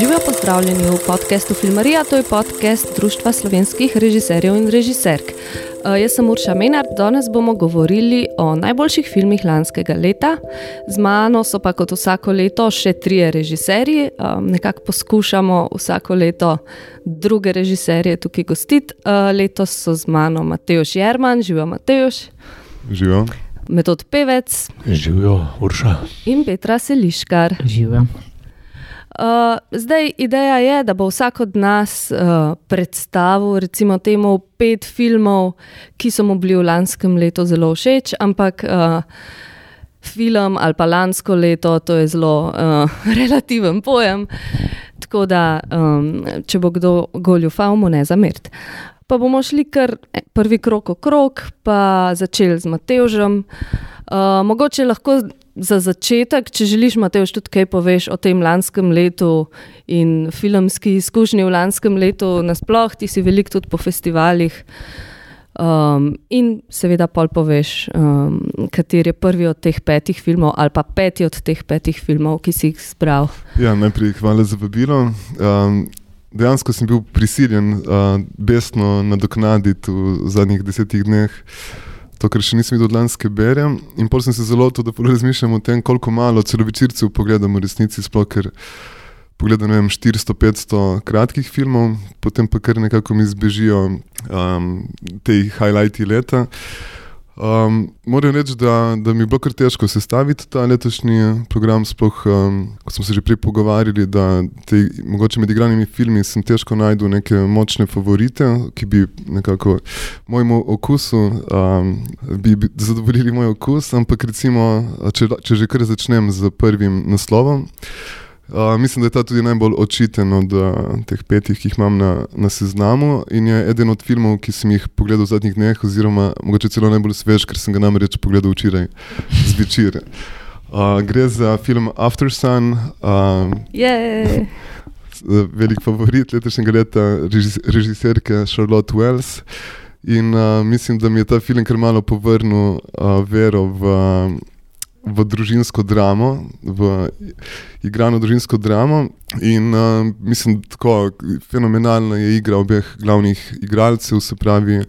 Živijo pozdravljeni v podkastu Filmarija, to je podcast Društva slovenskih režiserjev in režiserk. Uh, jaz sem Urša Menard, danes bomo govorili o najboljših filmih lanskega leta. Z mano so pa kot vsako leto še trije režiserji. Um, nekako poskušamo vsako leto druge režiserje tukaj gostiti. Uh, letos so z mano Mateoš Jerman, živijo Mateoš. Živijo. Metod Pevec. Živijo, Urša. In Petra Seliškar. Živijo. Uh, zdaj, ideja je, da bo vsak od nas uh, predstavil, recimo, temu pet filmov, ki so mu bili v lanskem letu zelo všeč, ampak uh, film ali pa lansko leto, to je zelo uh, relativen pojem. Tako da, um, če bo kdo goljufal, mu ne zamert. Pa bomo šli kar prvi krok okrog, pa začeli z Matežem. Uh, mogoče lahko za začetek, če želiš, Mateoš, tudi kaj poveš o tem lanskem letu in filmski izkušnji v lanskem letu, nasploh ti si veliko tudi po festivalih. Um, in seveda, pol poveš, um, kateri je prvi od teh petih filmov, ali pa peti od teh petih filmov, ki si jih zbral. Ja, najprej hvala za vabilo. Um, dejansko sem bil prisiljen uh, besno nadoknaditi v zadnjih desetih dneh to, kar še nisem videl od lanske bere. In pol sem se zelo to, da razmišljam o tem, koliko malo celovečercev pogledam v resnici, sploh ker pogledam 400-500 kratkih filmov, potem pa kar nekako mi zbežijo um, te highlighti leta. Um, moram reči, da, da mi je bilo kar težko sestaviti ta letošnji program, sploh um, ko smo se že prej pogovarjali, da te, mogoče med igranimi filmi sem težko najdu neke močne favorite, ki bi nekako mojemu okusu, um, bi, bi zadovoljili moj okus, ampak recimo, če, če že kar začnem z prvim naslovom. Uh, mislim, da je ta tudi najbolj očiten od uh, teh petih, ki jih imam na, na seznamu. In je eden od filmov, ki sem jih pogledal v zadnjih dneh, oziroma mogoče celo najbolj svež, ker sem ga namreč pogledal včeraj zvečer. Uh, gre za film After Sun. Uh, velik favorit letošnjega leta, režiserke Charlotte Wells. In uh, mislim, da mi je ta film kar malo povrnil uh, vero v. Uh, v družinsko dramo, v igrano družinsko dramo. In uh, mislim, je fenomenalna je igra obeh glavnih igralcev, se pravi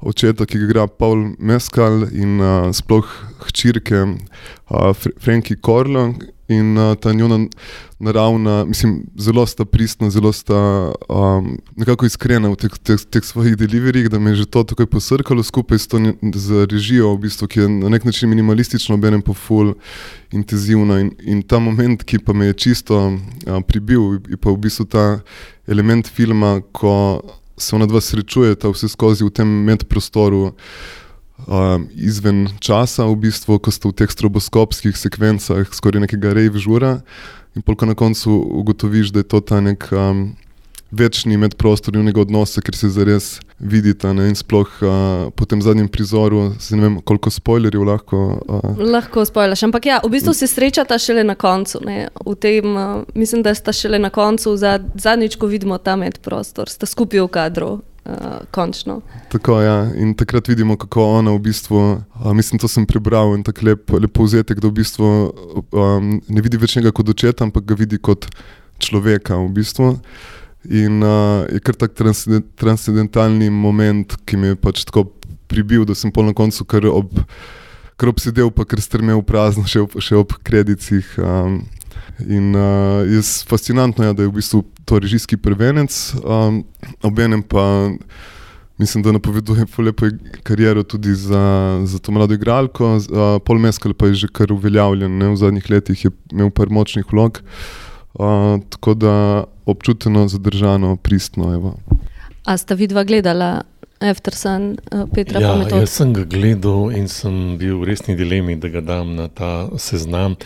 očeta, ki ga igra Paul Meskal in uh, sploh hčirke uh, Franki Korlo in uh, ta njuna naravna, mislim, zelo sta pristna, zelo sta um, nekako iskrena v teh, teh, teh svojih deliverijih, da me je že to tako posrkalo skupaj s, to, z režijo, v bistvu, ki je na nek način minimalistično, obenem pa full intenzivna. In, in ta moment, ki pa me je čisto uh, pribil, je pa v bistvu ta element filma, ko se ona dva srečujeta vse skozi v tem medprostoru. Uh, izven časa, v bistvu, ko ste v teh stroboskopskih sekvencah, skoraj nekega rejva žura, in polk na koncu ugotoviš, da je to ta nek um, večni medprostor njunega odnosa, ker se zares vidita. Ne? In sploh uh, po tem zadnjem prizoru, ne vem, koliko spoilerjev lahko. Uh, lahko spoileraš, ampak ja, v bistvu se srečata šele na koncu. Tem, uh, mislim, da sta šele na koncu, zadnjič, ko vidimo ta medprostor, sta skupaj v kadru. Uh, končno. Tako je. Ja. In takrat vidimo, kako ona v bistvu, uh, mislim, to sem prebral in tako lep, lepo vzetek, da v bistvu um, ne vidi več njega kot očeta, ampak ga vidi kot človeka. V bistvu. In uh, je kar tak transcendentalni moment, ki mi je pač tako pribil, da sem pol na koncu kar, ob, kar obsedel, pa kar strmel prazno, še ob, še ob kredicih. Um, In uh, je fascinantno, ja, da je v bistvu to režijski prvenec, um, obenem pa mislim, da napoveduje lepo kariero tudi za, za to mlado igralko. Uh, Pol Meskal pa je že kar uveljavljen, ne? v zadnjih letih je imel par močnih vlog, uh, tako da občuteno, zadržano, pristno. Evo. A sta vidva gledala? Efterson, Petra, ja, jaz sem ga gledal in sem bil v resni dilemi, da ga dam na ta seznam.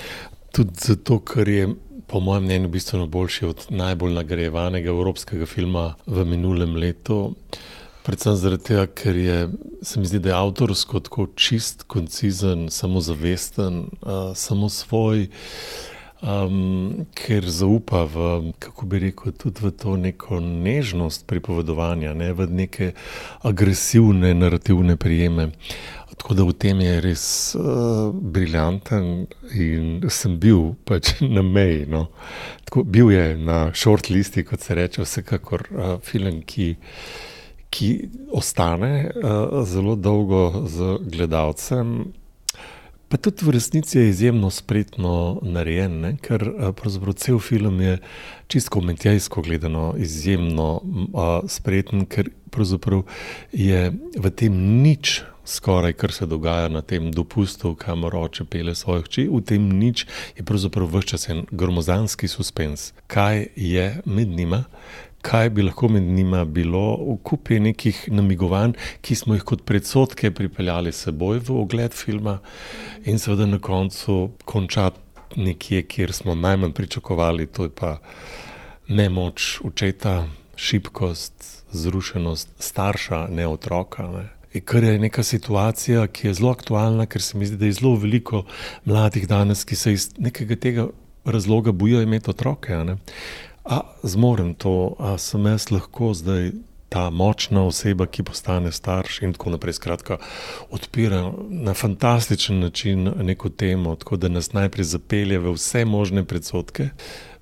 Tudi zato, ker je, po mojem mnenju, bistveno boljši od najbolj nagrajevanega evropskega filma v minulem letu. Predvsem zaradi tega, ker je, se mi zdi, da je avtorsko tako čist, koncizen, samozavesten, uh, samo svoj, um, ker zaupa v, kako bi rekel, tudi v to neko nežnost pripovedovanja, ne v neke agresivne narativne prijeme. Tako da v tem je res uh, briljanten in sem bil pač na meji. No. tako, bil je na short listi, kot se reče, vsekakor uh, film, ki, ki ostane uh, zelo dolgo z gledalcem. Pa tudi v resnici je izjemno spretno narejen, ne? ker pravzaprav cel film je čisto komentijsko gledano izjemno uh, spreten, ker pravzaprav je v tem nič skoraj, kar se dogaja na tem dopustu, kamor oče pele svoje hči, v tem nič je pravzaprav vse čas en gromozanski suspens. Kaj je med njima? Kaj bi lahko med njima bilo, v kupi nekih namigovanj, ki smo jih kot predsotke pripeljali seboj v ogled filma, in seveda na koncu končati nekje, kjer smo najmanj pričakovali, to je pa nemoč očeta, šibkost, zrušenost starša, ne otroka. Ne. Kar je neka situacija, ki je zelo aktualna, ker se mi zdi, da je zelo veliko mladih danes, ki se iz nekega tega razloga bojijo imeti otroke. A zmorem to, a sem jaz lahko zdaj ta močna oseba, ki postane starš in tako naprej. Skratka, odpira na fantastičen način neko temo, tako da nas najprej zapelje v vse možne predsotke.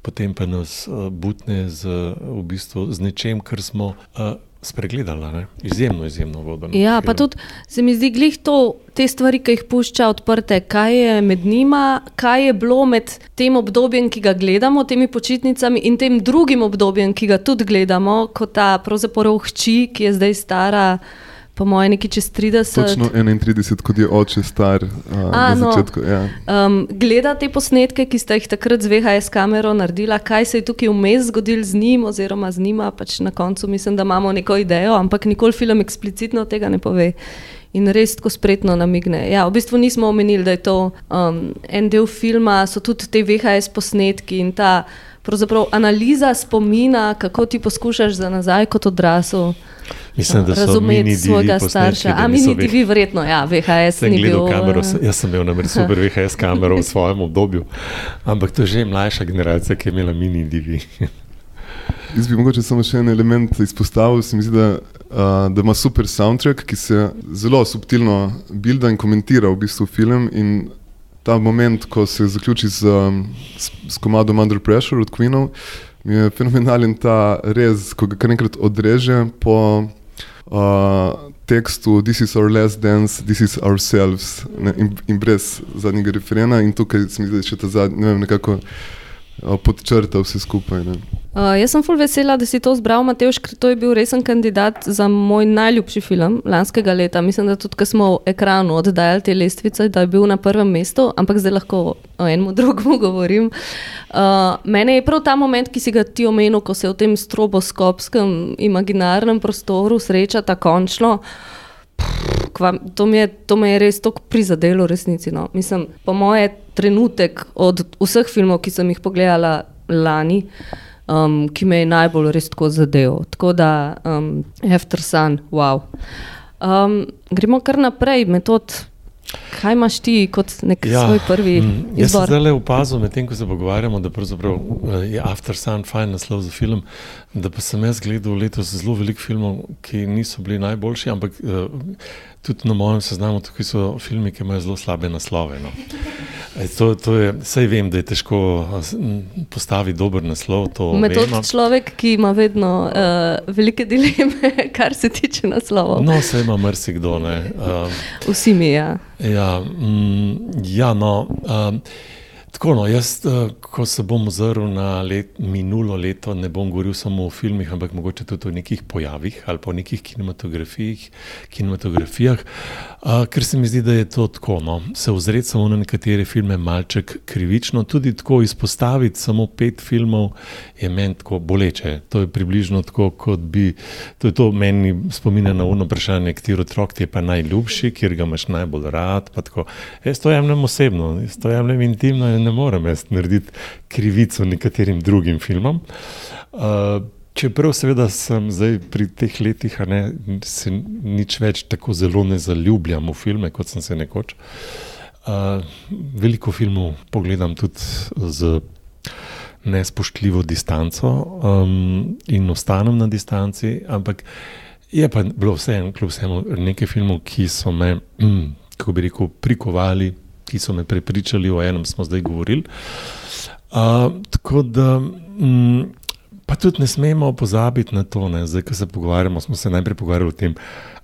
Potem pa nas butne z, v bistvu, z nečem, kar smo uh, spregledala, ne? izjemno, izjemno vodeno. Ja, pa tudi se mi zdi, glih to, te stvari, ki jih pušča odprte, kaj je med njima, kaj je bilo med tem obdobjem, ki ga gledamo, temi počitnicami in tem drugim obdobjem, ki ga tudi gledamo, kot ta pravzaprav hči, ki je zdaj stara po mojem, nekaj čez 30. Točno 31, kot je oče star. Uh, A, no, začetku, ja. um, gleda te posnetke, ki ste jih takrat z VHS kamero naredila, kaj se je tukaj vmes zgodilo z njim, oziroma z njima. Pač na koncu mislim, da imamo neko idejo, ampak nikoli film eksplicitno tega ne pove. In res tako spretno namigne. Ja, v bistvu nismo omenili, da je to um, en del filma, so tudi te VHS posnetki in ta analiza spomina, kako ti poskušaš za nazaj kot odrasel. Mislim, da so mini svojega starša. A mini TV, verjetno, ja, VHS sem ni bil. Kamero, uh... Jaz sem imel namreč super VHS kamero v svojem obdobju, ampak to je že mlajša generacija, ki je imela mini TV. Jaz bi mogoče samo še en element izpostavil. Se mi zdi, da, uh, da ima super soundtrack, ki se zelo subtilno bilda in komentira v bistvu film. In ta moment, ko se zaključi z, z, z komadom Under Pressure od Queenov, mi je fenomenalen ta rez, ko ga kar enkrat odreže po uh, tekstu This is our last dance, this is ourselves, ne, in, in brez zadnjega referena. In tukaj se mi zdi, da je še ta zadnji, ne vem, nekako podčrta vse skupaj. Uh, jaz sem fulv vesela, da si to zbral, Mateoš, ker to je bil resen kandidat za moj najljubši film lanskega leta. Mislim, da tudi, ko smo v ekranu oddajali te lestvice, da je bil na prvem mestu, ampak zdaj lahko o enem drugem govorim. Uh, mene je prav ta moment, ki si ga ti omenil, ko se v tem stroboskopskem imaginarnem prostoru srečata končno. To me, je, to me je res tako prizadelo, resnici. No. Mislim, po moje, trenutek od vseh filmov, ki sem jih pogledala lani, um, ki me je najbolj res tako zadeval. Tako da, um, After Sun, wow. Um, gremo kar naprej, metod. Kaj imaš ti kot nek ja, svoj prvi mm, izbor? Jaz sem zdaj le opazil, medtem ko se pogovarjamo, da eh, je After Sun fajn naslov za film. Da pa sem jaz gledal letos zelo veliko filmov, ki niso bili najboljši, ampak uh, tudi na mojem seznamu tukaj so filmi, ki imajo zelo slabe naslove. No. To, to je, sej vem, da je težko postaviti dober naslov. Metod človek, ki ima vedno uh, velike dileme, kar se tiče naslovov. No, vse ima marsikdo. Uh, Vsi mi, ja. Ja, mm, ja no. Uh, Tako, no, jaz, eh, ko se bom ozrl na let, minulo leto, ne bom govoril samo o filmih, ampak mogoče tudi o nekih pojavih ali pa o nekih kinematografijah, a, ker se mi zdi, da je to tako. No, se ozreti samo na nekatere filme, malček krivično, tudi tako izpostaviti samo pet filmov je meni tako boleče. To je približno tako, kot bi. To je to meni spominja na uno vprašanje, katero otrok ti je pa najljubši, kjer ga imaš najbolj rad. Jaz to jemljem osebno, jaz to jemljem intimno ne morem jaz narediti krivico nekaterim drugim filmom. Uh, čeprav seveda sem zdaj pri teh letih, a ne se nič več tako zelo ne zaljubljam v filme, kot sem se nekoč. Uh, veliko filmov pogledam tudi z nespoštljivo distanco um, in ostanem na distanci, ampak je pa bilo vseeno, kljub vsemu, nekaj filmov, ki so me, mm, kako bi rekel, prikovali ki so me prepričali, o enem smo zdaj govorili. Uh, tako da. Mm, Pa tudi ne smemo pozabiti na to, da zdaj, ko se pogovarjamo, smo se najprej pogovarjali o tem,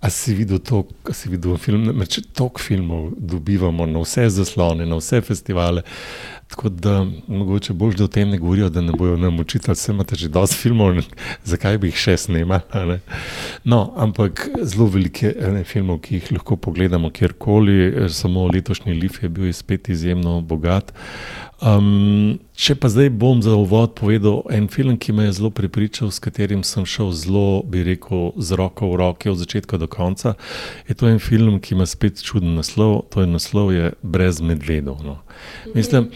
ali si videl to, ali si videl film. Če toliko filmov dobivamo na vse zaslone, na vse festivale. Tako da mogoče bolj da o tem ne govorijo, da ne bojo nam učitali, vse imate že dosti filmov, zakaj bi jih še snimali. No, ampak zelo velike filmov, ki jih lahko pogledamo kjerkoli, samo letošnji Lif je bil spet izjemno bogat. Um, če pa zdaj bom za uvod povedal en film, ki me je zelo prepričal, s katerim sem šel zelo, bi rekel, z roko v roke od začetka do konca, je to en film, ki ima spet čuden naslov. To je naslov je Brez medvedov. No. Mislim,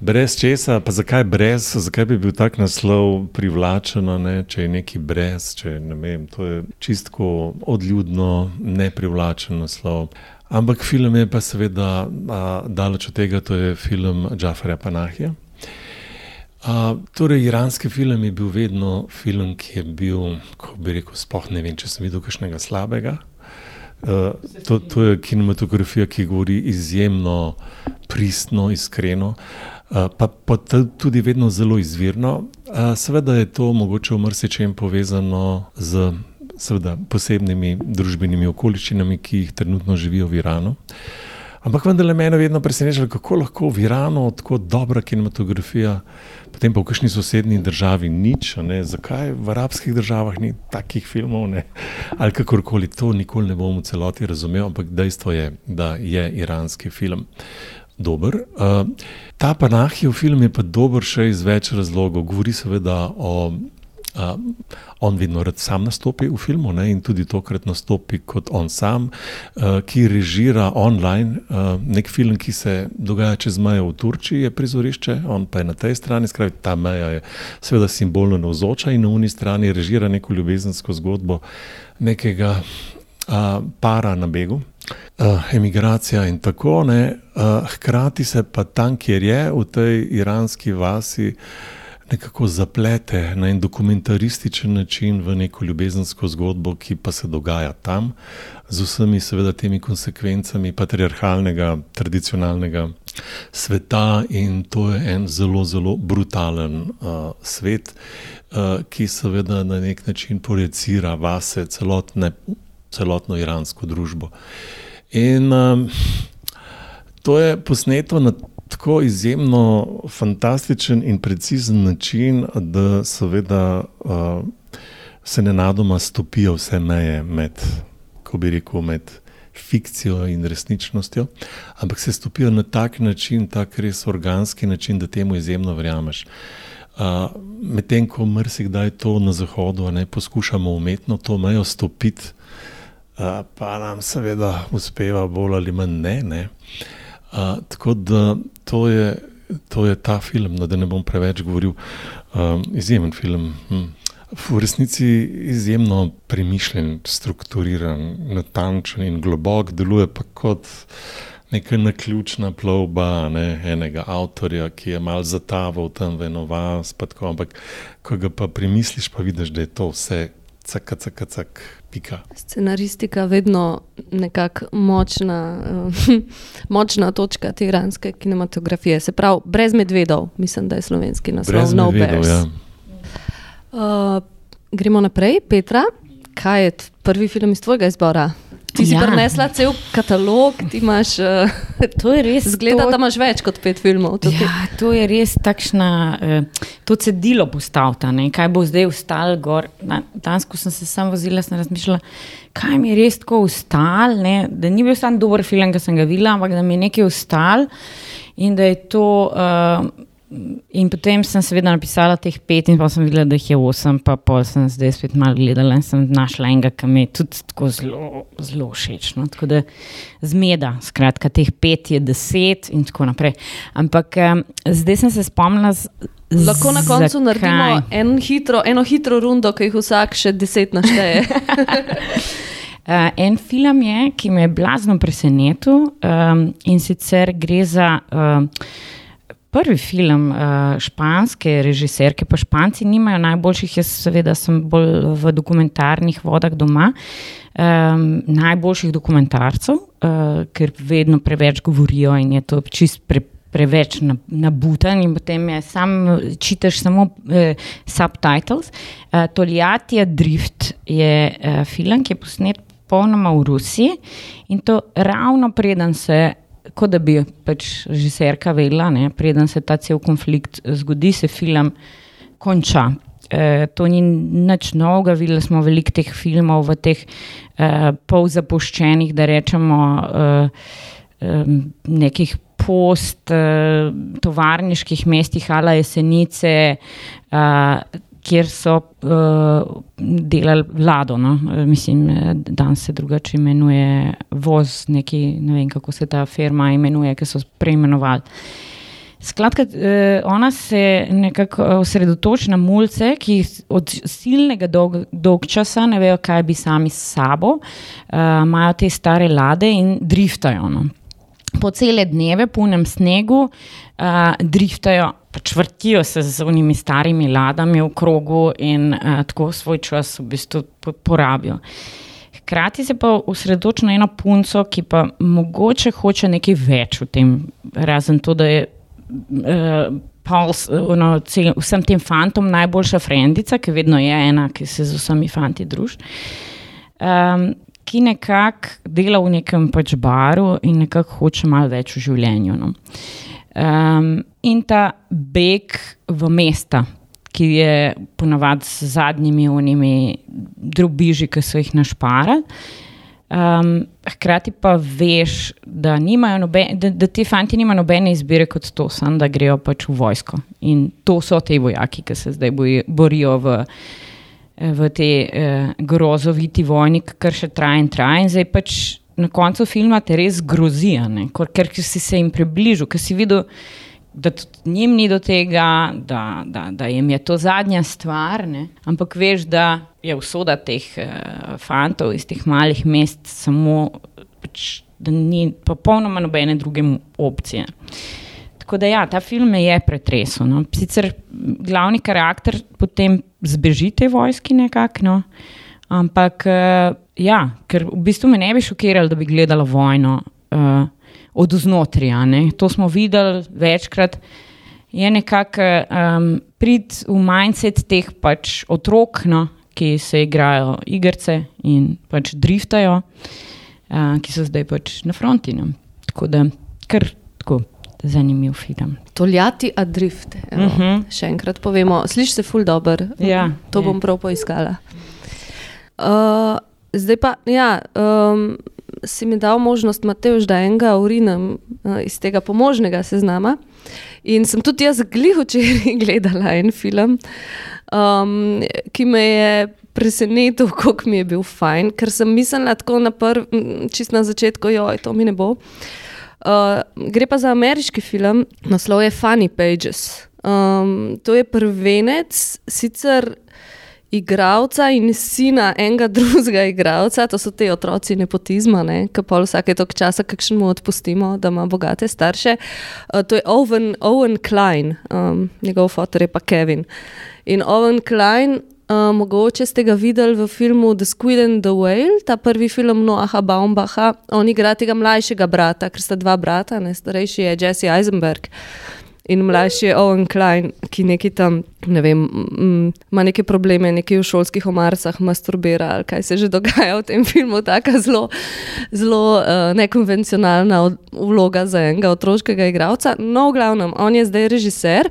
brez česa, pa zakaj brez, zakaj bi bil tak naslov privlačen, ne? če je neki brez, če ne vem, to je čistko odljudno, neprivlačen naslov. Ampak film je pa seveda daleč od tega, to je film Džafarja Panahija. Uh, torej, iranski film je bil vedno film, ki je bil, kako bi rekel, spoh ne vem, če sem videl kakšnega slabega. Uh, to, to je kinematografija, ki govori izjemno pristno, iskreno, uh, pa, pa tudi vedno zelo izvirno. Uh, seveda je to mogoče v marsičem povezano z seveda, posebnimi družbenimi okoliščinami, ki jih trenutno živijo v Iranu. Ampak vendar me je vedno presenečalo, kako lahko v Iranu tako dobra kinematografija, potem pa v kakšni sosednji državi nič, ne? zakaj v arabskih državah ni takih filmov, ne? ali kakorkoli to nikoli ne bom v celoti razumel, ampak dejstvo je, da je iranski film. Dober. Uh, ta Panahijev film je pa dober še iz več razlogov. Govori seveda o Uh, on vedno rad sam nastopi v filmu ne, in tudi tokrat nastopi kot on sam, uh, ki režira online uh, nek film, ki se dogaja čez mejo v Turčiji, je prizorišče, on pa je na tej strani, skratka, ta meja je seveda simbolno navzoča in na uni strani režira neko ljubezensko zgodbo nekega uh, para na begu. Uh, emigracija in tako naprej, uh, hkrati se pa tam, kjer je v tej iranski vasi, uh, nekako zaplete na en dokumentarističen način v neko ljubezensko zgodbo, ki pa se dogaja tam, z vsemi, seveda, temi konsekvencami patriarhalnega, tradicionalnega sveta, in to je en zelo, zelo brutalen uh, svet, uh, ki seveda na nek način projicira vase celotne, celotno iransko družbo. In um, to je posneto na tako izjemno fantastičen in precizen način, da seveda uh, se nenadoma stopijo vse meje med, ko bi rekel, med fikcijo in resničnostjo, ampak se stopijo na tak način, tak res organski način, da temu izjemno verjameš. Uh, Medtem ko mrsikdaj to na zahodu ne poskušamo umetno to mejo stopiti, uh, pa nam seveda uspeva bolj ali manj ne. ne. Uh, tako da to je, to je ta film, no, da ne bom preveč govoril. Um, izjemen film. Hm. V resnici je izjemno premišljen, strukturiran, natančen in globok, deluje pa kot neka naključna plovba ne, enega avtorja, ki je mal zataval tam v eno vas. Ampak, ko ga pa premisliš, pa vidiš, da je to vse, cak, cak, cak, pika. Scenaristika je vedno nekako močna, uh, močna točka te iranske kinematografije. Se pravi, brez medvedov, mislim, da je slovenski naslov. Brez no medvedov, ja. uh, gremo naprej, Petra. Kaj je prvi film iz tvojega izbora? Ti si ja. prinesla cel katalog, ti imaš. Uh, to je res. Zgleda, to, da imaš več kot pet filmov. Ja, to je res takšna, uh, to cedilo postavlja. Kaj bo zdaj ustalo gor? Danes, ko sem se sam vozila, sem razmišljala, kaj mi je res tako ustalo. Da ni bil samo dober film, ki sem ga videla, ampak da mi je nekaj ustalo in da je to. Uh, In potem sem seveda napisala teh pet, in pa sem videla, da jih je osem, pa pol sem zdaj spet malo gledala in sem našla enega, ki mi je tudi tako zelo, zelo všeč. No? Tako da zmeda, skratka, teh pet je deset in tako naprej. Ampak um, zdaj sem se spomnila. Z, Lahko na koncu zakaj? naredimo en hitro, eno hitro rundo, ki jih vsak še deset našteje. Uh, en film je, ki me je blazno presenetil um, in sicer gre za uh, prvi film uh, španske režiserke, pa španci nimajo najboljših, jaz seveda sem bolj v dokumentarnih vodah doma, um, najboljših dokumentarcev, uh, ker vedno preveč govorijo in je to čist pre, preveč nabutan in potem je sam čitaš samo eh, subtitles. Eh, Toljatija Drift je eh, film, ki je posnet popolnoma v Rusiji in to ravno preden se. Kot da bi pač režiserka vedela, preden se ta cel konflikt zgodi, se film konča. E, to ni nič novega, videli smo veliko teh filmov v teh e, polzapuščenih, da rečemo, e, e, nekih post-tovarniških e, mestih, ala jesenice. E, kjer so uh, delali vlado. No? Mislim, da se drugače imenuje voz, neki, ne vem kako se ta firma imenuje, ki so preimenovali. Skratka, eh, ona se nekako osredotoča na mulce, ki od silnega dolg, dolg časa ne vejo, kaj bi sami s sabo, eh, imajo te stare lade in driftajo. No. Po cele dneve, punem snegu, driftajo pač vrtijo se z unimi starimi ladami v krogu in uh, tako svoj čas v bistvu porabijo. Hkrati se pa usredotoča na eno punco, ki pa mogoče hoče nekaj več v tem, razen to, da je uh, Pauls, no, vsem tem fantom najboljša frendica, ki vedno je ena, ki se z vsemi fanti druži. Um, ki nekako dela v nekem pač baru in nekako hoče malo več v življenju. No. Um, in ta beg v mesta, ki je ponavadi z zadnjimi unimi drobiži, ki so jih našparali. Um, hkrati pa veš, da, noben, da, da ti fanti nimajo nobene izbire kot to, sam, da grejo pač v vojsko. In to so ti vojaki, ki se zdaj borijo v, v tej eh, grozoviti vojni, kar še traja in traja. In zdaj pač na koncu filma te res grozi, ker si se jim približal, ker si videl da tudi njim ni do tega, da, da, da jim je to zadnja stvar. Ne? Ampak veš, da je usoda teh uh, fantov iz teh malih mest samo, pač, da ni popolnoma nobene druge opcije. Tako da ja, ta film je pretresel. No? Sicer glavni karakter potem zbeži te vojski nekako, no? ampak uh, ja, ker v bistvu me ne bi šokiralo, da bi gledala vojno. Uh, od znotraj. To smo videli večkrat. Je nekako um, prid v mindset teh pač otrok, no, ki se igrajo igrice in pač driftajo, uh, ki so zdaj pač na fronti. No. Tako da, kar tako. Zanimiv film. Toljati, a drift. Uh mhm. -huh. Še enkrat povemo, slišiš se ful dobro. Ja, to je. bom prav poiskala. Uh, zdaj pa, ja, um, si mi dal možnost, Mateoš, da enega urinem uh, iz tega pomožnega seznama. In sem tudi jaz glih včeraj gledala en film, um, ki me je presenetil, kako mi je bil fajn, ker sem mislila tako na prvem, čist na začetku, joj, to mi ne bo. Uh, gre pa za ameriški film, naslov je Funny Pages. Um, to je prvenec, sicer igravca in sina enega drugega igravca, to so ti otroci nepotizma, ne? ki pa vsake tok časa kakšnemu odpustimo, da ima bogate starše. Uh, to je Owen, Owen Klein, um, njegov fotor je pa Kevin. In Owen Klein. Uh, mogoče ste ga videli v filmu The Squid and the Whale, ta prvi film Noaha Baumbacha. On igra tega mlajšega brata, ker sta dva brata, ne? starejši je Jesse Eisenberg in mlajši je Owen Klein, ki neki tam, ne vem, ima neke probleme, neki v šolskih omarcah, masturbira ali kaj se že dogaja v tem filmu, tako zelo, zelo uh, nekonvencionalna vloga za enega otroškega igralca. No, v glavnem, on je zdaj režiser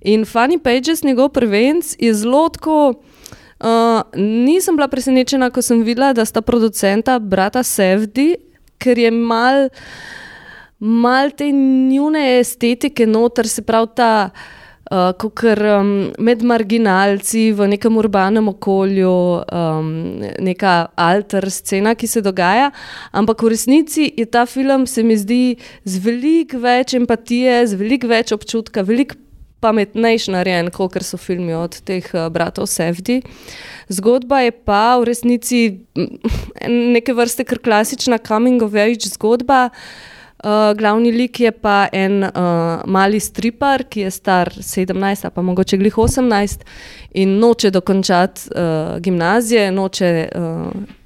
in Funny Pages, njegov prvenc, je zelo tako. Uh, nisem bila presenečena, ko sem videla, da sta producenta brata Sevdi, ker je mal malo te njune estetike noter, se pravi ta. Uh, Kot um, med marginalci v nekem urbanem okolju, um, neka alter scena, ki se dogaja, ampak v resnici je ta film, se mi zdi, z veliko več empatije, z veliko več občutka, veliko pametnejši narejen, kot so filmi od teh uh, bratov Sevdi. Zgodba je pa v resnici neke vrste kar klasična coming of age zgodba. Glavni lik je pa en uh, mali stripar, ki je star 17, pa mogoče glih 18 in noče dokončati uh, gimnazije, noče uh,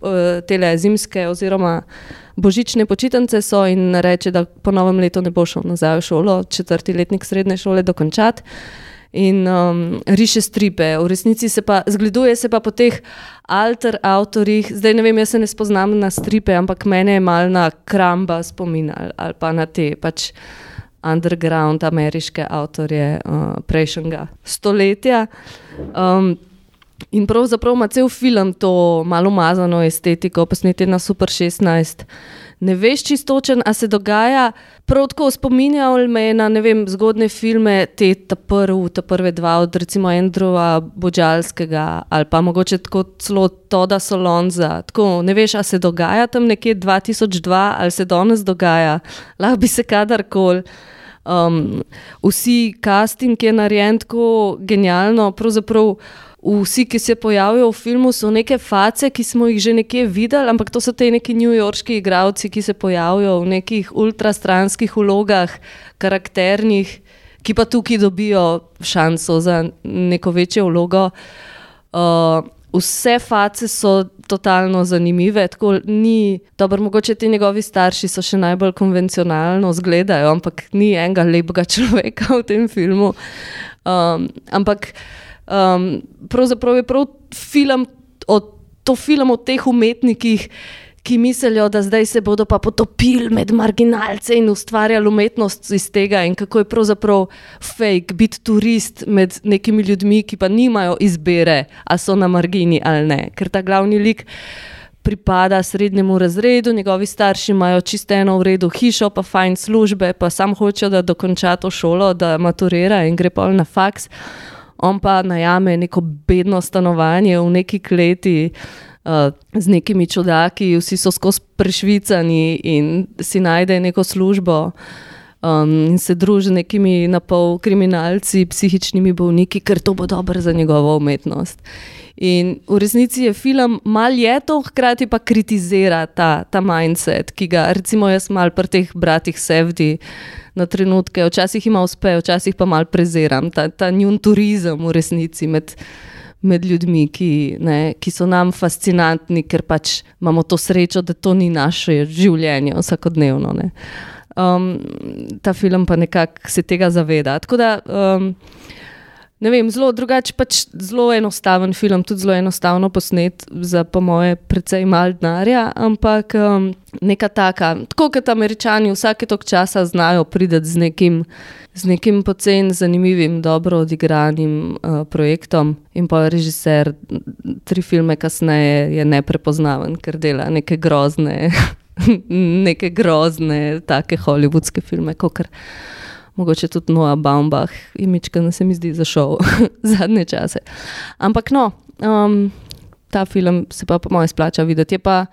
uh, tele zimske oziroma božične počitnice so in reče, da po novem letu ne bo šel nazaj v šolo, četrti letnik srednje šole dokončati in um, riše stripe. V resnici se pa zgleduje se pa po teh alter avtorjih. Zdaj ne vem, jaz se ne spoznam na stripe, ampak mene je mal na kramba spominjal ali pa na te pač underground ameriške avtorje uh, prejšnjega stoletja. Um, In pravzaprav ima cel film to malo umazano estetiko, posneti na Super 16 ne veš čistočen, a se dogaja. Prav tako spominjal me na vem, zgodne filme, te ta prvi, ta prve dva, od recimo Andrewa Božalskega ali pa mogoče celo Toda Solonza. Tako ne veš, a se dogaja tam nekje 2002 ali se danes dogaja, lahko bi se kadarkoli. Um, vsi casting je narejen tako genialno, pravzaprav vsi, ki se pojavijo v filmu, so neke face, ki smo jih že nekje videli, ampak to so te neki newyorški igravci, ki se pojavijo v nekih ultrastranskih vlogah, karakternih, ki pa tukaj dobijo šanso za neko večjo vlogo. Uh, vse face so totalno zanimive, tako ni dobro, mogoče ti njegovi starši so še najbolj konvencionalno zgledajo, ampak ni enega lepega človeka v tem filmu. Um, ampak Um, pravzaprav je prav film o, to film o teh umetnikih, ki mislijo, da zdaj se bodo pa potopili med marginalce in ustvarjali umetnost iz tega, in kako je pravzaprav fake biti turist med nekimi ljudmi, ki pa nimajo izbire, ali so na margini ali ne. Ker ta glavni lik. Pripada srednjemu razredu, njegovi starši imajo čisto eno v redu hišo, pa fajn službe, pa sam hočejo, da dokonča to šolo, da maturira in gre pa na faks on pa najame neko bedno stanovanje v neki kleti. Uh, z nekimi čudaki, vsi so skozi prešvicani, in si najde neko službo, um, in se druži z nekimi napol kriminalci, psihičnimi bolniki, ker to bo dobro za njegovo umetnost. In v resnici je film mal je to, hkrati pa kritizira ta, ta mindset, ki ga recimo jaz mal pri teh bratih Sevdi na trenutke, včasih ima uspe, včasih pa mal preziram. Ta, ta njun turizem v resnici med, med ljudmi, ki, ne, ki so nam fascinantni, ker pač imamo to srečo, da to ni naše življenje vsakodnevno. Um, ta film pa nekako se tega zaveda. Tako da. Um, ne vem, zelo drugače, pač zelo enostaven film, tudi zelo enostavno posnet, za po moje, precej malo denarja, ampak um, neka taka, tako kot američani, vsake tok časa znajo priti z nekim. Z nekim pocen, zanimivim, dobro odigranim uh, projektom, in pa režiser, tri filme kasneje, je neprepoznaven, ker dela neke grozne, neke grozne, take hollywoodske filme, kot kar mogoče tudi Noah Baumbach, imička, da se mi zdi zašel zadnje čase. Ampak no, um, ta film se pa po mojem splača videti. Pa,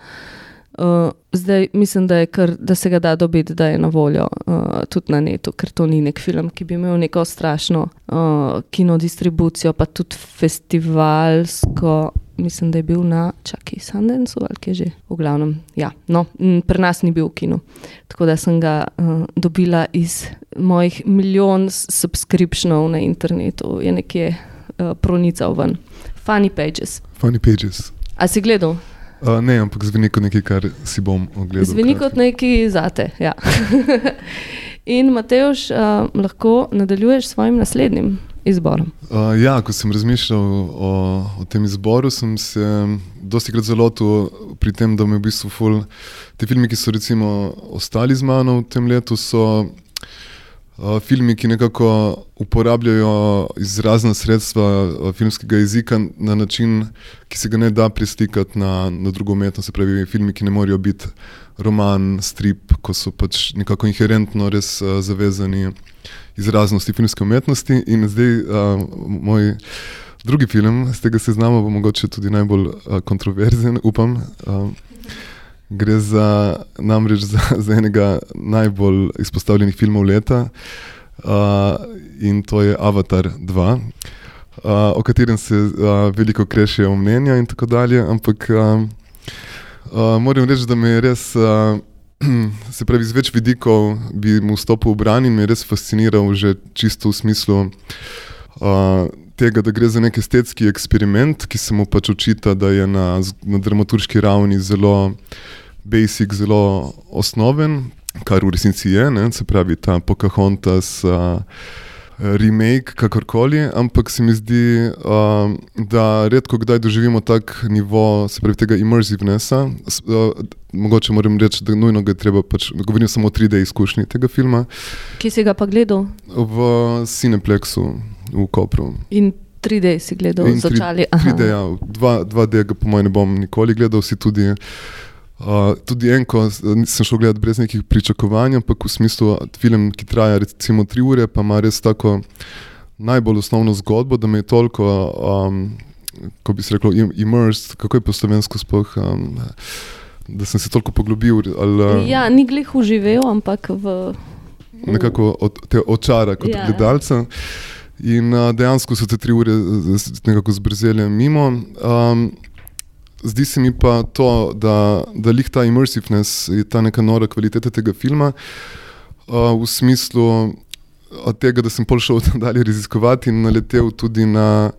uh, zdaj mislim, da, kar, da se ga da dobiti, da je na voljo uh, tudi na netu, ker to ni nek film, ki bi imel neko strašno uh, kinodistribucijo, pa tudi festivalsko mislim, da je bil na Čaki Sundensu ali kje že, v glavnem. Ja, no, pri nas ni bil v kinu, tako da sem ga uh, dobila iz mojih milijon subskripcionov na internetu, je nekje uh, pronical ven. Funny pages. Funny pages. A si gledal? Uh, ne, ampak zveni kot nekaj, kar si bom ogledal. Zveni kot nekaj zate. Ja. In Mateoš, uh, lahko nadaljuješ s svojim naslednjim izborom? Uh, ja, ko sem razmišljal o, o tem izboru, sem se dosti krat zalotil pri tem, da me v bistvu ful, te filme, ki so recimo ostali z mano v tem letu, so uh, filmi, ki nekako uporabljajo izrazna sredstva uh, filmskega jezika na način, ki se ga ne da preslikati na, na drugo umetnost. Se pravi, filmi, ki ne morejo biti roman, strip, ko so pač nekako inherentno res uh, zavezani izraznosti filmske umetnosti. In zdaj uh, moj drugi film, z tega seznama, bo mogoče tudi najbolj uh, kontroverzen, upam. Uh, gre za, namreč za, za enega najbolj izpostavljenih filmov leta uh, in to je Avatar 2. Uh, o katerem se uh, veliko krešijo mnenja, in tako dalje. Ampak uh, uh, moram reči, da me je res uh, se pravi, z več vidikov bi mu stopil v bran in me res fasciniral, že čisto v smislu uh, tega, da gre za nek estetski eksperiment, ki se mu pač očita, da je na, na dramaturški ravni zelo basic, zelo osnoven, kar v resnici je, ne? se pravi, ta Pocahontas. Uh, remake, kakorkoli, ampak se mi zdi, uh, da redko kdaj doživimo tak nivo, se pravi, tega immersivenessa. Uh, mogoče moram reči, da nujno ga je treba, pač, govorim samo o 3D izkušnji tega filma. Kje si ga pa gledal? V Cineplexu v Kopru. In 3D si gledal, začali. 3D, ja, 2D ga po mojem ne bom nikoli gledal, si tudi. Uh, tudi en, ko nisem šel gledati brez nekih pričakovanj, ampak v smislu, film, ki traja recimo tri ure, pa ima res tako najbolj osnovno zgodbo, da me je toliko, um, ko bi se rekel, immersed, kako je po slovensko spoh. Um, Da sem se toliko poglobil. Ali, ja, ni glih uživel, ampak v. Nekako od, te očara kot ja. gledalca. In uh, dejansko so te tri ure nekako zbrzele mimo. Um, Zdi se mi pa to, da, da lih ta immersiveness je ta neka nora kvaliteta tega filma, uh, v smislu uh, tega, da sem pol šel dalje raziskovati in naletel tudi na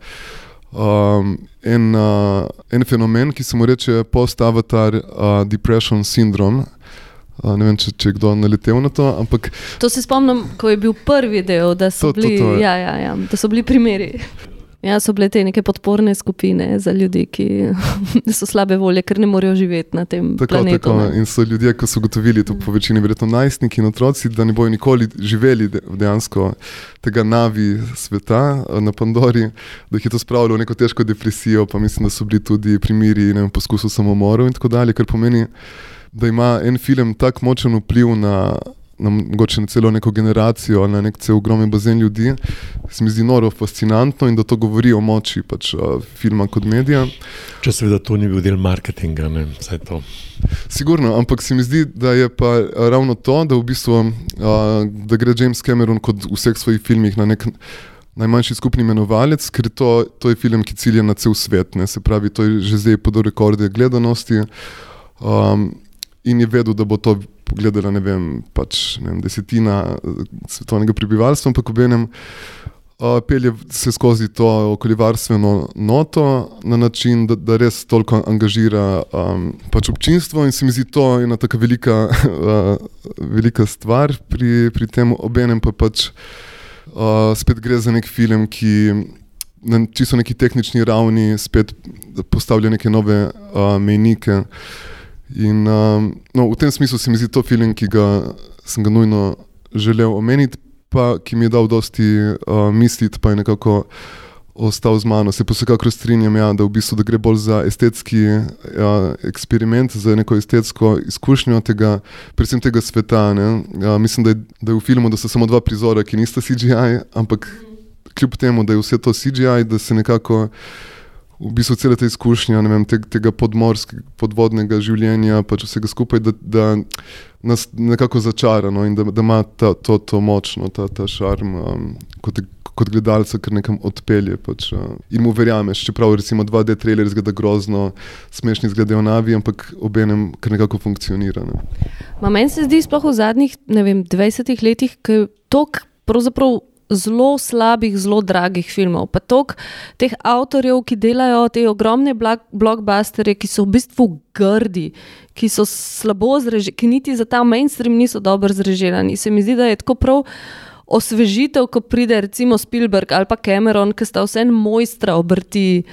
um, en, uh, en fenomen, ki se mu reče post-avatar uh, depression syndrome. Uh, ne vem, če, če je kdo naletel na to. Ampak, to se spomnim, ko je bil prvi del, da so, to, bili, to, to ja, ja, ja, da so bili primeri. Ja, so bile te neke podporne skupine za ljudi, ki so slabe volje, ker ne morejo živeti na tem tako, planetu. Tako. In so ljudje, ki so gotovili, to po večini, verjetno najstniki in otroci, da ne bojo nikoli živeli dejansko tega navi sveta na Pandori, da jih je to spravilo v neko težko depresijo, pa mislim, da so bili tudi primeri poskusov samomorov in tako dalje, kar pomeni, da ima en film tak močen vpliv na na, na celo neko generacijo, na nek cel ogromen bazen ljudi, se mi zdi noro, fascinantno in da to govori o moči pač, uh, filma kot medija. Če seveda to ni bil del marketinga, ne vse to. Sigurno, ampak se mi zdi, da je pa ravno to, da, v bistvu, uh, da gre James Cameron kot v vseh svojih filmih na nek. Najmanjši skupni imenovalec, ker to, to je film, ki cilja na cel svet, ne? se pravi, to je že zdaj podal rekorde gledanosti. Um, in je vedel, da bo to pogledala ne vem, pač, ne vem, desetina eh, svetovnega prebivalstva, ampak ob enem uh, pelje se skozi to okoljevarstveno noto na način, da, da res toliko angažira um, pač občinstvo in se mi zdi to ena tako velika, uh, velika stvar pri, pri tem, ob enem pa pač uh, spet gre za nek film, ki. Na čisto neki tehnični ravni spet postavlja neke nove uh, mejnike. Uh, In um, no, v tem smislu se mi zdi to film, ki ga sem ga nujno želel omeniti, pa ki mi je dal dosti uh, misliti, pa je nekako ostal z mano. Se pa vsekakor strinjam, ja, da, v bistvu, da gre bolj za estetski ja, eksperiment, za neko estetsko izkušnjo tega, predvsem tega sveta. Ja, mislim, da je, da je v filmu, da so samo dva prizora, ki nista CGI, ampak kljub temu, da je vse to CGI, da se nekako v bistvu cele te izkušnje vem, te, tega podmorskega, podvodnega življenja, pač vsega skupaj, da, da nas nekako začara no, in da, da ima ta, to, to močno, ta, ta šarm, um, kot, kot gledalca, kar nekam odpelje. Pač, uh, in mu verjameš, čeprav recimo 2D trailer zgleda grozno, smešni zgledajo navi, ampak obenem kar nekako funkcionira. Ne. Meni se zdi, sploh v zadnjih vem, 20 letih, je tok pravzaprav zelo slabih, zelo dragih filmov. Pa toliko teh avtorjev, ki delajo te ogromne blokbusterje, ki so v bistvu grdi, ki so slabo zreženi, ki niti za ta mainstream niso dobro zreženi. Se mi zdi, da je tako prav. Osvežitev, ko pride recimo Spielberg ali pa Cameron, ki sta vse mojstra obrti,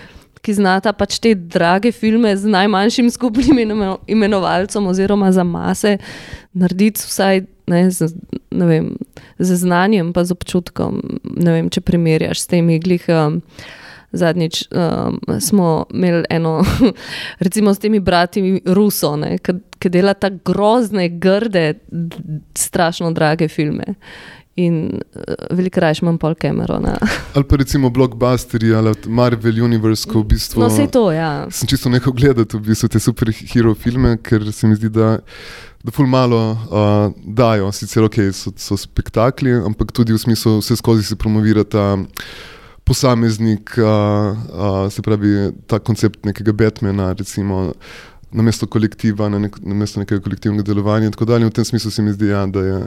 ki znata pač te drage filme z najmanjšim skupnim imenovalcem, oziroma za mase, narediti vsaj ne, z, ne vem, z znanjem, pa z občutkom. Ne vem, če primerjaš s temi glih. Um, zadnjič um, smo imeli eno, recimo s temi brati Ruso, ki dela tako grozne, grde, strašno drage filme. In uh, veliko raje imam pol Camerona. ali pa recimo blockbusteri ali Marvel Universe, ko v bistvu. No, vse to, ja. Sem čisto nekaj gledal, v bistvu te superhero filme, ker se mi zdi, da da ful malo uh, dajo, sicer ok, so, so spektakli, ampak tudi v smislu vse skozi se promovira ta posameznik, uh, uh, se pravi ta koncept nekega Batmana, recimo, na mesto kolektiva, na, nek, na mesto nekega kolektivnega delovanja in tako dalje. V tem smislu se mi zdi, ja, da je.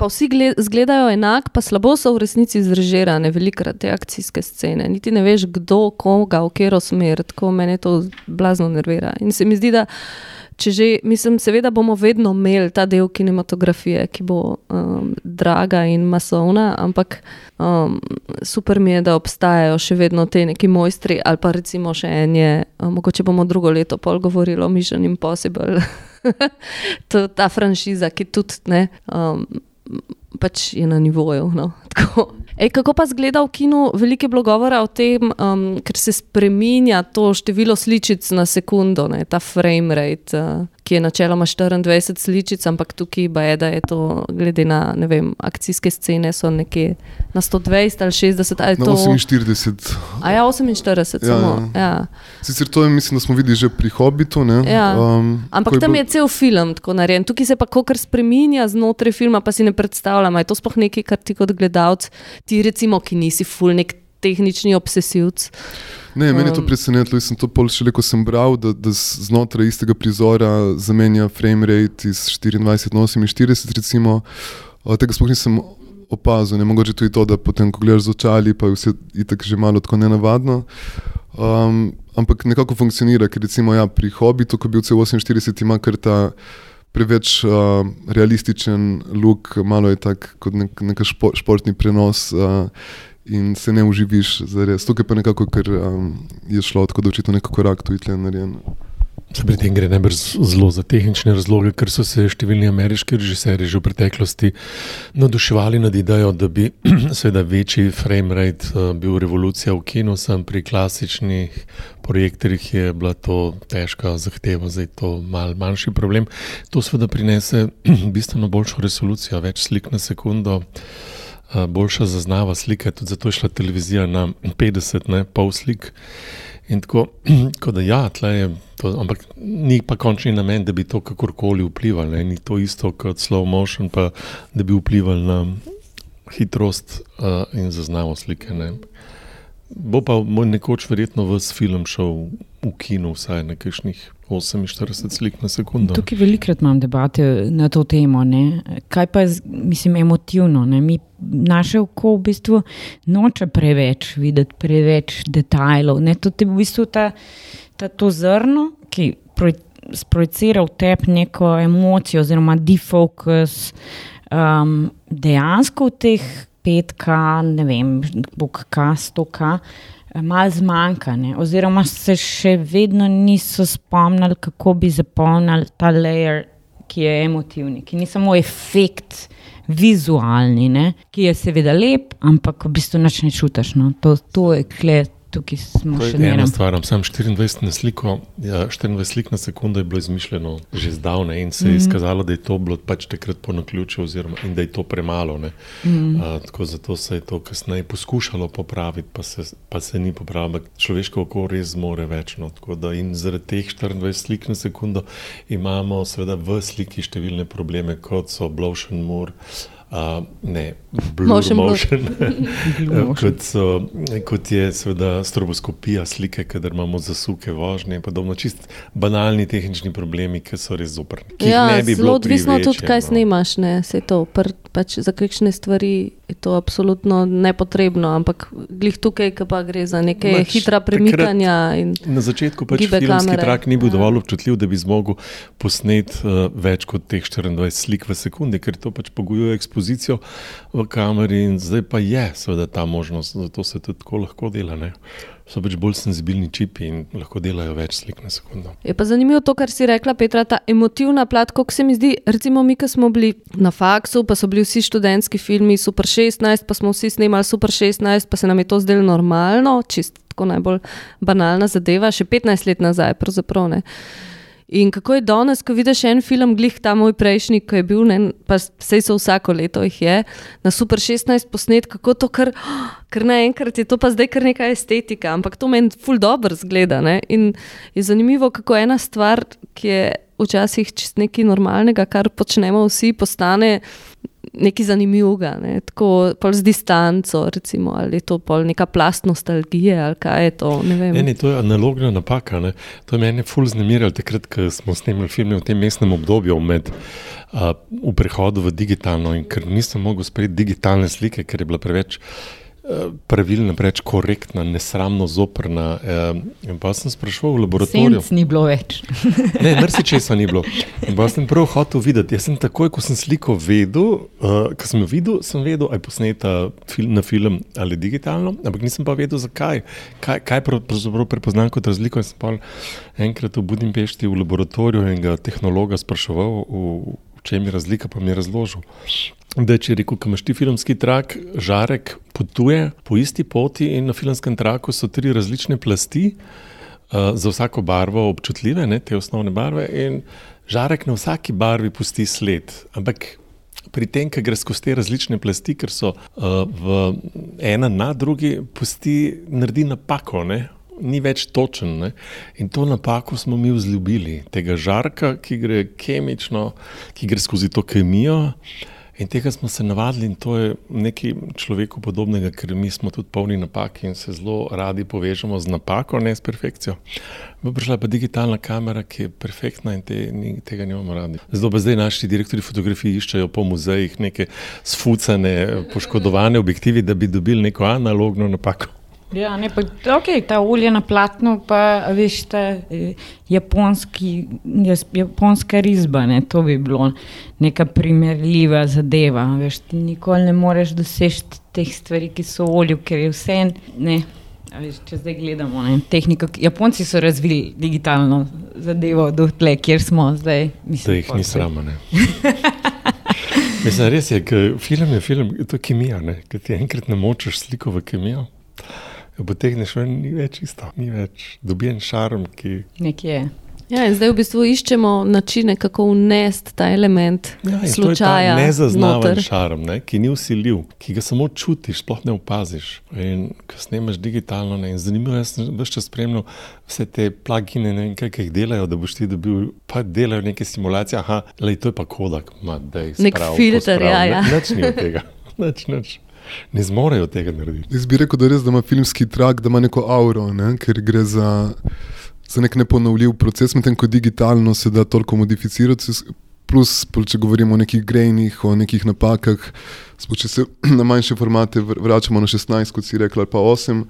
Pa vsi izgledajo enak, pa slabo so v resnici zrežirane, velikrat te akcijske scene. Niti ne veš, kdo, koga, v katero smer, tako meni to blazno nervira. In se mi zdi, da če že, mislim, seveda bomo vedno imeli ta del kinematografije, ki bo um, draga in masovna, ampak um, super mi je, da obstajajo še vedno te neki mojstri, ali pa recimo še en je, um, mogoče bomo drugo leto pol govorili o Mission Impossible. to, ta franšiza, ki tudi ne. Um, pač je na nivoju. No. Ej, kako pa zgleda v kinu? Veliko je bilo govora o tem, um, ker se spremenja to število sličic na sekundo, ne, ta frame rate. Uh, ki je načeloma 24 sličic, ampak tukaj je, da je to, glede na vem, akcijske scene, so nekje na 120 ali 60 ali to, 48. A ja, 48, ja, samo. Ja. Ja. Sicer to je, mislim, da smo videli že pri Hobbitu. Ja. Um, ampak tam je, bil... je cel film tako narejen. Tukaj se pa kar spremenja znotraj filma, pa si ne predstavljam. Je to sploh nekaj, kar ti kot gledalec, ti recimo, ki nisi fulnik tehnični obsesivc. Ne, meni je to um, presenetilo. Jaz sem to pol še le, ko sem bral, da, da znotraj istega prizora zamenja frame rate iz 24 na 48. Recimo, tega sploh nisem opazil. Ne mogoče tudi to, da potem, ko gledaš z očali, pa je vse itak že malo tako nenavadno. Um, ampak nekako funkcionira, ker recimo ja, pri Hobbitu, ko je bil C48, ima kar ta preveč uh, realističen look, malo je tak kot nek, nek špo, športni prenos. Uh, in se ne uživiš za res. Tukaj pa nekako, ker um, je šlo tako, da očitno neko korak tu je narejen. Se pri tem gre najbolj zelo za tehnične razloge, ker so se številni ameriški režiserji že v preteklosti naduševali nad idejo, da bi seveda večji frame rate uh, bil revolucija v kinu, sem pri klasičnih projektorjih je bila to težka zahteva, zdaj je to mal manjši problem. To seveda prinese bistveno boljšo resolucijo, več slik na sekundo. Eh, boljša zaznava slike, tudi zato je šla televizija na 50, ne pol slik. In tako, tako da, ja, je to, ampak ni pa končni namen, da bi to kakorkoli vplivalo. Ni to isto kot slow motion, pa da bi vplival na hitrost uh, in zaznavo slike. Ne. Bo pa nekoč verjetno v film šel v kino, vsaj na kakšnih 48 slik na sekundo. Tukaj velikrat imam debate na to temo. Ne? Kaj pa je, mislim, emotivno? Mi, naše oko v bistvu noče preveč videti, preveč detajlov. Ne? To je v bistvu ta, ta to zrno, ki sprojecira v tebi neko emocijo, oziroma defocus. Um, dejansko v teh petka, ne vem, bog to kaj malo zmanjka, ne? oziroma se še vedno niso spomnili, kako bi zapolnili ta layer, ki je emotivni, ki ni samo efekt. Vizualni, ne? ki je seveda lep, ampak v bistvu ne čutiš. No? To, to je klet, tukaj smo to še nekaj. Ena stvar, sam 24 na sliko, ja, 24 slik na sekundo je bilo izmišljeno že zdavne in se je mm -hmm. izkazalo, da je to bilo pač takrat po naključju oziroma in da je to premalo. Mm -hmm. uh, tako zato se je to kasneje poskušalo popraviti, pa se, pa se ni popravilo. Človeško oko res zmore več. No, in zaradi teh 24 slik na sekundo imamo seveda v sliki številne probleme, kot so Blowshen Moore. Uh, ne, blue motion. motion. kot, so, kot je seveda stroboskopija slike, kader imamo zasuke vožnje. Podobno čist banalni tehnični problemi, ki so res zoprni. Ja, zelo odvisno tudi, kaj no. snimaš. Ne, to, pr, pač za kakšne stvari je to absolutno nepotrebno, ampak glih tukaj, ki pa gre za neke Mač, hitra premikanja. Na začetku pač filmski kamere. trak ni bil ja. dovolj občutljiv, da bi zmogel posnet uh, več kot teh 24 slik v sekundi, ker to pač pogojuje ekspozicijo ekspozicijo v kameri, in zdaj pa je seveda ta možnost, zato se tudi tako lahko dela. Ne? So pač bolj senzibilni čipi in lahko delajo več slik na sekundo. Je pa zanimivo to, kar si rekla, Petra, ta emotivna plat, kot se mi zdi. Recimo, mi, ki smo bili na faksu, pa so bili vsi študentski filmi, super 16, pa smo vsi snemali super 16, pa se nam je to zdelo normalno, čist tako najbolj banalna zadeva, še 15 let nazaj, pravzaprav ne. In kako je danes, ko vidiš en film, glih ta moj prejšnji, ki je bil, ne, pa vse so vsako leto jih je, na Super 16 posnet, kako to kar, kar naenkrat je to pa zdaj kar neka estetika, ampak to meni ful dobro zgleda. Ne. In je zanimivo, kako ena stvar, ki je včasih čist nekaj normalnega, kar počnemo vsi, postane nekaj zanimivega, ne? tako pol z distanco, recimo, ali je to pol neka plast nostalgije, ali kaj je to. Ne vem. Ne, ne, to je analogna napaka. Ne. To je meni ful znemiralo, takrat, ko smo snemali filme v tem mestnem obdobju, med, uh, v prehodu v digitalno in ker nisem mogel sprejeti digitalne slike, ker je bila preveč pravilna, preveč korektna, nesramno zoprna. In pa sem sprašval v laboratoriju. Senc ni bilo več. ne, mrsi česa ni bilo. In pa sem prav hotel videti. Jaz sem takoj, ko sem sliko videl, uh, ko sem videl, sem vedel, ali je posneta film, na film ali digitalno, ampak nisem pa vedel, zakaj. Kaj, kaj pravzaprav prepoznam kot razliko. In sem pa enkrat v Budimpešti v laboratoriju enega tehnologa spraševal, v, v čem je razlika, pa mi je razložil. Da, če rekel, da imaš ti filmski trak, žarek potuje po isti poti, in na filmskem traku so tri različne plasti, uh, za vsako barvo občutljive, ne, te osnovne barve, in žarek na vsaki barvi pusti sled. Ampak pri tem, ki gre skozi te različne plasti, ker so uh, v ena na drugi, pusti, naredi napako. Ne. Ni več točen. Ne? In to napako smo mi vzljubili, tega žarka, ki gre kemično, ki gre skozi to kemijo. In tega smo se navadili, in to je nekaj človeku podobnega, ker mi smo tudi polni napak in se zelo radi povežemo z napako, ne s perfekcijo. Prišla pa digitalna kamera, ki je perfektna in te, ni, tega nimamo radi. Zdaj pa zdaj naši direktori fotografij iščejo po muzejih neke sfucane, poškodovane objektive, da bi dobili neko analogno napako. Ja, ne, pa, okay, ta olje na platnu, pa veš, ta eh, japonski, japonska risba, ne, to bi bilo neka primerljiva zadeva. Veš, ti nikoli ne moreš doseči teh stvari, ki so v olju, ker je vse en. Veš, če zdaj gledamo ne, tehniko, Japonci so razvili digitalno zadevo do tle, kjer smo zdaj. Mislim, da jih ni sramo. Mislim, res je, film je film, to je kemija, ki ti enkrat ne močeš sliko v kemijo potegneš ven, ni več isto, ni več dobijen šarm. Ki... Nekje. Ja, zdaj v bistvu iščemo načine, kako unesti ta element ja, slučaja. Nezaznaven šarm, ne, ki ni usiljiv, ki ga samo čutiš, sploh ne opaziš. In ko snemaš digitalno, ne, zanimivo je, da čas spremljal vse te plagine, ne, kaj, kaj jih delajo, da boš ti dobil, pa delajo neke simulacije. Aha, lej, to je pa kodak, ma, dej, nek filter, ja. ja. Nič ni od tega, nič, nič ne zmorejo tega narediti. Jaz bi rekel, da, res, da ima filmski trak, da ima neko auro, ne? ker gre za, za nek neponovljiv proces, medtem ko digitalno se da toliko modificirati. Plus, če govorimo o nekih grejnih, o nekih napakah, če se na manjše formate vračamo na 16, kot si rekla, ali pa 8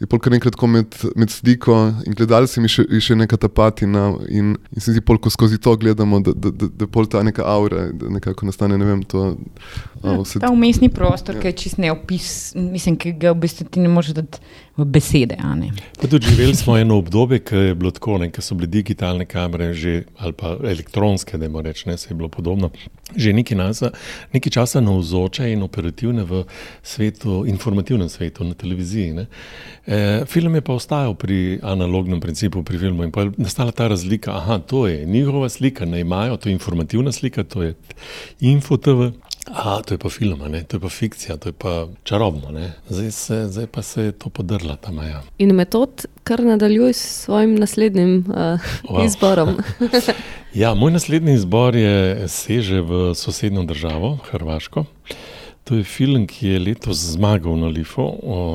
je pol kar enkrat med, med sliko in gledalcem še, še neka ta patina. In, in se zdi, pol, ko skozi to gledamo, da, da, da, da pol ta neka aura, da nekako nastane. Ne vem, to, ja, vse, ta umestni prostor, ja. ki je čist neopis, mislim, ki ga v bistvu ti ne moreš dati v besede. Tudi živeli smo eno obdobje, ki je bilo tako, ker so bile digitalne kamere že, ali pa elektronske, da moramo reči, ne se je bilo podobno. Že nekaj, nasa, nekaj časa navzoče in operativne v svetu, informativnem svetu, na televiziji. E, film je pa ostajal pri analognem principu, pri filmu in pa je nastala ta razlika. Aha, to je njihova slika, ne imajo, to je informativna slika, to je infotv. A, to je pa film, ne? to je pa fikcija, to je pa čarobno. Zdaj, se, zdaj pa se je to podrla ta maja. In metod, kar nadaljuj s svojim naslednjim uh, wow. izborom. ja, moj naslednji izbor je seže v sosednjo državo, Hrvaško. To je film, ki je letos zmagal na Lifu,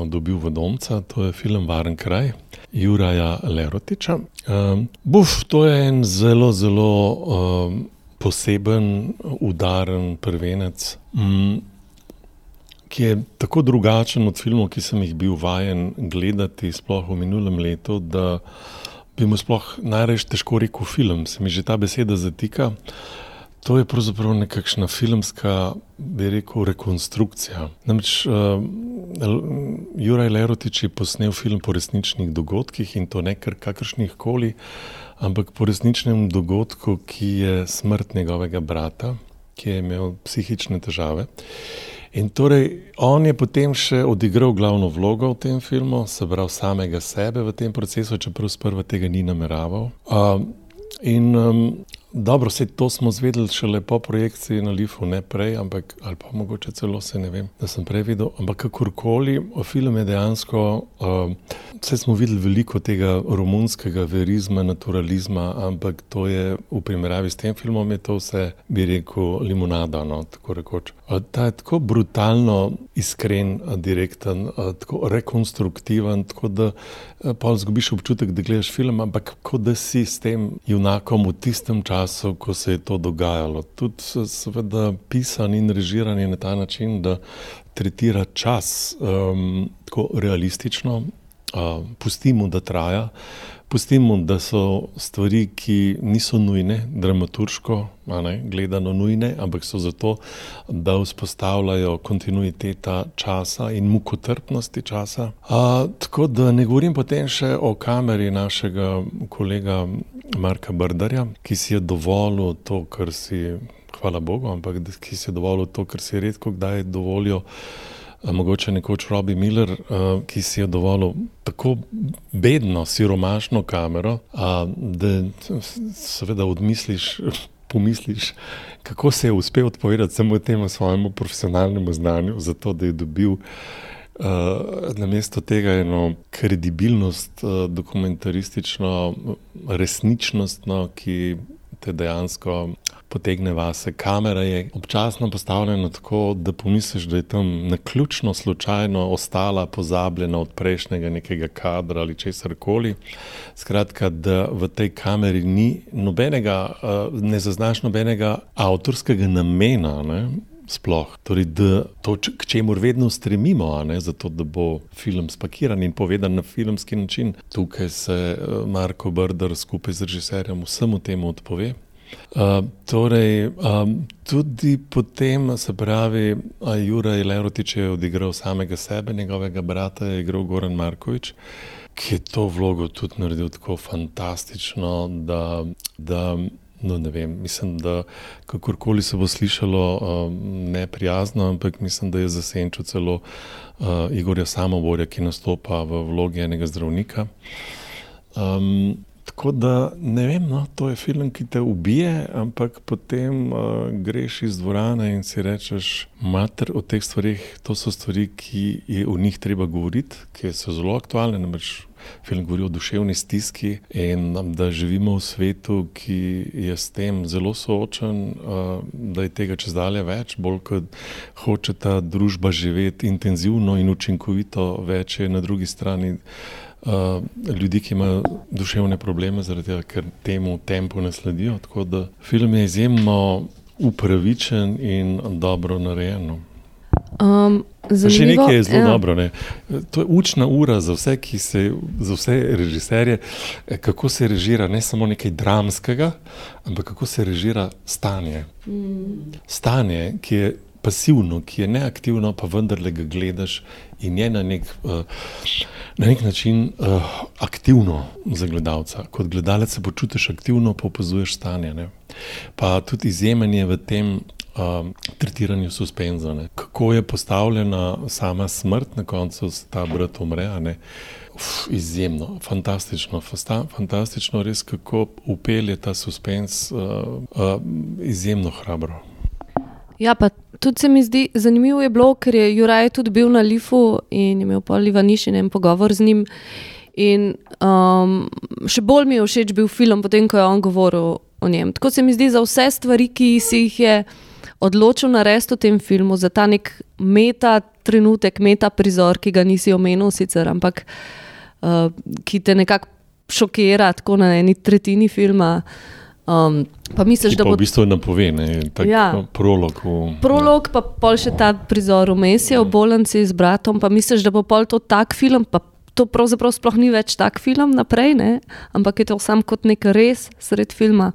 dobil v Domca, to je film Varen kraj, Juraja Lerotiča. Um, buf, to je en zelo, zelo. Um, poseben, udaren prvenec, mm, ki je tako drugačen od filmov, ki sem jih bil vajen gledati, sploh v minulem letu, da bi mu sploh najrež težko rekel film, se mi že ta beseda zatika. To je pravzaprav nekakšna filmska, bi rekel, rekonstrukcija. Namreč uh, Juraj Lerotič je posnel film po resničnih dogodkih in to ne kar kakršnih koli, ampak po resničnem dogodku, ki je smrt njegovega brata, ki je imel psihične težave. In torej on je potem še odigral glavno vlogo v tem filmu, se pravi samega sebe v tem procesu, čeprav sprva tega ni nameraval. Uh, in um, dobro, vse to smo zvedeli šele po projekciji na Lifu, ne prej, ampak ali pa mogoče celo se ne vem, da sem prej videl. Ampak kakorkoli, film je dejansko, uh, vse smo videli veliko tega romunskega verizma, naturalizma, ampak to je v primerjavi s tem filmom, je to vse, bi rekel, limonada. No, tako rekoč. Uh, ta je tako brutalno iskren, uh, direkten, uh, tako rekonstruktiven, tako da uh, pa zgubiš občutek, da gledaš film, ampak kot da si s tem junakom v tistem času, ko se je to dogajalo. Tudi, seveda, pisan in režiran je na ta način, da tretira čas um, tako realistično, uh, pustimo, da traja. Pustimo, da so stvari, ki niso nujne, dramaturško ne, gledano nujne, ampak so zato, da vzpostavljajo kontinuiteta časa in mukotrpnosti časa. A, tako da ne govorim potem še o kameri našega kolega Marka Brdarja, ki si je dovolil to, kar si, hvala Bogu, ampak ki si je dovolil to, kar si redko kdaj dovolijo mogoče nekoč Robi Miller, uh, ki si je dovolil tako bedno, siromašno kamero, uh, da seveda odmisliš. Pomisliš, kako se je uspel odpovedati samo temu svojemu profesionalnemu znanju, zato da je dobil uh, na mesto tega eno kredibilnost, uh, dokumentaristično, resničnost, no, ki te dejansko potegne vase. Kamera je občasno postavljena tako, da pomisliš, da je tam na ključno slučajno ostala pozabljena od prejšnjega nekega kadra ali česar koli. Skratka, da v tej kameri ni nobenega, uh, ne zaznaš nobenega avtorskega namena. Ne? Sploh, torej, to, k čemu vedno stremimo, ne, zato, da bo film spakiran in povedan na filmski način. Tukaj se uh, Marko Brder skupaj z režiserjem vsemu temu odpove. Uh, torej, um, tudi potem, se pravi, Juraj Lerotič je odigral samega sebe, njegovega brata je igral Goran Markovič, ki je to vlogo tudi naredil tako fantastično, da, da no, ne vem, mislim, da kakorkoli se bo slišalo um, neprijazno, ampak mislim, da je zasenčil celo uh, Igorja Samoborja, ki nastopa v vlogi enega zdravnika. Um, Tako da ne vem, no, to je film, ki te ubije, ampak potem uh, greš iz dvorane in si rečeš, mater o teh stvarih, to so stvari, ki je o njih treba govoriti, ki so zelo aktualne. Namreč film govori o duševni stiski in da živimo v svetu, ki je s tem zelo soočen, uh, da je tega čez dalje več, bolj kot hoče ta družba živeti intenzivno in učinkovito, več je na drugi strani. Uh, ljudi, ki imajo duševne probleme, zaradi tega, ker temu tempu ne sledijo. Tako da film je izjemno upravičen in dobro narejen. No. Um, še nekaj je zelo ja. dobro. Ne. To je učna ura za vse, se, za vse režiserje, eh, kako se režira ne samo nekaj dramskega, ampak kako se režira stanje. Mm. Stanje, ki je pasivno, ki je neaktivno, pa vendarle ga gledaš in je na nek, uh, na nek način uh, aktivno za gledalca. Kot gledalec se počutiš aktivno, pa opazuješ stanje. Ne? Pa tudi izjemen je v tem uh, tretiranju suspenza. Ne? Kako je postavljena sama smrt, na koncu ta brat umre. Uf, izjemno, fantastično, fasta, fantastično, res kako upelje ta suspens, uh, uh, izjemno hrabro. Ja, pa tudi se mi zdi zanimivo je bilo, ker je Juraj tudi bil na Lifu in imel pa Livaniš in en pogovor z njim. In um, še bolj mi je všeč bil film, potem ko je on govoril o njem. Tako se mi zdi za vse stvari, ki si jih je odločil narediti v tem filmu, za ta nek meta trenutek, meta prizor, ki ga nisi omenil, sicer, ampak uh, ki te nekako šokira, tako na eni tretjini filma. Um, pa misliš, da bo to v bistvu napove, ne tako ja. prolog. V, prolog, pa pol še ta prizor vmes je v bolnici z bratom. Pa misliš, da bo pol to tak film, pa to pravzaprav sploh ni več tak film naprej, ne? ampak je to sam kot nek res sred filma.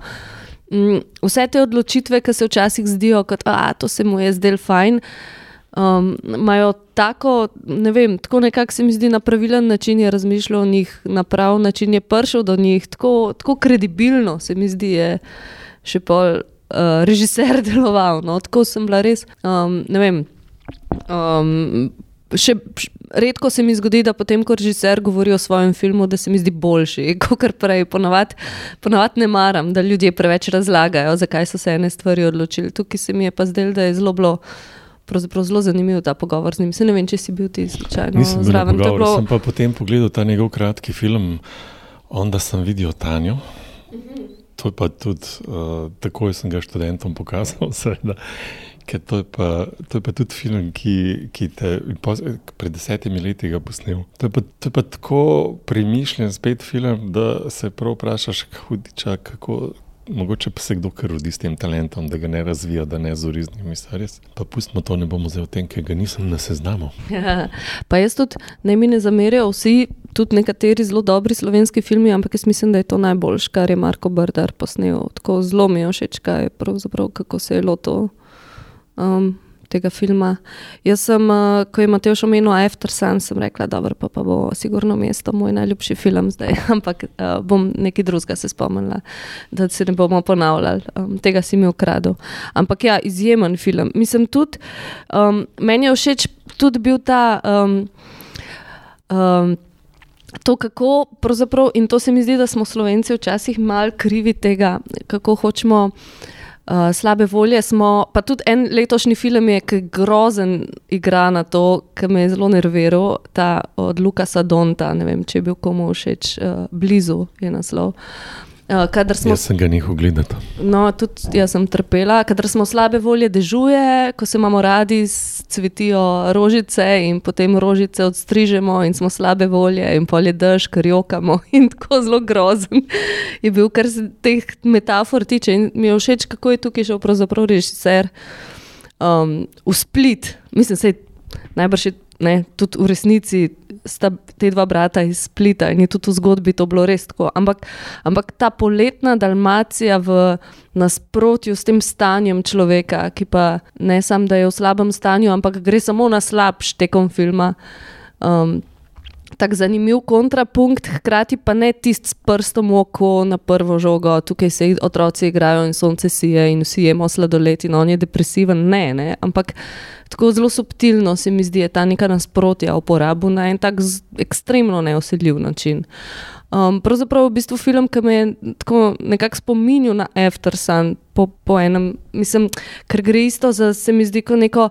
Um, vse te odločitve, ki se včasih zdijo, da se mu je zdel fajn um, imajo tako, ne vem, tako nekako se mi zdi na pravilen način je razmišljal o njih, na prav način je prišel do njih, tako, tako kredibilno se mi zdi, je še pol uh, režiser deloval. No? Tako sem bila res, um, ne vem. Um, še, redko se mi zgodi, da potem, ko režiser govori o svojem filmu, da se mi zdi boljši, kot prej. Ponavadi ponavad ne maram, da ljudje preveč razlagajo, zakaj so se ene stvari odločili. Tukaj se mi je pa zdelo, da je zelo bilo. Pravzaprav zelo zanimiv ta pogovor z njim. Se ne vem, če si bil ti slučajno zraven. Pogovor, bilo... Sem pa potem pogledal ta njegov kratki film, onda sem videl Tanjo. To je pa tudi, uh, takoj sem ga študentom pokazal, seveda. To je, pa, to je pa tudi film, ki, ki te pred desetimi leti ga posnel. To je, pa, to je pa tako premišljen spet film, da se prav vprašaš, hudiča, kako. Mogoče pa se kdo kar rodi s tem talentom, da ga ne razvija, da ne zori z njimi. Pa pustimo to, ne bomo zdaj o tem, ker ga nisem na seznamu. Pa jaz tudi ne mi ne zamerijo vsi, tudi nekateri zelo dobri slovenski filmi, ampak jaz mislim, da je to najboljš, kar je Marko Brdar posnel. Tako zelo mi je všeč, kako se je lotil um, tega filma. Jaz sem, uh, ko je Matej omenil After Sun, sem rekla, da pa, pa bo sigurno mesto moj najljubši film zdaj, ampak uh, bom nekaj drugega se spomnila, da se ne bomo ponavljali. Um, tega si mi ukradel. Ampak ja, izjemen film. Mislim tudi, um, meni je všeč tudi bil ta. Um, um, To, kako pravzaprav, in to se mi zdi, da smo Slovenci včasih malo krivi tega, kako hočemo uh, slabe volje smo, pa tudi en letošnji film je, ki grozen igra na to, ki me je zelo nerviral, ta od Lukasa Donta, ne vem, če je bil komu všeč, uh, blizu je naslov. Uh, Uh, smo, jaz sem ga njihov gledal. No, tudi jaz sem trpela. Kadar smo slabe volje, dežuje, ko se imamo radi, cvetijo rožice in potem rožice odstrižemo in smo slabe volje in polje dež, kar jokamo in tako zelo grozen. Je bil kar se teh metafor tiče in mi je všeč, kako je tukaj šel pravzaprav režiser um, v split. Mislim, je najbrž ne, tudi v resnici sta te dva brata iz Splita in je tudi v zgodbi to bilo res tako. Ampak, ampak ta poletna Dalmacija v nasprotju s tem stanjem človeka, ki pa ne samo, da je v slabem stanju, ampak gre samo na slabš tekom filma. Um, tako zanimiv kontrapunkt, hkrati pa ne tisti s prstom v oko na prvo žogo, tukaj se otroci igrajo in sonce sije in vsi jemo sladoled in on je depresiven. Ne, ne, ampak tako zelo subtilno se mi zdi, ta neka nasprotja uporabu na en tak ekstremno neosedljiv način. Um, pravzaprav je v bistvu film, ki me je nekako spominjal na Aftersun, po, po enem, mislim, ker gre isto za se mi zdi kot neko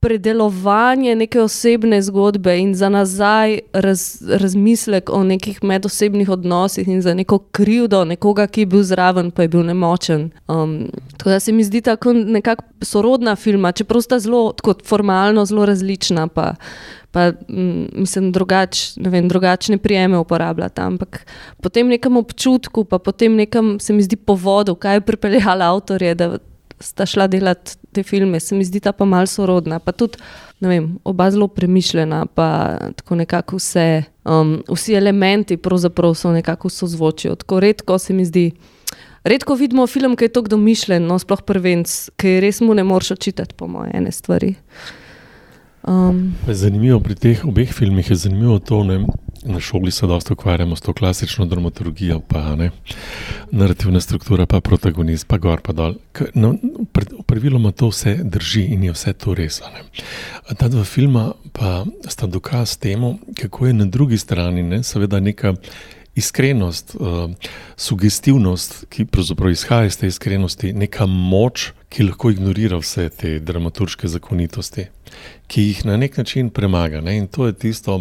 predelovanje neke osebne zgodbe in za nazaj raz, razmislek o nekih medosebnih odnosih in za neko krivdo nekoga, ki je bil zraven, pa je bil nemočen. Um, tako da se mi zdi tako nekako sorodna filma, čeprav sta zelo formalno zelo različna. Pa, Pa, mislim, drugač, vem, drugačne prijeme uporabljati. Ampak po tem nekem občutku, pa potem nekem, se mi zdi, povodu, kaj je pripeljalo avtorje, da sta šla delati te filme, se mi zdi ta pa malo sorodna, pa tudi vem, oba zelo premišljena, pa tako nekako vse, um, vsi elementi pravzaprav so nekako sozvočijo. Tako redko se mi zdi. Redko vidimo film, ki je tako domišljen, no, sploh prvenc, ki res mu ne moreš očitati, po moje, ene stvari. Um. Zanimivo pri teh obeh filmih je zanimivo to, da na šoli se dosta ukvarjamo s to klasično dramaturgijo, pa ne, narativna struktura, pa protagonist, pa gor, pa dol. No, praviloma to vse drži in je vse to res. Ta dva filma pa sta dokaz temu, kako je na drugi strani ne, seveda neka. Iskrenost, uh, sugestivnost, ki pravzaprav izhaja iz te iskrenosti, neka moč, ki lahko ignorira vse te dramaturške zakonitosti, ki jih na nek način premaga. Ne? In to je tisto,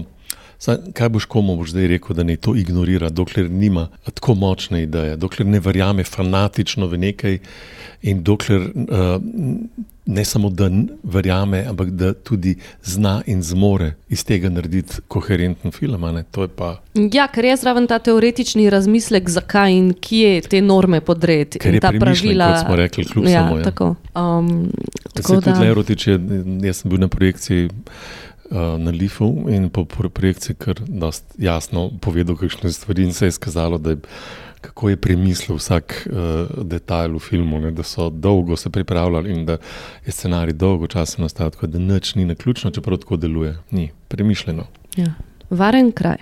Saj, kaj boš komu boš zdaj rekel, da ne to ignorira, dokler nima tako močne ideje, dokler ne verjame fanatično v nekaj in dokler uh, ne samo da verjame, ampak da tudi zna in zmore iz tega narediti koherenten film. Pa... Ja, ker je zraven ta teoretični razmislek, zakaj in kje te norme podreti. Ker je ta pravila, kot smo rekli, kljub ja, samo. Ja. Tako, um, tako da... tudi Lerotič, jaz sem bil na projekciji. Eh, na Lifu in po projekciji, ker je jasno povedal, kakšne stvari in se je izkazalo, da je. Kako je premislil vsak uh, detajl v filmu, ne, da so dolgo se pripravljali in da je scenarij dolgo časa nastajal, tako da nič ni na ključno, čeprav tako deluje. Ni premišljeno. Ja. Varen kraj.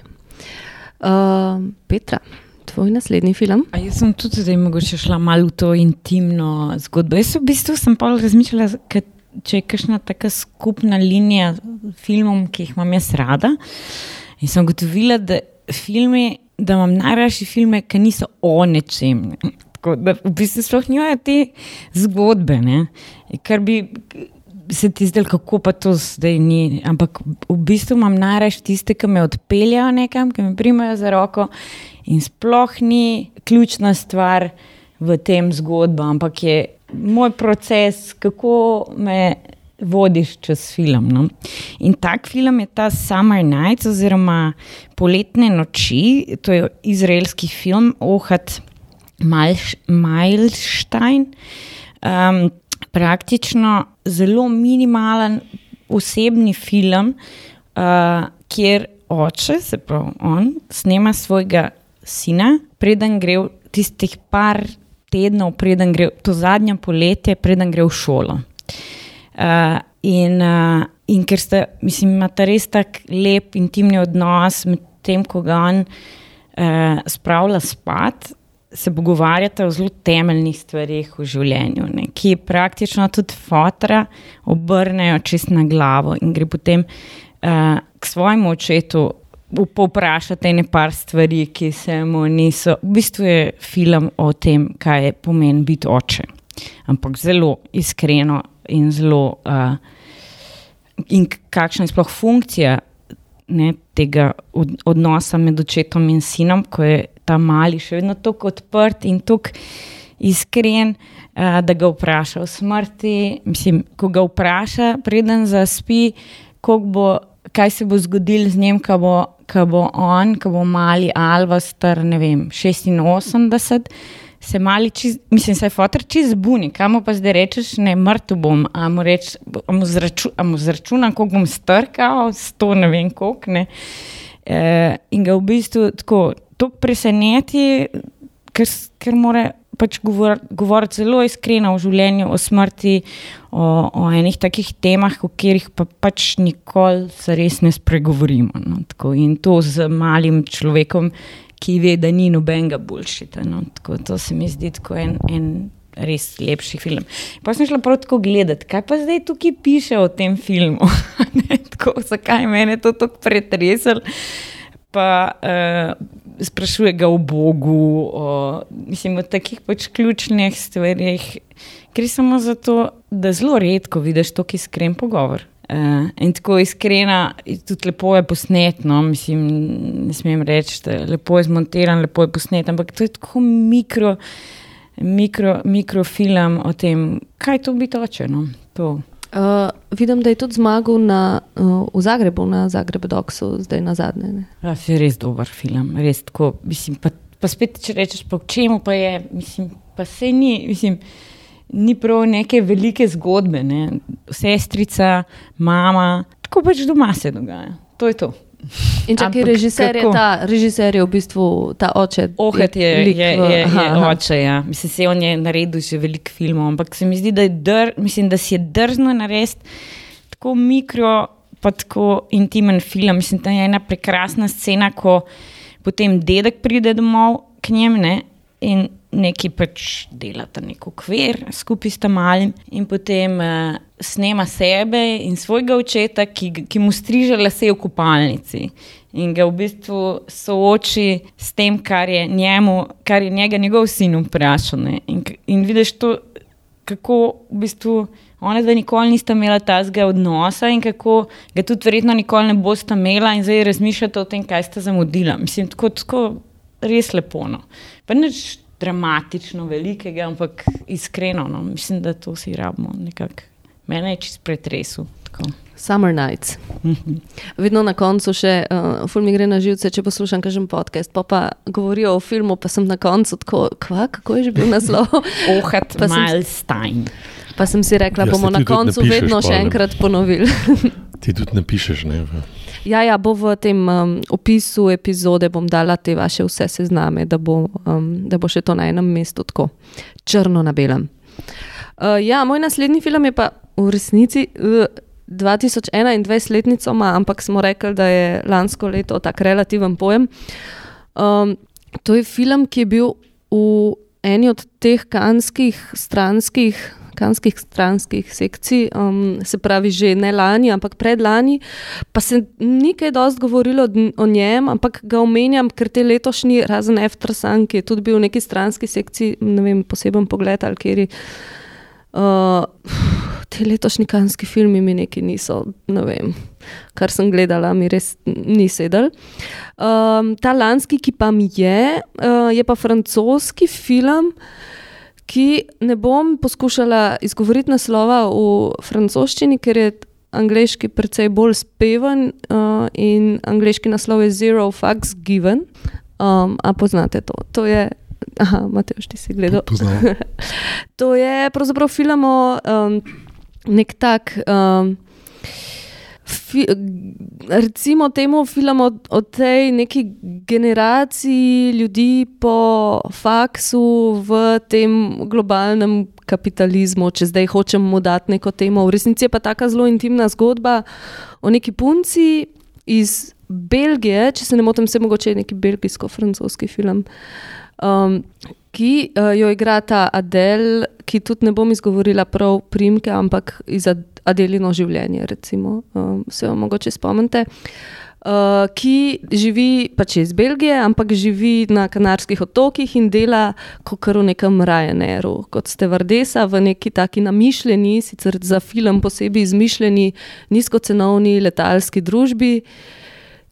Uh, Petra, tvoj naslednji film? A jaz sem tudi zdaj mogoče šla malo v to intimno zgodbo. Jaz v bistvu sem pa razmišljala, če je kakšna taka skupna linija filmov, ki jih imam jaz rada. In sem ugotovila, da, filmi, da imam najrašji filme, ki niso o nečem. Ne. Tako da v bistvu sploh nimajo te zgodbe, kar bi se ti zdelo, kako pa to zdaj ni. Ampak v bistvu imam najraš tiste, ki me odpeljajo nekam, ki me primajo za roko in sploh ni ključna stvar v tem zgodbi, ampak je moj proces, kako me vodiš čez film. No? In tak film je ta Summer Nights oziroma Poletne noči, to je izraelski film Ohad Milstein. Um, praktično zelo minimalen osebni film, uh, kjer oče, se pravi, on snema svojega sina, preden gre tistih par tednov, preden gre to zadnje poletje, preden gre v šolo. Uh, in, uh, in ker ste, mislim, imate res tako lep intimni odnos med tem, ko ga on uh, spravlja spat se pogovarjate o zelo temeljnih stvarih v življenju, ne, ki praktično tudi fotra obrnejo čist na glavo in gre potem uh, k svojemu očetu. Povprašate nekaj stvari, ki se mu niso. V bistvu je film o tem, kaj je pomen biti oče. Ampak zelo iskreno in zelo. Uh, in kakšna je sploh funkcija ne, tega od, odnosa med očetom in sinom, ko je ta mali še vedno tako odprt in tako iskren, uh, da ga vpraša o smrti. Mislim, ko ga vpraša, preden zaspi, bo, kaj se bo zgodilo z njim, ko bo, bo on, ko bo mali Alva, star ne vem, 86. Se mali, čiz, mislim, se je fotor čez buni, kam pa zdaj rečeš, ne, mrtev bom, a mu, reč, a mu, zraču, a mu zračunam, koliko bom strkal, sto ne vem koliko. E, in ga v bistvu tako to preseneti, ker, ker mora pač govoriti govor zelo iskreno o življenju, o smrti, o, o enih takih temah, o katerih pa pač nikoli se res ne spregovorimo. No, in to z malim človekom, ki ve, da ni nobenega boljšega. No, to se mi zdi kot en. en Res lepši film. Pa sem šla prav tako gledati, kaj pa zdaj tukaj piše o tem filmu. tako, zakaj me je to tako pretreslo? Pa uh, sprašuje ga o Bogu, o, mislim, o takih pač ključnih stvarih. Gre samo zato, da zelo redko vidiš tako iskren pogovor. Uh, in tako iskrena, tudi lepo je posnetno, mislim, ne smem reči, da je lepo zmontiran, lepo je posnet, ampak to je tako mikro, mikro, mikrofilm o tem, kaj to bi točeno. To. Uh, vidim, da je tudi zmagal na, uh, v Zagrebu, na Zagrebu, Doksu, zdaj na zadnje. Ja, je res dober film, res tako. Mislim, pa, pa spet, če rečeš, po čemu pa je, mislim, pa se ni, mislim, ni prav neke velike zgodbe, ne? sestrica, mama, tako pač doma se dogaja. To je to. In če je režiser, je ta režiser je v bistvu ta oče. Ohet je, je, je, je, je oče. Ja. Mislim, se on je naredil že veliko filmov, ampak se mi zdi, da, dr, mislim, da si je drzno narediti tako mikro, pa tako intimen film. Mislim, da je ena prekrasna scena, ko potem dedek pride domov k njemu in neki pač delata neko kvir skupaj s tem malim in potem uh, snema sebe in svojega očeta, ki, ki mu striže lase v kopalnici. In ga v bistvu sooči s tem, kar je, njemu, kar je njega njegov sin vprašal. In, in vidiš to, kako v bistvu ona dva nikoli nista imela tazga odnosa in kako ga tudi verjetno nikoli ne bosta imela in zdaj razmišljate o tem, kaj sta zamudila. Mislim, tako, tako res lepo. No. Pa nič dramatično velikega, ampak iskreno, no. mislim, da to si rabimo nekako. Mene je čist pretresel. Summer Nights. Vedno na koncu še, uh, film gre na živce, če poslušam kažem podcast, pa pa govorijo o filmu, pa sem na koncu tako, kva, kako je že bil naslov? Ohat Milstein. Pa sem si rekla, ja, bomo na koncu vedno še enkrat ponovili. ti tudi ne pišeš, ne? Ja, ja, bo v tem um, opisu epizode bom dala te vaše vse sezname, da bo, um, da bo še to na enem mestu tako črno na belem. Uh, ja, moj naslednji film je pa v resnici uh, 2021-letnico, ampak smo rekli, da je lansko leto tako relativen pojem. Um, to je film, ki je bil v eni od teh kanskih stranskih kanskih stranskih sekcij, um, se pravi že ne lani, ampak predlani. Pa se ni kaj dosti govorilo o njem, ampak ga omenjam, ker te letošnji, razen Eftrasan, ki je tudi bil v neki stranski sekciji, ne vem, poseben pogled ali kjer. Uh, te letošnji kanski filmi mi neki niso, ne vem, kar sem gledala, mi res ni sedel. Um, ta lanski, ki pa mi je, uh, je pa francoski film, ki ne bom poskušala izgovoriti naslova v francoščini, ker je angliški precej bolj speven uh, in angliški naslov je Zero Fucks Given. Um, a poznate to? To je Aha, Mateoš, ti si gledal. to je pravzaprav film o um, nek tak. Um, Fi, recimo temu filmu o, o tej neki generaciji ljudi po faksu v tem globalnem kapitalizmu, če zdaj hočemo dati neko temo. V resnici je pa tako zelo intimna zgodba o neki punci iz Belgije, če se ne motim, se mogoče neki belgijsko-francoski film. Um, ki uh, jo igra ta Adel, ki tudi ne bom izgovorila prav primke, ampak iz Adelino življenje, recimo, um, se jo mogoče spomnite. Uh, ki živi pač iz Belgije, ampak živi na Kanarskih otokih in dela kot v nekem Ryanairu, kot ste vrdesa v neki taki namišljeni, sicer za film posebej izmišljeni, nizkocenovni letalski družbi. Uh,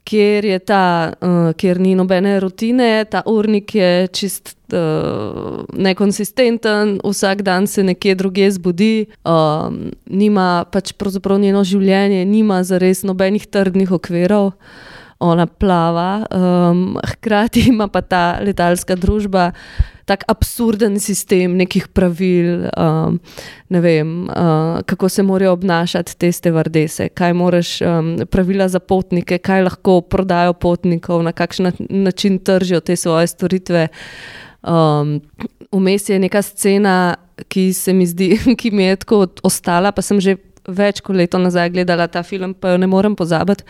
kjer, ta, uh, kjer ni nobene rutine, ta urnik je čist uh, nekonsistenten, vsak dan se nekje drugje zbudi, um, nima pač pravzaprav njeno življenje, nima zares nobenih trdnih okvirov. Ona plava, um, hkrati ima pa ta letalska družba tak absurden sistem nekih pravil, um, ne vem, uh, kako se morajo obnašati te stevardese, kaj moraš, um, pravila za potnike, kaj lahko prodajo potnikov, na kakšen način tržijo te svoje storitve. Um, vmes je neka scena, ki se mi zdi, ki mi je tako ostala, pa sem že več kot leto nazaj gledala ta film, pa jo ne morem pozabiti.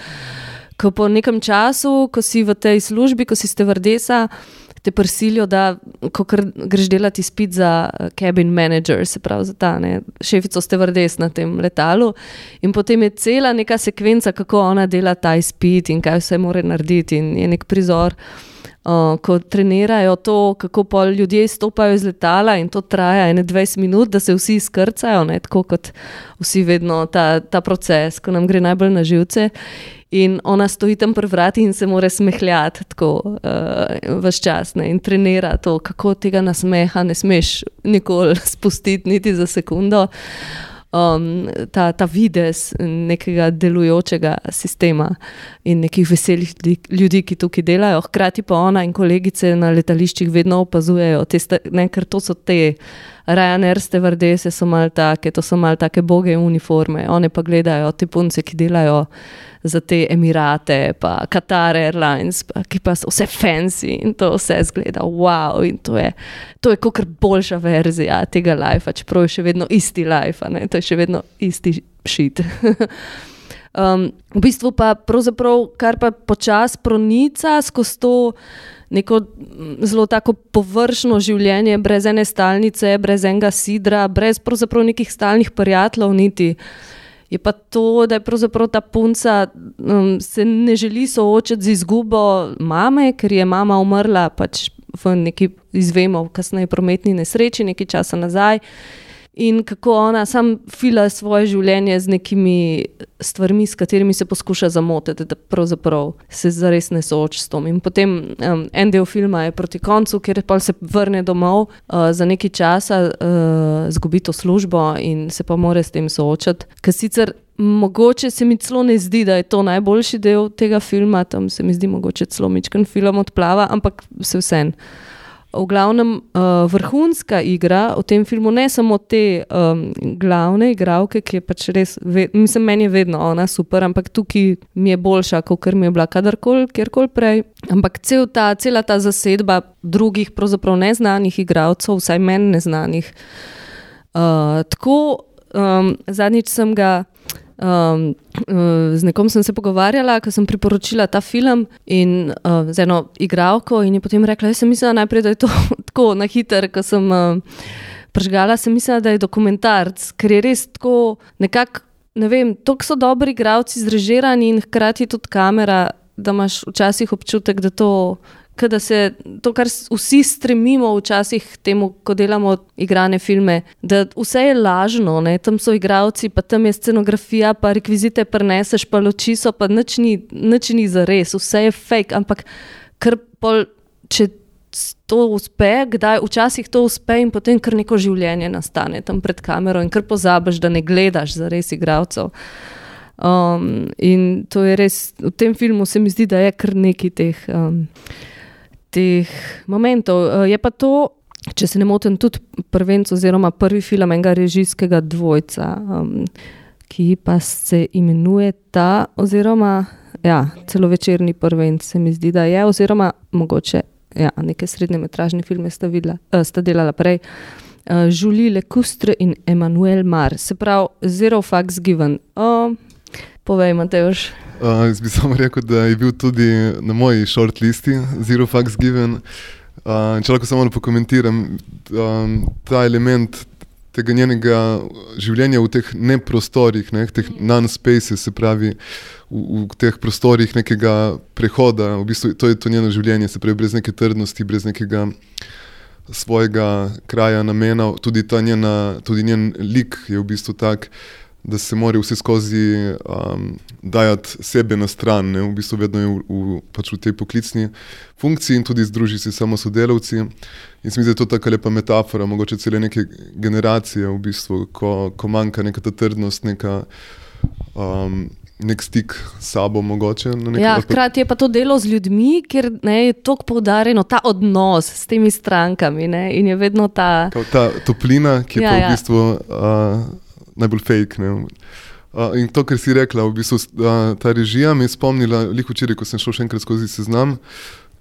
Ko po nekem času, ko si v tej službi, ko si stevardesa, te prisilijo, da greš delati spit za eh, cabin manager, se pravi za ta ne, šefico stevardes na tem letalu. In potem je cela neka sekvenca, kako ona dela ta spit in kaj vse mora narediti, in je nek prizor. Uh, ko trenirajo to, kako ljudje stopajo iz letala, in to traja 21 minut, da se vsi skrcajo, ne, tako kot vsi vedno ta, ta proces, ko nam gre najbolj na živce. In ona stoji tam pri vrati in se mora smehljati tako uh, vse čas ne? in trenira to, kako tega nasmeha ne smeš nikoli spustiti, niti za sekundo. Um, ta, ta vides nekega delujočega sistema in nekih veselih ljudi, ki tukaj delajo. Hkrati pa ona in kolegice na letališčih vedno opazujejo, ker to so te Ryanairste vrdese, so malo take, to so malo take boge uniforme. One pa gledajo te punce, ki delajo za te Emirate, pa Qatar Airlines, pa, ki pa so vse fancy in to vse zgleda wow. In to je, to je kot boljša verzija tega life, čeprav je še vedno isti ne? to je še vedno isti šit. um, v bistvu pa pravzaprav kar pa počasi pronica skozi to. Neko zelo tako površno življenje, brez ene stalnice, brez enega sidra, brez pravzaprav nekih stalnih prijateljev, niti. Uh, je pa to, da je pravzaprav ta punca um, se ne želi soočati z izgubo mame, ker je mama umrla pač v neki, izvemo, kasneje prometni nesreči, nekaj časa nazaj in kako ona sam fila svoje življenje z nekimi stvarmi, s katerimi se poskuša zamotiti, da pravzaprav se zares ne sooči s tom. In potem um, en del filma je proti koncu, kjer pa se vrne domov uh, za nekaj časa, uh, zgubi to službo in se pa more s tem soočati. Ker sicer. Mogoče se mi celo ne zdi, da je to najboljši del tega filma, tam se mi zdi mogoče celo mičken film odplava, ampak se vseeno v glavnem uh, vrhunska igra v tem filmu, ne samo te um, glavne igralke, ki je pač res, mislim, meni je vedno ona super, ampak tukaj mi je boljša, kot mi je bila kadarkoli, kjerkoli prej. Ampak cel ta, cela ta zasedba drugih, pravzaprav neznanih igralcev, vsaj meni neznanih. Uh, tako um, zadnjič sem ga. Um, z nekom sem se pogovarjala, ko sem priporočila ta film in uh, z eno igralko, in je potem rekla: Jaz sem mislila najprej, da je to tako na hiter, ko sem uh, Pržgala sem mislila, da je dokumentarc, ker je res tako nekako, ne vem, tako so dobri igravci zrežirani in hkrati tudi kamera, da imaš včasih občutek, da to. Da se to, kar vsi stremimo, včasih temu, ko delamo igrane filme, da vse je lažno, ne? tam so igravci, pa tam je scenografija, pa rekvizite preneseš, pa loči so, pa nič ni, nič ni za res, vse je fake. Ampak, pol, če to uspe, kdaj včasih to uspe, in potem kar neko življenje nastane tam pred kamero, in kar pozabiš, da ne gledaš za res igravcev. Um, in to je res, v tem filmu se mi zdi, da je kar nekaj teh, um, teh momentov. Uh, je pa to, če se ne motim, tudi prvenc oziroma prvi film enega režijskega dvojca, um, ki pa se imenuje ta, oziroma ja, celovečerni prvenc, se mi zdi, da je, oziroma mogoče ja, neke srednje metražne filme sta, videla, uh, sta delala prej. Uh, Julie Lecustre in Emmanuel Mar, se pravi, Zero Fax Given. Uh, povej, Mateoš. Uh, jaz bi samo rekel, da je bil tudi na moji shortlisti Zero Fax Given. Uh, če lahko samo pokomentiram, um, ta element tega njenega življenja v teh neprostorih, ne, teh non-spaces, se pravi, v, v teh prostorih nekega prehoda, v bistvu to je to njeno življenje, se pravi, brez neke trdnosti, brez nekega svojega kraja, namena. Tudi, njena, tudi njen lik je v bistvu tak, da se mora vse skozi um, dajati sebe na stran, ne, v bistvu vedno je v, v, pač v tej poklicni funkciji in tudi združi se samo sodelavci. In se mi zdi, da je to tako lepa metafora, mogoče cele neke generacije, v bistvu, ko, ko manjka neka ta trdnost, neka. Um, nek stik s sabo, mogoče. Ja, hkrati je pa to delo z ljudmi, ker ne, je tako poudarjeno ta odnos s temi strankami. Ne, in je vedno ta. Ta toplina, ki je ja, pa v ja. bistvu uh, najbolj fake. Ne. Uh, in to, kar si rekla, v bistvu, uh, ta režija me je spomnila, veliko včeraj, ko sem šel še enkrat skozi seznam.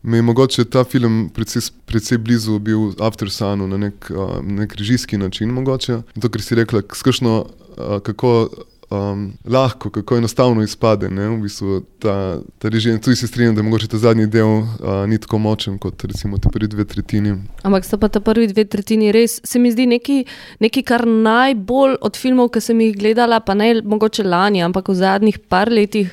Mi je mogoče ta film precej, precej blizu bil After Sunu na nek, uh, nek režijski način. Mogoče. In to, kar si rekla, skršno, uh, kako um, lahko, kako enostavno izpade. Ne, v bistvu ta, ta režim, tudi se strinjam, da mogoče ta zadnji del uh, ni tako močen kot recimo te prvi dve tretjini. Ampak so pa ta prvi dve tretjini res, se mi zdi nekaj, nekaj kar najbolj od filmov, ki sem jih gledala, pa ne mogoče lani, ampak v zadnjih par letih.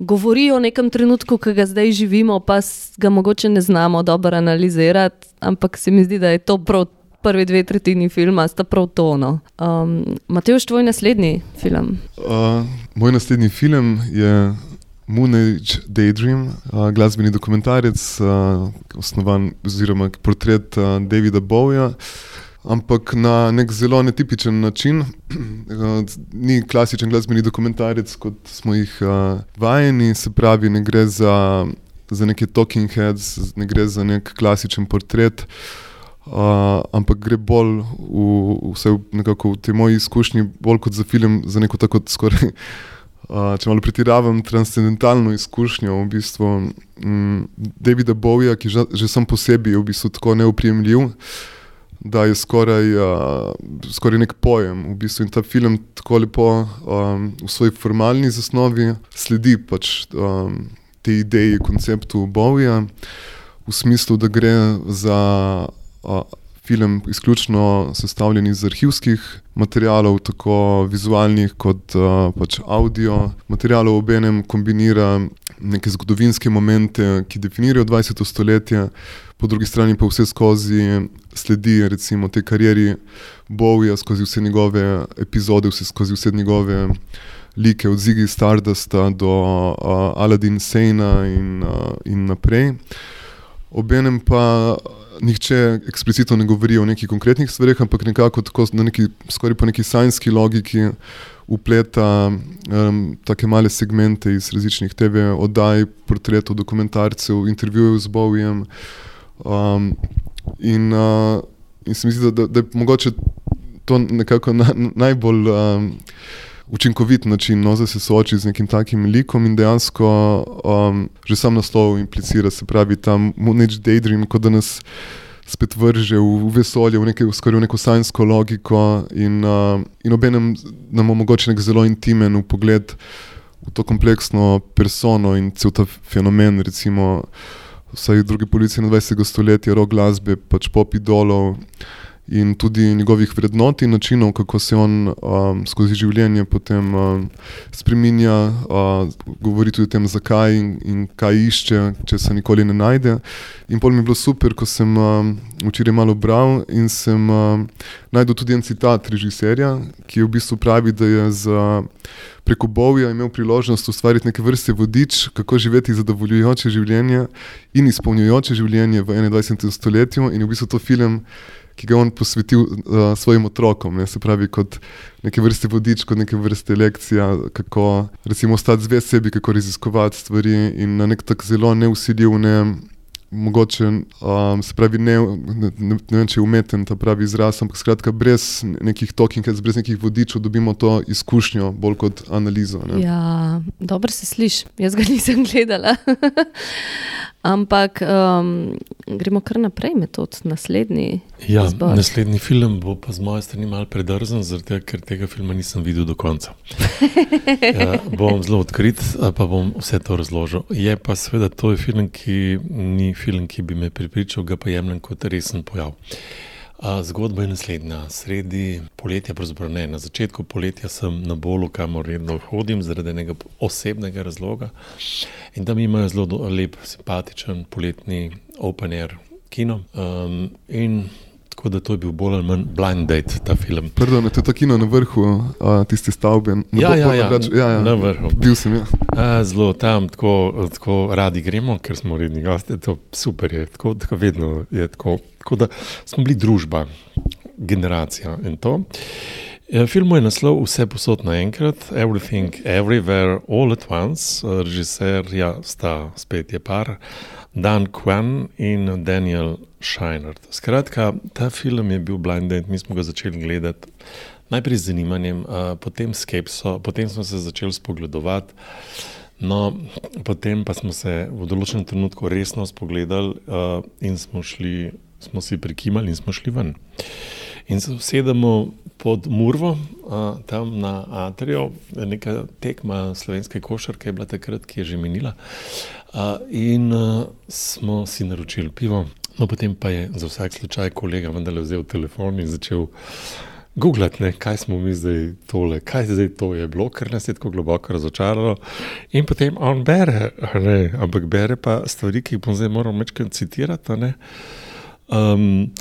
Govorijo o nekem trenutku, ki ga zdaj živimo, pa ga mogoče ne znamo dobro analizirati, ampak se mi zdi, da je to prav prvi dve tretjini filma sta prav tono. Um, Mateoš, tvoj naslednji film? Uh, moj naslednji film je Moon Age Daydream, uh, glasbeni dokumentarec, uh, osnovan oziroma portret uh, Davida Bowja. Ampak na nek zelo netipičen način, ni klasičen glasbeni dokumentarec, kot smo jih uh, vajeni, se pravi, ne gre za, za neke talking heads, ne gre za nek klasičen portret. Uh, Uh, ampak gre bolj v, vse nekako v tej moji izkušnji, bolj kot za film, za neko tako skoraj, uh, če malo pretiravam, transcendentalno izkušnjo. V bistvu, um, Davida Bowija, ki že, že sam po sebi je v bistvu tako neuprijemljiv, da je skoraj, uh, skoraj nek pojem. V bistvu. In ta film tako lepo um, v svoji formalni zasnovi sledi pač um, tej ideji, konceptu Bowija, v smislu, da gre za film izključno sestavljen iz arhivskih materialov, tako vizualnih kot uh, pač audio materialov, ob enem kombinira neke zgodovinske momente, ki definirajo 20. stoletje, po drugi strani pa vse skozi sledi recimo te karieri Bowija, skozi vse njegove epizode, vse skozi vse njegove like, od Ziggy Stardusta do uh, Aladdin Sejna in, uh, in naprej. Obenem pa nihče eksplicitno ne govori o nekih konkretnih stvarih, ampak nekako tako, na neki, skoraj po neki sajnski logiki upleta um, take male segmente iz različnih TV oddaj, portretov, dokumentarcev, intervjujev z Bowijem. Um, in, uh, in se mi zdi, da, da, da je mogoče to nekako na, najbolj. Um, učinkovit način, no, da se sooči z nekim takim likom in dejansko um, že sam naslov implicira, se pravi, tam neč daydream, kot da nas spet vrže v, vesolje, v, neke, v skoraj v neko sajnsko logiko in, uh, in obenem nam omogoča nek zelo intimen pogled v to kompleksno persono in cel ta fenomen, recimo vsaj druge policije na 20. stoletju, rok glasbe, pač pop idolov in tudi njegovih vrednot in načinov, kako se on um, skozi življenje potem um, spremenja, uh, govori tudi o tem, zakaj in, in kaj išče, če se nikoli ne najde. In pol mi je bilo super, ko sem um, včeraj malo bral in sem um, najdel tudi en citat režiserja, ki v bistvu pravi, da je za preko Bovja imel priložnost ustvariti neke vrste vodič, kako živeti zadovoljujoče življenje in izpolnjujoče življenje v 21. stoletju. In v bistvu to film, ki ga je on posvetil uh, svojim otrokom, ne? se pravi kot neke vrste vodič, kot neke vrste lekcija, kako recimo ostati zvest sebi, kako raziskovati stvari in na nek tak zelo neusiljiv. Ne, mogoče, um, se pravi, ne, ne, ne, ne vem, če je umeten ta pravi izraz, ampak skratka, brez nekih talking heads, brez nekih vodičev, dobimo to izkušnjo bolj kot analizo. Ne. Ja, dobro se sliši, jaz ga nisem gledala. Ampak um, gremo kar naprej, metod, naslednji. Ja, izbor. naslednji film bo pa z moje strani malo predrzen, tega, ker tega filma nisem videl do konca. ja, bom zelo odkrit, pa bom vse to razložil. Je pa seveda to je film, ki ni film, ki bi me pripričal, ga pa jemljem kot resen pojav. A, zgodba je naslednja. Sredi poletja, pravzaprav ne, na začetku poletja sem na bolu, kamor redno hodim, zaradi enega osebnega razloga. In tam imajo zelo lep, simpatičen poletni open air kino. Um, in tako da to je bil bolj ali manj blind date, ta film. Pardon, je to ta kino na vrhu uh, tiste stavbe? Na Ja, ja, ja, Rač- ja, ja. na vrhu. Bil sem, ja. A, zelo tam, tako, tako radi gremo, ker smo redni gosti, to super je, tako, tako vedno je tako. Tako da smo bili družba, generacija in to. E, Filmu je naslov Vse posod naenkrat, Everything, Everywhere, All at Once, režiserja sta spet je par, Dan Kwan in Daniel Scheinert. Skratka, ta film je bil blind date, mi smo ga začeli gledati. Najprej z zanimanjem, potem skepso, potem smo se začeli spogledovati. No, potem pa smo se v določenem trenutku resno spogledali uh, in smo, šli, smo si prikimali in smo šli ven. In se usedemo pod Murvo, uh, tam na Atrijo, neka tekma slovenske košarke je bila takrat, ki je že minila. Uh, in uh, smo si naročili pivo, no potem pa je za vsak slučaj kolega vendarle vzel telefon in začel googlati, ne, kaj smo mi zdaj tole, kaj zdaj to je bilo, ker nas je tako globoko razočaralo. In potem on bere, a ne, ampak bere pa stvari, ki jih bom zdaj moral večkrat citirati. a ne. Um,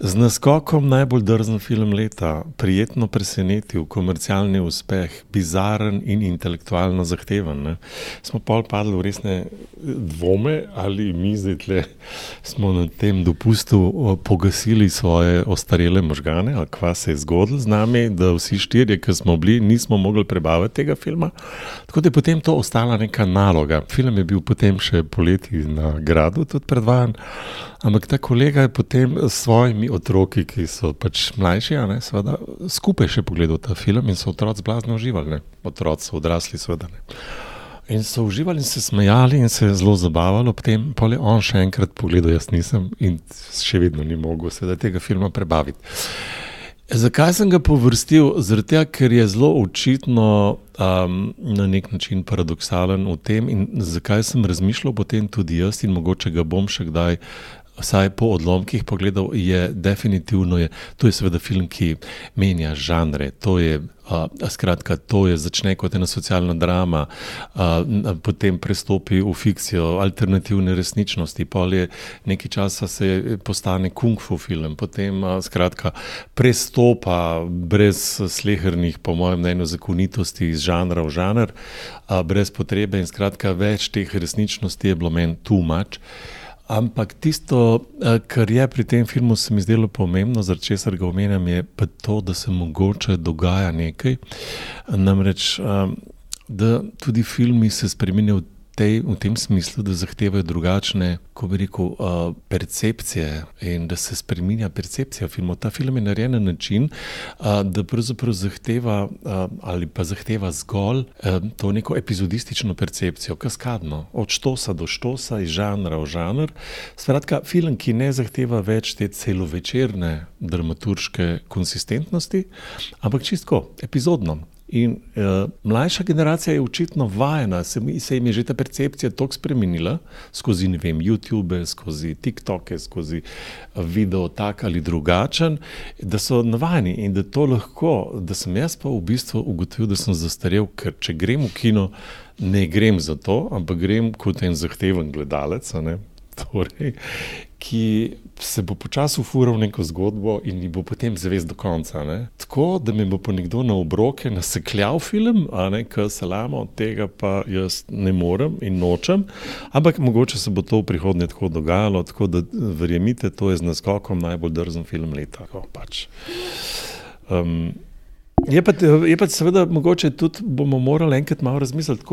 z naskokom najbolj drzen film leta, prijetno presenetil, komercialni uspeh, bizaren in intelektualno zahteven. Ne. Smo pol padli v resne dvome, ali mi zdaj tle smo na tem dopustu pogasili svoje ostarele možgane, ali kva se je zgodilo z nami, da vsi štirje, ki smo bili, nismo mogli prebaviti tega filma. Tako da je potem to ostala neka naloga. Film je bil potem še poleti na gradu tudi predvajan. Ampak ta kolega je potem s svojimi otroki, ki so pač mlajši, ne, seveda, skupaj še pogledal ta film in so otroci blazno uživali. Ne. Otroci so odrasli, seveda ne. In so uživali in se smejali in se zelo zabavali, potem pa je on še enkrat pogledal, jaz nisem in še vedno ni mogel seveda tega filma prebaviti. Zakaj sem ga povrstil? Tega, ker je zelo očitno um, na nek način paradoksalen v tem, in zakaj sem razmišljal potem tudi jaz, in mogoče ga bom še kdaj, vsaj po odlomkih, pogledal, je definitivno, je, to je seveda film, ki menja žanre. To je, uh, skratka, to je začne kot ena socialna drama, uh, n- potem prestopi v fikcijo, alternativne resničnosti, pol je nekaj časa se postane kung fu film, potem uh, skratka prestopa brez slehernih, po mojem mnenju, zakonitosti iz žanra v žanr, uh, brez potrebe in skratka več teh resničnosti je bilo meni too much. Ampak tisto, eh, kar je pri tem filmu, se mi zdelo pomembno, zaradi česar ga omenjam, je pa to, da se mogoče dogaja nekaj. Namreč, eh, da tudi filmi se spremenjajo v, tej, v tem smislu, da zahtevajo drugačne, ko bi rekel, eh, percepcije in da se spremenja percepcija filmov. Ta film je narejen na način, eh, da pravzaprav zahteva eh, ali pa zahteva zgolj eh, to neko epizodistično percepcijo, kaskadno, od štosa do štosa, iz žanra v žanr. Skratka, film, ki ne zahteva več te celovečerne dramaturške konsistentnosti, ampak čisto epizodno. In uh, mlajša generacija je očitno vajena, se, se jim je že ta percepcija tako spremenila skozi vem, YouTube, skozi TikToke, skozi video tak ali drugačen, da so navajeni in da to lahko, da sem jaz pa v bistvu ugotovil, da sem zastarel, ker če grem v kino, ne grem za to, ampak grem kot en zahteven gledalec. Torej, ki se bo počasi ufural neko zgodbo in bo potem zvest do konca. Ne? Tako da mi bo pa nekdo na obroke nasekljal film, a ne kar salamo, tega pa jaz ne morem in nočem. Ampak mogoče se bo to v prihodnje tako dogajalo, tako da verjemite, to je z naskokom najbolj drzen film leta. Pač. Um, Je pa, je pa seveda mogoče tudi bomo morali enkrat malo razmisliti,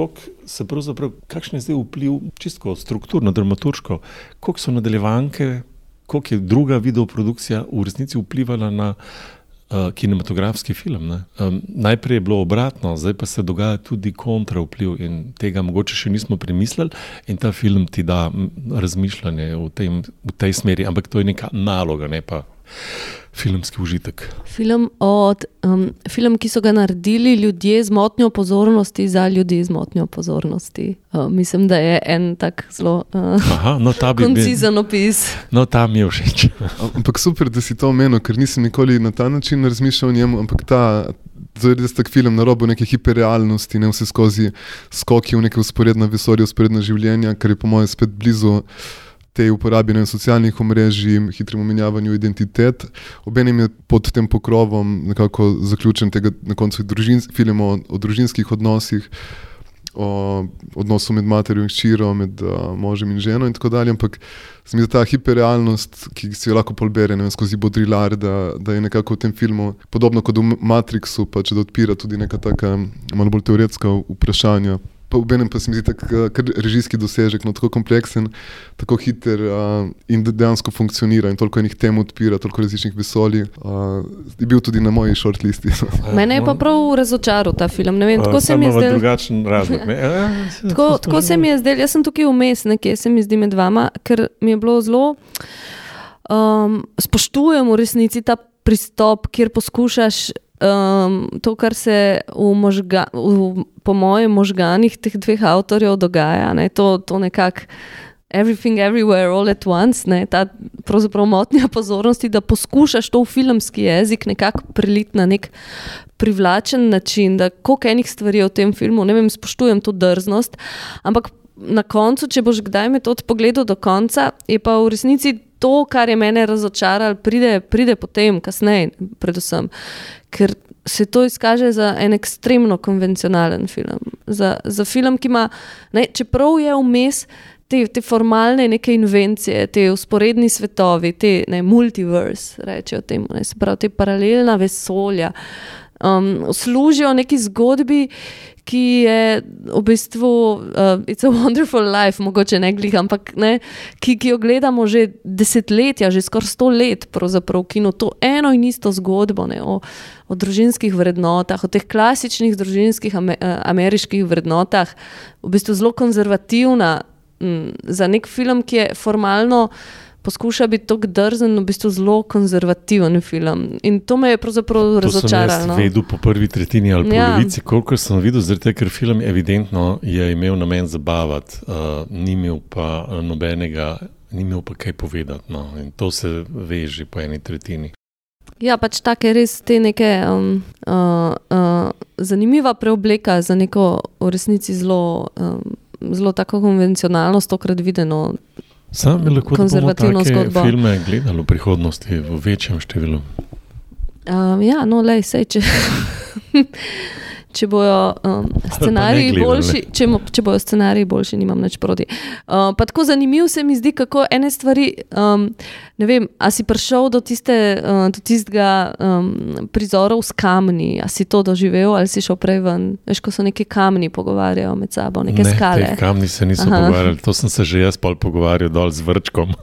kakšen je zdaj vpliv, čisto strukturno, dramaturško, koliko so nadaljevanke, koliko je druga videoprodukcija v resnici vplivala na uh, kinematografski film. Um, najprej je bilo obratno, zdaj pa se dogaja tudi kontra vpliv in tega mogoče še nismo premislili in ta film ti da razmišljanje v, tem, v tej smeri, ampak to je neka naloga, ne pa filmski užitek. Film, od, um, film, ki so ga naredili ljudje z motnjo pozornosti za ljudi z motnjo pozornosti. Uh, mislim, da je en tak zelo uh, no, koncizen opis. No, tam je všeč. ampak super, da si to omenil, ker nisem nikoli na ta način razmišljal o njem. Ampak ta. Da je tak film na robu neke hiperrealnosti, ne vse skozi skoki v neke usporedne vesolje, usporedne življenja, kar je po mojem spet blizu uh, tej uporabi ne, socialnih omrežij, hitremu menjavanju identitet. Obenem je pod tem pokrovom nekako zaključen tega na koncu film o, o družinskih odnosih, o odnosu med materjo in ščiro, med uh, možem in ženo in tako dalje. Ampak se mi zdi ta hiperrealnost, ki se jo lahko polbere ne, skozi bodrilar, da, da je nekako v tem filmu podobno kot v Matrixu, pa če da odpira tudi neka taka malo bolj teoretska vprašanja pa v enem pa se mi zdi tako režijski dosežek, no, tako kompleksen, tako hiter uh, in dejansko funkcionira in toliko enih tem odpira, toliko različnih vesolij. Uh, je bil tudi na moji shortlisti. Mene je pa prav razočaral ta film. Vem, tako se mi je zdel. Drugačen razlog. Ja, tako, tako se mi je zdel, jaz sem tukaj vmes, nekje se mi zdi med vama, ker mi je bilo zelo. Um, spoštujem v resnici ta pristop, kjer poskušaš um, to, kar se v, možga, v po mojem možganih teh dveh avtorjev dogaja. Ne, to, to nekako. Everything, everywhere, all at once, ne, ta pravzaprav motnja pozornosti, da poskušaš to v filmski jezik nekako preliti na nek privlačen način, da koliko enih stvari je v tem filmu, ne vem, spoštujem to drznost, ampak na koncu, če boš kdaj me to pogledal do konca, je pa v resnici to, kar je mene razočaralo, pride, pride potem, kasneje, predvsem. Ker se to izkaže za en ekstremno konvencionalen film. Za, za film, ki ima, ne, čeprav je vmes. Te, te formalne neke invencije, te usporedni svetovi, te ne, multiverse, rečejo temu, ne, se pravi, te paralelna vesolja, um, služijo neki zgodbi, ki je v bistvu uh, It's a Wonderful Life, mogoče ne glih, ampak ne, ki, ki jo gledamo že desetletja, že skoraj sto let, pravzaprav v kinu, to eno in isto zgodbo ne, o, o družinskih vrednotah, o teh klasičnih družinskih ame, uh, ameriških vrednotah, v bistvu zelo konzervativna m, za nek film, ki je formalno poskuša biti tako drzen, v bistvu zelo konzervativen film. In to me je pravzaprav razočaralo. No. Vedel po prvi tretjini ali ja. polovici, koliko sem videl, zato ker film evidentno je imel namen zabavati, uh, ni imel pa nobenega, ni imel pa kaj povedati. No. In to se veže po eni tretjini. Ja, pač tako je res te neke um, uh, uh, zanimiva preobleka za neko v resnici zelo, um, zelo tako konvencionalno, stokrat videno Sam bi lahko konzervativno zgodbo. Filme gledali v prihodnosti v večjem številu. Um, ja, no, le, sej, če, če bojo um, scenariji boljši, če, če bojo scenariji boljši, nimam nič proti. Uh, tako zanimivo se mi zdi, kako ene stvari. Um, ne vem, a si prišel do, tiste, uh, do tistega um, prizora s kamni, a si to doživel ali si šel prej ven. Veš, ko so neki kamni pogovarjajo med sabo, neke ne, skale. Kamni se niso Aha. pogovarjali, to sem se že jaz pol pogovarjal dol z vrčkom.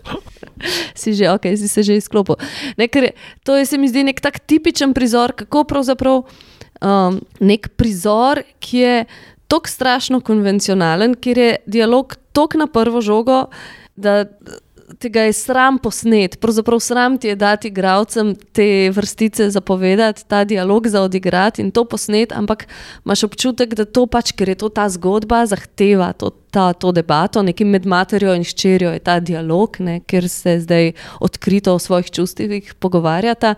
si že, ok, si se že izklopil. Ne, to je se mi zdi nek tak tipičen prizor, kako pravzaprav um, nek prizor, ki je tako strašno konvencionalen, ker je dialog tako na prvo žogo, da tega je sram posnet, pravzaprav sram ti je dati igravcem te vrstice zapovedati, ta dialog za odigrati in to posnet, ampak imaš občutek, da to pač, ker je to ta zgodba, zahteva to, ta, to debato, nekje med materjo in ščerjo je ta dialog, ne, ker se zdaj odkrito o svojih čustvih pogovarjata.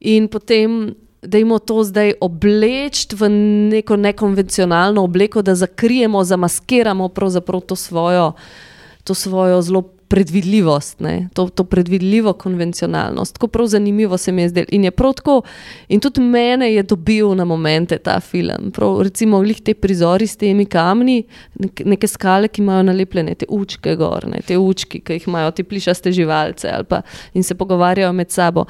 In potem da jim to zdaj obleči v neko nekonvencionalno obleko, da zakrijemo, zamaskiramo to svojo, to svojo zelo predvidljivost, to, to predvidljivo konvencionalnost. Tako prav zanimivo se mi je zdelo. In je prav tako, in tudi mene je dobil na momente ta film. Prav, recimo, glih te prizori s temi kamni, neke, skale, ki imajo nalepljene te učke gor, ne, te učki, ki jih imajo ti plišaste živalce pa, in se pogovarjajo med sabo.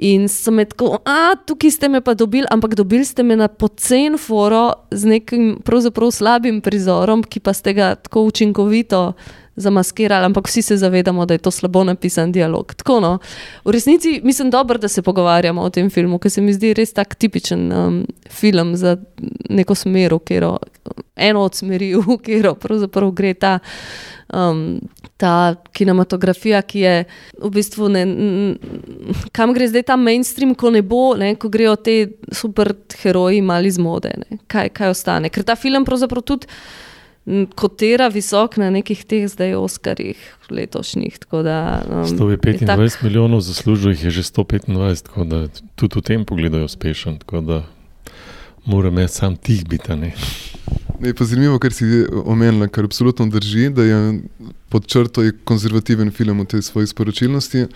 In so me tako, a tukaj ste me pa dobili, ampak dobili ste me na pocen foro z nekim pravzaprav slabim prizorom, ki pa ste ga tako učinkovito zamaskirali, ampak vsi se zavedamo, da je to slabo napisan dialog. Tako, no. V resnici mislim, dobro, da se pogovarjamo o tem filmu, ker se mi zdi res tak tipičen um, film za neko smer, kjero, eno od smeri, v katero pravzaprav gre ta. Um, ta kinematografija, ki je v bistvu, ne, kam gre zdaj ta mainstream, ko ne bo, ne, ko grejo te superheroji mali z mode, kaj, kaj ostane. Ker ta film pravzaprav tudi kotira visok na nekih teh zdaj Oskarjih letošnjih. Da, um, 125 tak... milijonov zaslužil jih je že 125, tako da tudi v tem pogledu je uspešen. Tako da moram jaz sam tih biti. Je pa zanimivo, kar si omenila, kar absolutno drži, da je pod črto je konzervativen film v tej svoji sporočilnosti.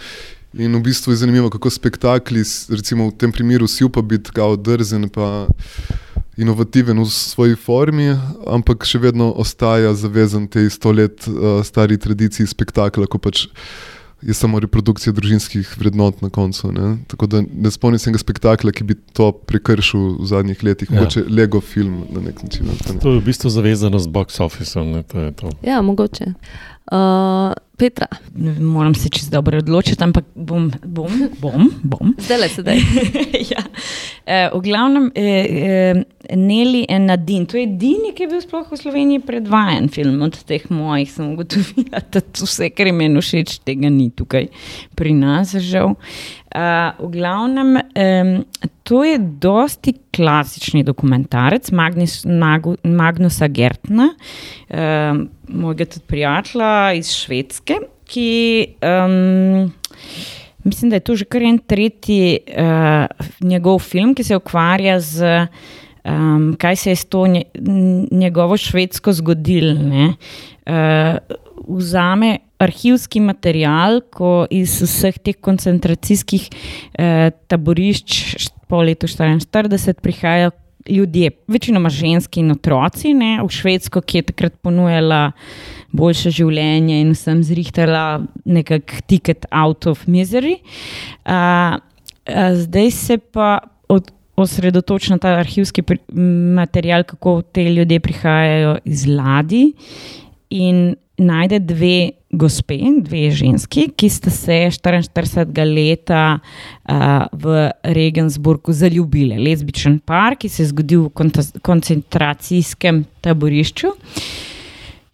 In v bistvu je zanimivo, kako spektakli, recimo v tem primeru, si upa biti kao drzen. Pa, inovativen v svoji formi, ampak še vedno ostaja zavezan tej stolet uh, stari tradiciji spektakla, ko pač je samo reprodukcija družinskih vrednot na koncu. Ne? Tako da ne spomnim se enega spektakla, ki bi to prekršil v zadnjih letih, ja. mogoče Lego film na nek način. To je v bistvu zavezano z box officem. Ja, mogoče. Uh, Petra. Moram se čez dobro odločiti, ampak bom, bom, bom. bom. Zdaj le sedaj. ja. e, v glavnem, e, e, Neli in Nadin, to je edini, ki je bil sploh v Sloveniji predvajan film od teh mojih, sem ugotovila, da vse, kar je meni všeč, tega ni tukaj pri nas, žal. Uh, v glavnem, um, to je dosti klasični dokumentarec Magnus, Magu, Magnusa Gertna, um, mojega tudi prijatelja iz Švedske, ki um, mislim, da je to že kar en tretji uh, njegov film, ki se ukvarja z. Um, kaj se je s to njegovo švedsko zgodilo? Uh, vzame arhivski material, ko iz vseh teh koncentracijskih eh, taborišč po letu 1944 prihajajo ljudje, večinoma ženski in otroci, ne, v Švedsko, ki je takrat ponujala boljše življenje in sem zrihtala nekakšen ticket out of misery. Uh, zdaj se pa od. Osredotočen na ta arhivski material, kako te ljudje prihajajo iz ladij, in najde dve gospe, dve ženski, ki sta se 44 leta uh, v Regensburgu zaljubili. Lezbičen par, ki se je zgodil v koncentracijskem taborišču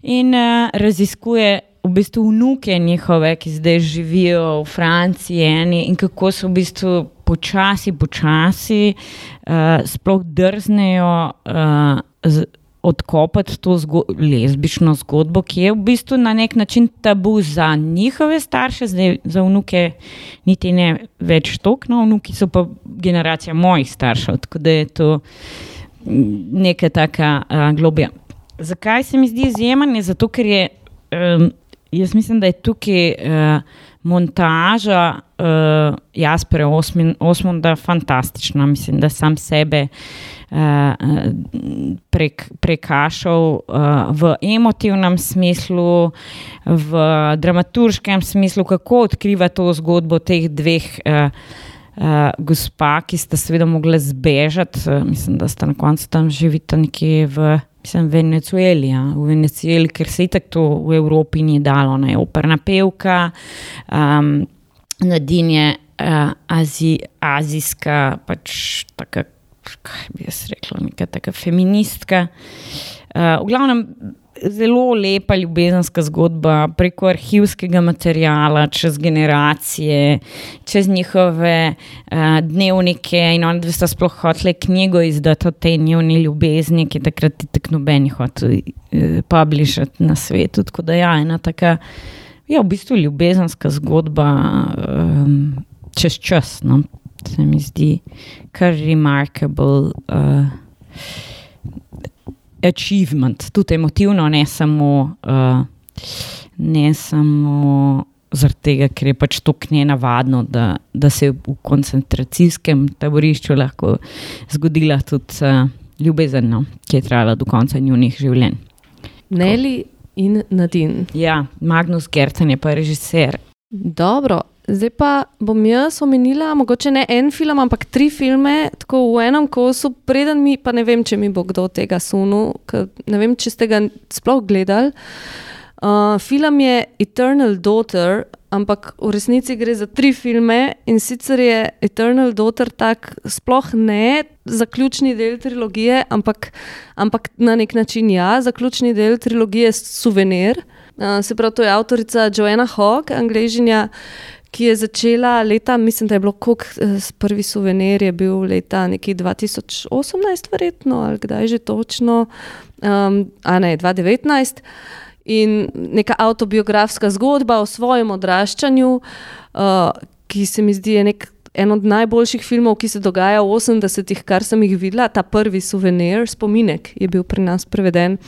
in uh, raziskuje. V bistvu vnuke njihove, ki zdaj živijo v Franciji, eni, in kako so v bistvu počasi, počasi, uh, sploh drznejo uh, odkopati to zgo lezbično zgodbo, ki je v bistvu na nek način tabu za njihove starše, zdaj za vnuke, niti ne več tokno, vnuki so pa generacija mojih staršev, tako da je to neka taka uh, globija. Zakaj se mi zdi izjemen? Zato, ker je, um, jaz mislim, da je tukaj. Uh, montaža uh, Jaspera Osmonda fantastična. Mislim, da sam sebe uh, prek, prekašal uh, v emotivnem smislu, v dramaturškem smislu, kako odkriva to zgodbo teh dveh. Uh, gospa, ki sta seveda mogla zbežati, mislim, da sta na koncu tam živela nekje v Mislim, Venezueli, ja. v Venezueli, ker se je tako v Evropi ni dalo, ne operna pevka, um, nadinje uh, Azi, azijska, pač tako, kaj bi jaz rekla, neka taka feministka. Uh, v glavnem, zelo lepa ljubezenska zgodba preko arhivskega materijala, čez generacije, čez njihove uh, dnevnike. In oni dve sta sploh hoteli knjigo izdati o tej njeni ljubezni, ki takrat ti tako noben hotel uh, publišati na svetu. Tako da ja, ena taka, ja, v bistvu ljubezenska zgodba um, čez čas. No? Se mi zdi kar remarkable. Uh, achievement, tudi emotivno, ne samo, uh, ne samo zaradi tega, ker je pač to knje navadno, da, da se je v koncentracijskem taborišču lahko zgodila tudi uh, ljubezen, no, ki je trajala do konca njunih življenj. Neli in Nadin. Ja, Magnus Gerten je pa režiser. Dobro, Zdaj pa bom jaz omenila, mogoče ne en film, ampak tri filme, tako v enem kosu, preden mi, pa ne vem, če mi bo kdo tega sunil, ne vem, če ste ga sploh gledali. Uh, film je Eternal Daughter, ampak v resnici gre za tri filme in sicer je Eternal Daughter tak sploh ne zaključni del trilogije, ampak, ampak na nek način ja, zaključni del trilogije Souvenir. Uh, se pravi, to je avtorica Joanna Hogg, angližinja ki je začela leta, mislim, da je bilo kok, eh, prvi suvenir je bil leta 2018, verjetno, ali kdaj že točno, um, a ne 2019. In neka autobiografska zgodba o svojem odraščanju, uh, ki se mi zdi nek, en od najboljših filmov, ki se dogaja v 80-ih, kar sem jih videla. Ta prvi suvenir, spominek, je bil pri nas preveden.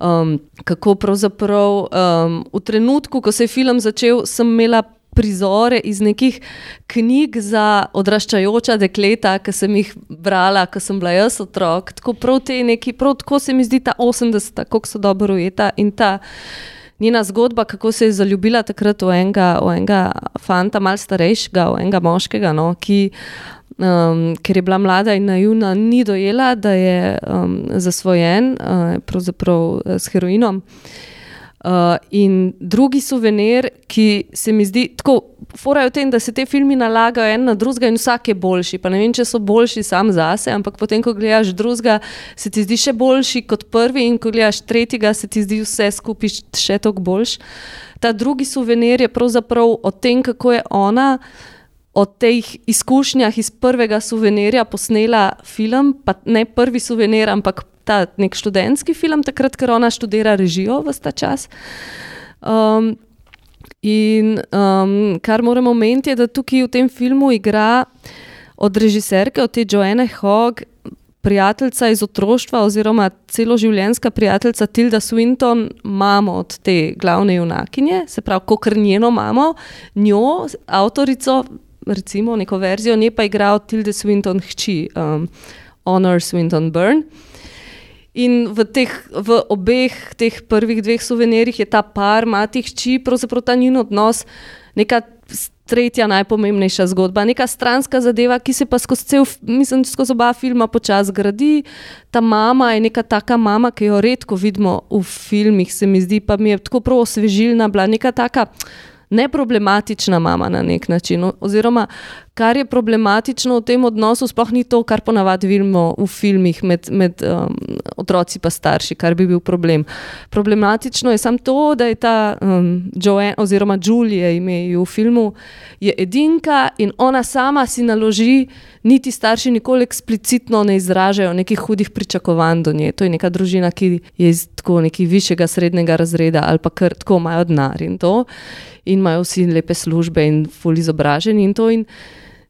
Um, kako pravzaprav um, v trenutku, ko se je film začel, sem imela prizore iz nekih knjig za odraščajoča dekleta, ki sem jih brala, ko sem bila jaz otrok. Tako prav te neki, prav tako se mi zdi ta 80, kako so dobro ujeta in ta. Njena zgodba, kako se je zaljubila takrat v enega, v enega fanta, malo starejšega, v enega moškega, no, ki, um, ker je bila mlada in naivna, ni dojela, da je um, zasvojen, uh, pravzaprav uh, s heroinom. Uh, Uh, in drugi suvenir, ki se mi zdi tako, forajo v tem, da se te filmi nalagajo en na drugega in vsak je boljši. Pa ne vem, če so boljši sam zase, ampak potem, ko gledaš drugega, se ti zdi še boljši kot prvi, in ko gledaš tretjega, se ti zdi vse skupaj še toliko boljš. Ta drugi suvenir je pravzaprav o tem, kako je ona. O teh izkušnjah iz prvega suvenirja posnela film, pa ne prvi suvenir, ampak ta nek študentski film, takrat, ker ona študira režijo v ta čas. Um, in um, kar moramo omeniti, je, da tukaj v tem filmu igra od režiserke, od te Joanne Hogg, prijateljica iz otroštva, oziroma celoživljenjska prijateljica Tilda Swinton, mamo od te glavne junakinje, se pravi, kot njeno mamo, njo, avtorico, recimo neko verzijo, nje pa igra od Tilde Swinton hči, um, Honor Swinton Burn. In v, teh, v obeh teh prvih dveh suvenirjih je ta par, mati hči, pravzaprav ta njihov odnos, neka tretja najpomembnejša zgodba, neka stranska zadeva, ki se pa skozi cel, mislim, skozi oba filma počasi gradi. Ta mama je neka taka mama, ki jo redko vidimo v filmih, se mi zdi, pa mi je tako prav osvežilna, bila neka taka neproblematična mama na nek način. Oziroma, kar je problematično v tem odnosu, sploh ni to, kar ponavadi vidimo v filmih med, med um, otroci in starši, kar bi bil problem. Problematično je samo to, da je ta um, Joanne, oziroma Julia, ime v filmu, je edinka in ona sama si naloži, niti starši nikoli eksplicitno ne izražajo nekih hudih pričakovanj do nje. To je neka družina, ki je iz tako nekega višjega srednjega razreda ali pa kar tako imajo denar in to in imajo vsi lepe službe in ful izobraženi in to. In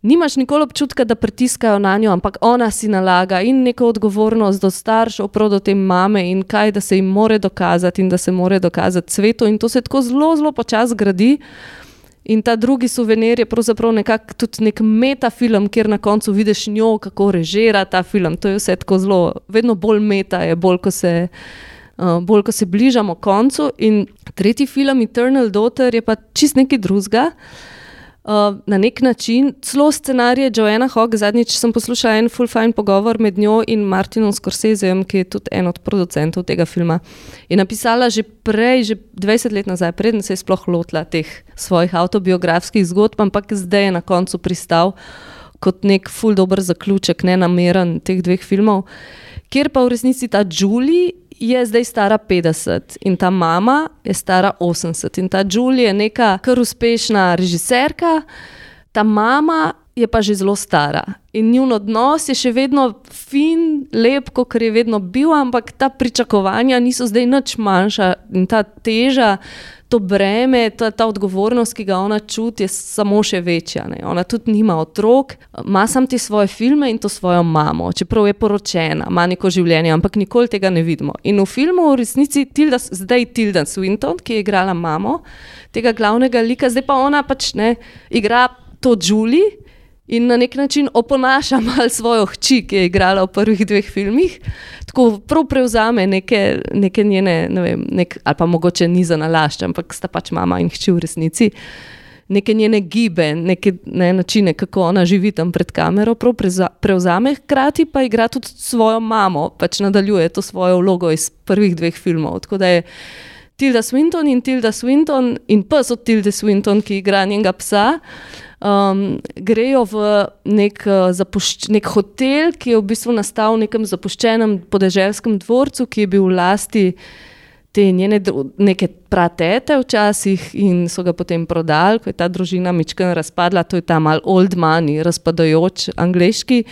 nimaš nikoli občutka, da pritiskajo na njo, ampak ona si nalaga in neko odgovornost do staršev, prav do te mame in kaj, da se jim more dokazati in da se more dokazati svetu. In to se tako zelo, zelo počasi gradi. In ta drugi suvenir je pravzaprav nekako tudi nek metafilm, kjer na koncu vidiš njo, kako režira ta film. To je vse tako zelo, vedno bolj meta, je bolj, ko se uh, bolj ko se bližamo koncu. In tretji film, Eternal Daughter, je pa čist nekaj drugega. Uh, na nek način, celo scenarij Joanna Hogg, zadnjič sem poslušala en full fine pogovor med njo in Martinom Scorsesejem, ki je tudi en od producentov tega filma. Je napisala že prej, že 20 let nazaj, preden se je sploh lotila teh svojih autobiografskih zgodb, ampak zdaj je na koncu pristal kot nek full dober zaključek, ne nameren teh dveh filmov. Ker pa v resnici ta Julie je zdaj stara 50 in ta mama je stara 80 in ta Julie je neka kar uspešna režiserka, ta mama je pa že zelo stara. In njun odnos je še vedno fin, lep, kot je vedno bil, ampak ta pričakovanja niso zdaj nič manjša in ta teža to breme, ta, ta odgovornost, ki ga ona čuti, je samo še večja. Ne. Ona tudi nima otrok, ima samo te svoje filme in to svojo mamo, čeprav je poročena, ima neko življenje, ampak nikoli tega ne vidimo. In v filmu v resnici Tilda, zdaj Tilda Swinton, ki je igrala mamo tega glavnega lika, zdaj pa ona pač ne igra to Julie in na nek način oponaša malo svojo hči, ki je igrala v prvih dveh filmih. Tako prav prevzame neke, neke njene, ne vem, nek, ali pa mogoče ni za nalašč, ampak sta pač mama in hči v resnici. Neke njene gibe, neke ne, načine, kako ona živi tam pred kamero, prav prevzame, hkrati pa igra tudi svojo mamo, pač nadaljuje to svojo vlogo iz prvih dveh filmov. Tako da je Tilda Swinton in Tilda Swinton in pes od Tilde Swinton, ki igra njenega psa um, grejo v nek, uh, zapušč, nek hotel, ki je v bistvu nastal v nekem zapuščenem podeželskem dvorcu, ki je bil v lasti te njene neke pratete včasih in so ga potem prodali, ko je ta družina mičkana razpadla, to je ta mal old money, razpadajoč angliški.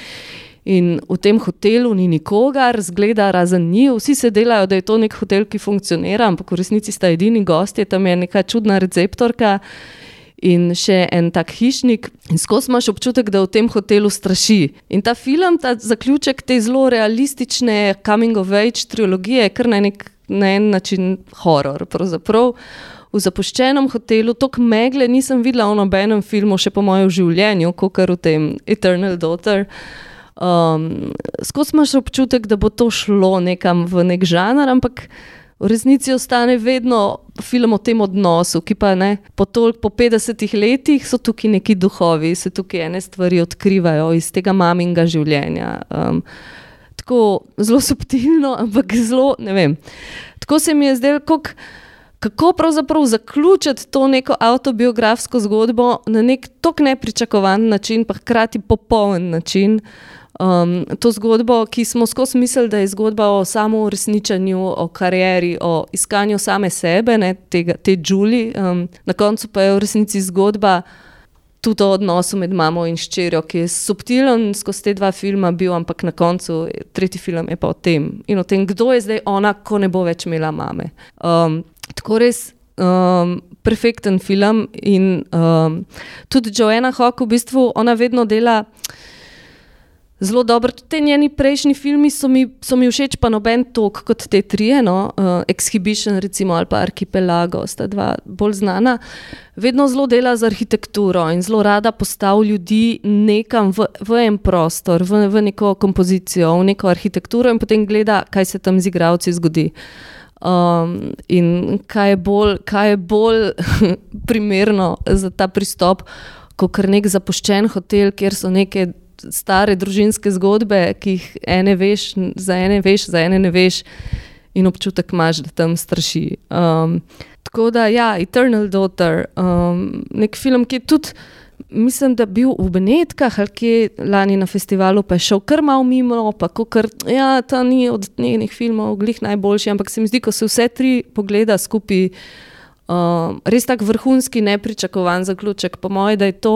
In v tem hotelu ni nikogar, zgleda razen njih, vsi se delajo, da je to nek hotel, ki funkcionira, ampak v resnici sta edini gosti, tam je neka čudna receptorka in še en tak hišnik. In skozi imaš občutek, da v tem hotelu straši. In ta film, ta zaključek te zelo realistične coming of age trilogije, je kar na, nek, na en način horor. Pravzaprav. V zapuščenem hotelu, tako megle nisem videla v nobenem filmu, še po mojem življenju, kot kar v tem Eternal Daughter. Um, skozi imaš občutek, da bo to šlo nekam v nek žanr, ampak v resnici ostane vedno film o tem odnosu, ki pa ne, po, tolk, po 50 letih so tukaj neki duhovi, se tukaj ene stvari odkrivajo iz tega maminga življenja. Um, tako zelo subtilno, ampak zelo, ne vem. Tako se mi je zdelo, kako pravzaprav zaključiti to neko autobiografsko zgodbo na nek tako nepričakovan način, pa hkrati popoln način um, to zgodbo, ki smo skozi mislili, da je zgodba o samouresničenju, o karieri, o iskanju same sebe, ne, tega, te Julie. Um, na koncu pa je v resnici zgodba tudi o odnosu med mamo in ščerjo, ki je subtilen skozi te dva filma bil, ampak na koncu tretji film je pa o tem in o tem, kdo je zdaj ona, ko ne bo več imela mame. Um, tako res. Um, perfekten film in um, tudi Joanna Hawk, v bistvu, ona vedno dela zelo dobro. Tudi te njeni prejšnji filmi so mi, so mi všeč, pa noben tok kot te tri, no? uh, Exhibition recimo, ali pa Archipelago, sta dva bolj znana. Vedno zelo dela z arhitekturo in zelo rada postavlja ljudi nekam v, v en prostor, v, v neko kompozicijo, v neko arhitekturo in potem gleda, kaj se tam z igravci zgodi. Um, in kaj je bolj, kaj je bolj primerno za ta pristop, kot kar nek zapuščen hotel, kjer so neke stare družinske zgodbe, ki jih ene veš, za ene veš, za ene ne veš, in občutek imaš, da tam straši. Um, tako da, ja, Eternal Daughter, um, nek film, ki je tudi. Mislim, da je bil v Benetkah ali kje lani na festivalu, pa je šel kar malo mimo, pa kar, ja, ta ni od njenih filmov, glih najboljši, ampak se mi zdi, ko se vse tri pogleda skupaj, um, res tako vrhunski, nepričakovan zaključek. Po mojem, da je to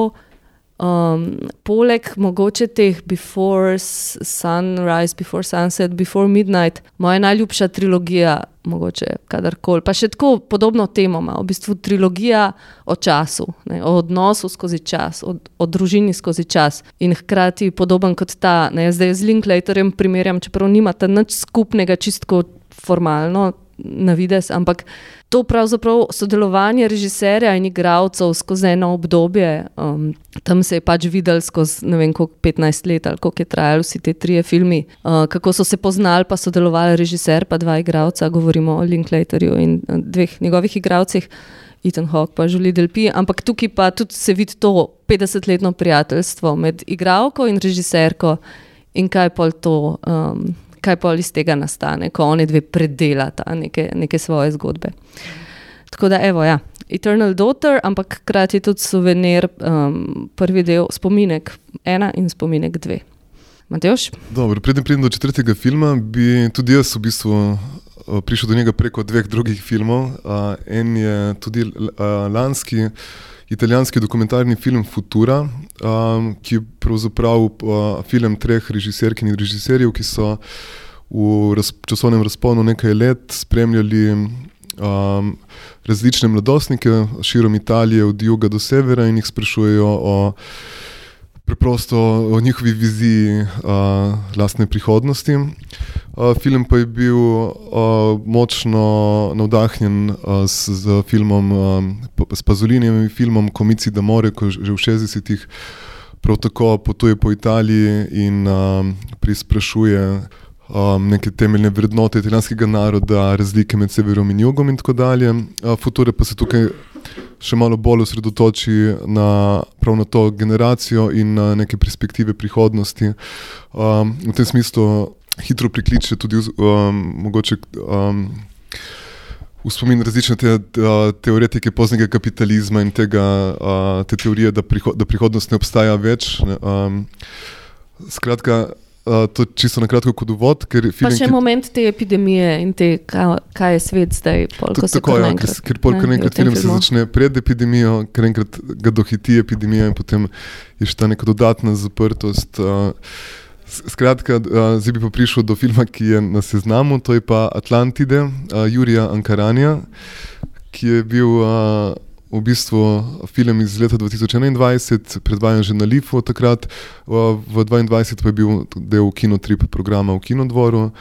poleg mogoče teh Before Sunrise, Before Sunset, Before Midnight, moja najljubša trilogija, mogoče kadarkoli, pa še tako podobno temo, v bistvu trilogija o času, ne, o odnosu skozi čas, o, o družini skozi čas. In hkrati podoben kot ta, ne, zdaj z Linklaterjem primerjam, čeprav nimata nič skupnega, čistko formalno, na vides, ampak to pravzaprav sodelovanje režiserja in igralcev skozi eno obdobje. Um, tam se je pač videl skozi ne vem, koliko 15 let ali koliko je trajalo vsi te tri filme, uh, kako so se poznali, pa sodelovali režiser, pa dva igralca, govorimo o Linklaterju in uh, dveh njegovih igralcih. Ethan Hawke, pa Julie Delpi, ampak tukaj pa tudi se vidi to 50-letno prijateljstvo med igralko in režiserko in kaj pa to um, kaj pa iz tega nastane, ko oni dve predelata neke, neke svoje zgodbe. Tako da, evo, ja, Eternal Daughter, ampak hkrati tudi suvenir, um, prvi del, spominek ena in spominek dve. Mateoš? Dobro, predem pridem do četrtega filma, bi tudi jaz v bistvu prišel do njega preko dveh drugih filmov. Uh, en je tudi uh, lanski italijanski dokumentarni film Futura, um, ki je pravzaprav uh, film treh režiserk in režiserjev, ki so v raz, časovnem razponu nekaj let spremljali um, različne mladostnike širom Italije, od juga do severa, in jih sprašujejo o preprosto o njihovi viziji uh, lastne prihodnosti. Uh, film pa je bil uh, močno navdahnjen uh, s, z filmom, uh, s Pazolinijem, filmom Komici da more, ko že v 60-ih prav tako potuje po Italiji in uh, prisprašuje um, neke temeljne vrednote italijanskega naroda, razlike med severom in jugom in tako dalje. Uh, Future pa se tukaj še malo bolj osredotoči na, na to generacijo in na neke perspektive prihodnosti. Um, v tem smislu hitro prikliče tudi um, mogoče. Um, V spomin različne te, teoretike poznega kapitalizma in tega, te teorije, da, prihod, da prihodnost ne obstaja več. Um, skratka, Uh, to čisto na kratko kot uvod. Pa še ki... moment te epidemije in te, kaj, kaj je svet zdaj. Pol, tako je, ja, ker, ker pol, kar enkrat film se začne pred epidemijo, ker enkrat ga dohiti epidemija in potem je še ta neka dodatna zaprtost. Uh, skratka, uh, zdaj bi pa prišel do filma, ki je na seznamu, to je pa Atlantide, uh, Jurija Ankaranja, ki je bil. Uh, v bistvu film iz leta 2021, predvajan že na Lifu takrat, v 2022 pa je bil del kinotripa programa v Kinodvoru.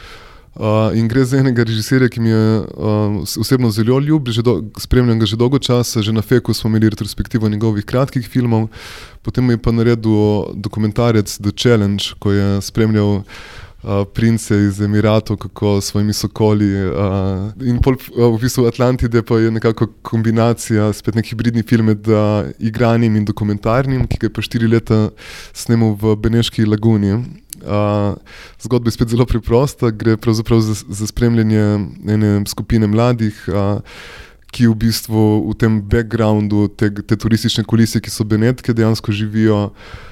Uh, in gre za enega režiserja, ki mi je uh, osebno zelo ljub, že do, spremljam ga že dolgo časa, že na Feku smo imeli retrospektivo njegovih kratkih filmov, potem je pa naredil dokumentarec The Challenge, ko je spremljal uh, prince iz Emiratov, kako s svojimi sokoli. Uh, in pol, uh, v bistvu Atlantide pa je nekako kombinacija, spet nek hibridni film med uh, igranjem in dokumentarnim, ki ga je pa štiri leta snemal v Beneški laguni. Uh, zgodba je spet zelo preprosta, gre pravzaprav za, za spremljanje ene skupine mladih. Uh, Ki v bistvu v tem backgroundu, te, te turistične kulise, ki so Benetke, dejansko živijo uh,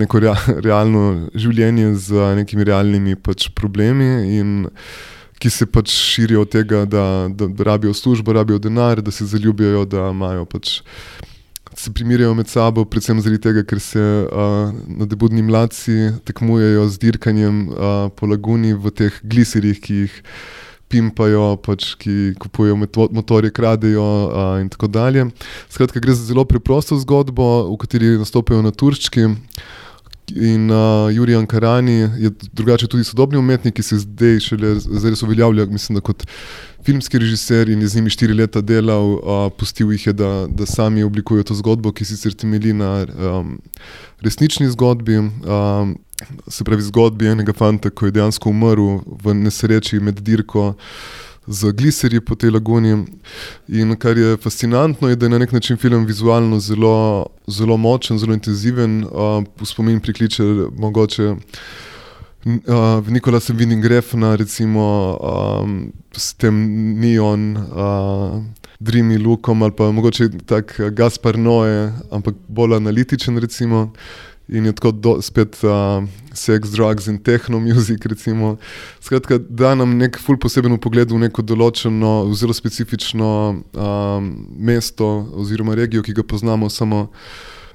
neko rea, realno življenje z nekimi realnimi pač problemi, in ki se pač širijo od tega, da, da, da rabijo službo, rabijo denar, da se zaljubijo, da imajo pač. Se primerjajo med sabo, predvsem zaradi tega, ker se uh, nadebudni mladci tekmujejo z dirkanjem uh, po laguni v teh gliserjih, ki jih uh, pimpajo, pač, ki kupujejo motorje, kradejo uh, in tako dalje. Skratka, gre za zelo preprosto zgodbo, v kateri nastopajo na turški. In uh, Jurij Ankarani je drugače tudi sodobni umetnik, ki se zdaj šele zdaj uveljavlja, mislim, kot filmski režiser in je z njimi štiri leta delal, uh, pustil jih je, da, da sami oblikujejo to zgodbo, ki sicer temelji na um, resnični zgodbi. Um, se pravi, zgodbi enega fanta, ki je dejansko umrl v nesreči med dirko z gliserji po tej laguni. In kar je fascinantno, je, da je na nek način film vizualno zelo, zelo močen, zelo intenziven, uh, spomin prikliče mogoče. Uh, Nikola videl grefna, recimo um, s tem neon, uh, dreamy lookom ali pa mogoče tak Gaspar Noe, ampak bolj analitičen recimo. Uh, in je tako do, spet uh, sex, drugs in techno music. Recimo. Skratka, da nam nek ful poseben pogled v neko določeno, zelo specifično um, mesto oziroma regijo, ki ga poznamo samo.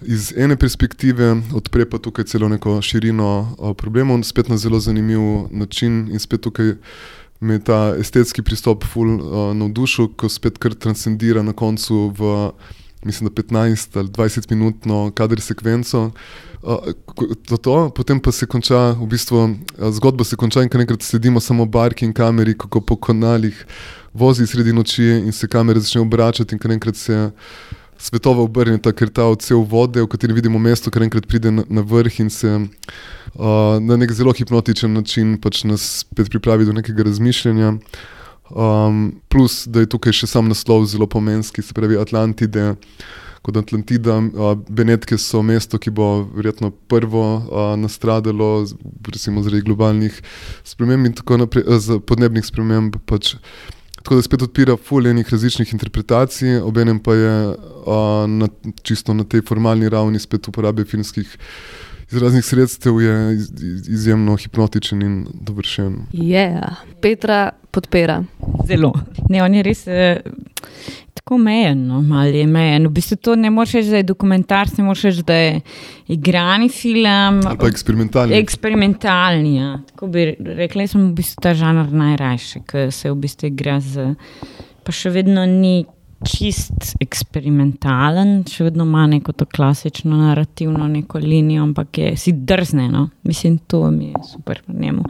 Iz ene perspektive odpre pa tukaj celo neko širino uh, problemov, spet na zelo zanimiv način, in spet tukaj me ta estetski pristop ful uh, navdušil, ko spet kar transcendira na koncu v, mislim, 15 ali 20 minutno kader sekvenco, to, to, potem pa se konča, v bistvu, zgodba se konča in kar enkrat sedimo samo barki in kameri, kako po kanalih vozi sredi noči in se kamere začnejo obračati in kar enkrat se svetova obrne, ker ta odsev vode, v kateri vidimo mesto, kar enkrat pride na, na vrh in se uh, na nek zelo hipnotičen način pač nas spet pripravi do nekega razmišljanja. Um, plus, da je tukaj še sam naslov zelo pomenski, se pravi Atlantide kot Atlantida. Benetke so mesto, ki bo verjetno prvo nastradalo, recimo zaradi globalnih sprememb in tako naprej, podnebnih sprememb. Pač. Tako da spet odpira fuljenih različnih interpretacij, obenem pa je a, na, čisto na tej formalni ravni spet uporabe filmskih iz raznih sredstev je iz, iz, izjemno hipnotičen in dovršen. Yeah. Petra podpira. Zelo. Ne, on je res. Eh, Tako mejen, no, malo je mejen. V bistvu to ne moreš reči, da je dokumentarc, ne moreš reči, da je igrani film. Ali pa eksperimentalni. Eksperimentalni. Ja. Tako bi rekli, da smo v bistvu ta žanr najrajši, ker se v bistvu igra z. Pa še vedno ni čist eksperimentalen, še vedno ima neko to klasično narativno neko linijo, ampak je si drzne. No. Mislim, to mi je super v njemu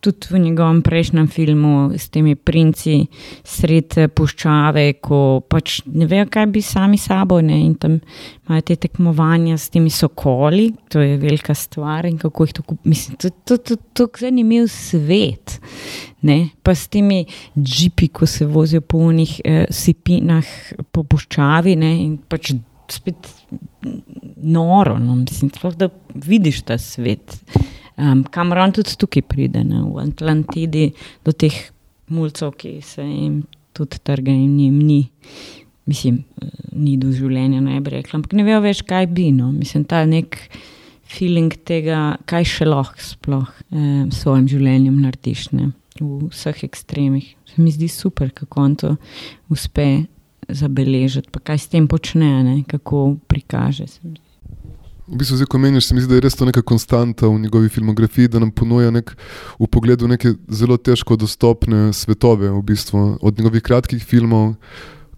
tudi v njegovem prejšnjem filmu s temi princi sred eh, puščave, ko pač ne vejo, kaj bi sami sabo ne? in tam imajo te tekmovanja s temi sokoli, to je velika stvar in kako jih tako, mislim, to je to, to, to, zanimiv svet. Ne? Pa s temi džipi, ko se vozijo po unih eh, sipinah po puščavi ne? in pač spet noro, no? mislim, da vidiš ta svet. Um, Kameron tudi tukaj pride, ne, v Atlantidi, do teh mulcev, ki se jim tudi trga in jim ni, mislim, ni do življenja, ne bi rekla, ampak ne vejo več, kaj bi. No. Mislim, ta nek feeling tega, kaj še lahko sploh eh, s svojim življenjem narediš ne, v vseh ekstremih. Se mi zdi super, kako on to uspe zabeležiti, pa kaj s tem počne, ne, kako prikaže. Se mi zdi. V bistvu, zdaj, ko meniš, se mi zdi, da je res to neka konstanta v njegovi filmografiji, da nam ponuja nek v pogledu neke zelo težko dostopne svetove, v bistvu, od njegovih kratkih filmov,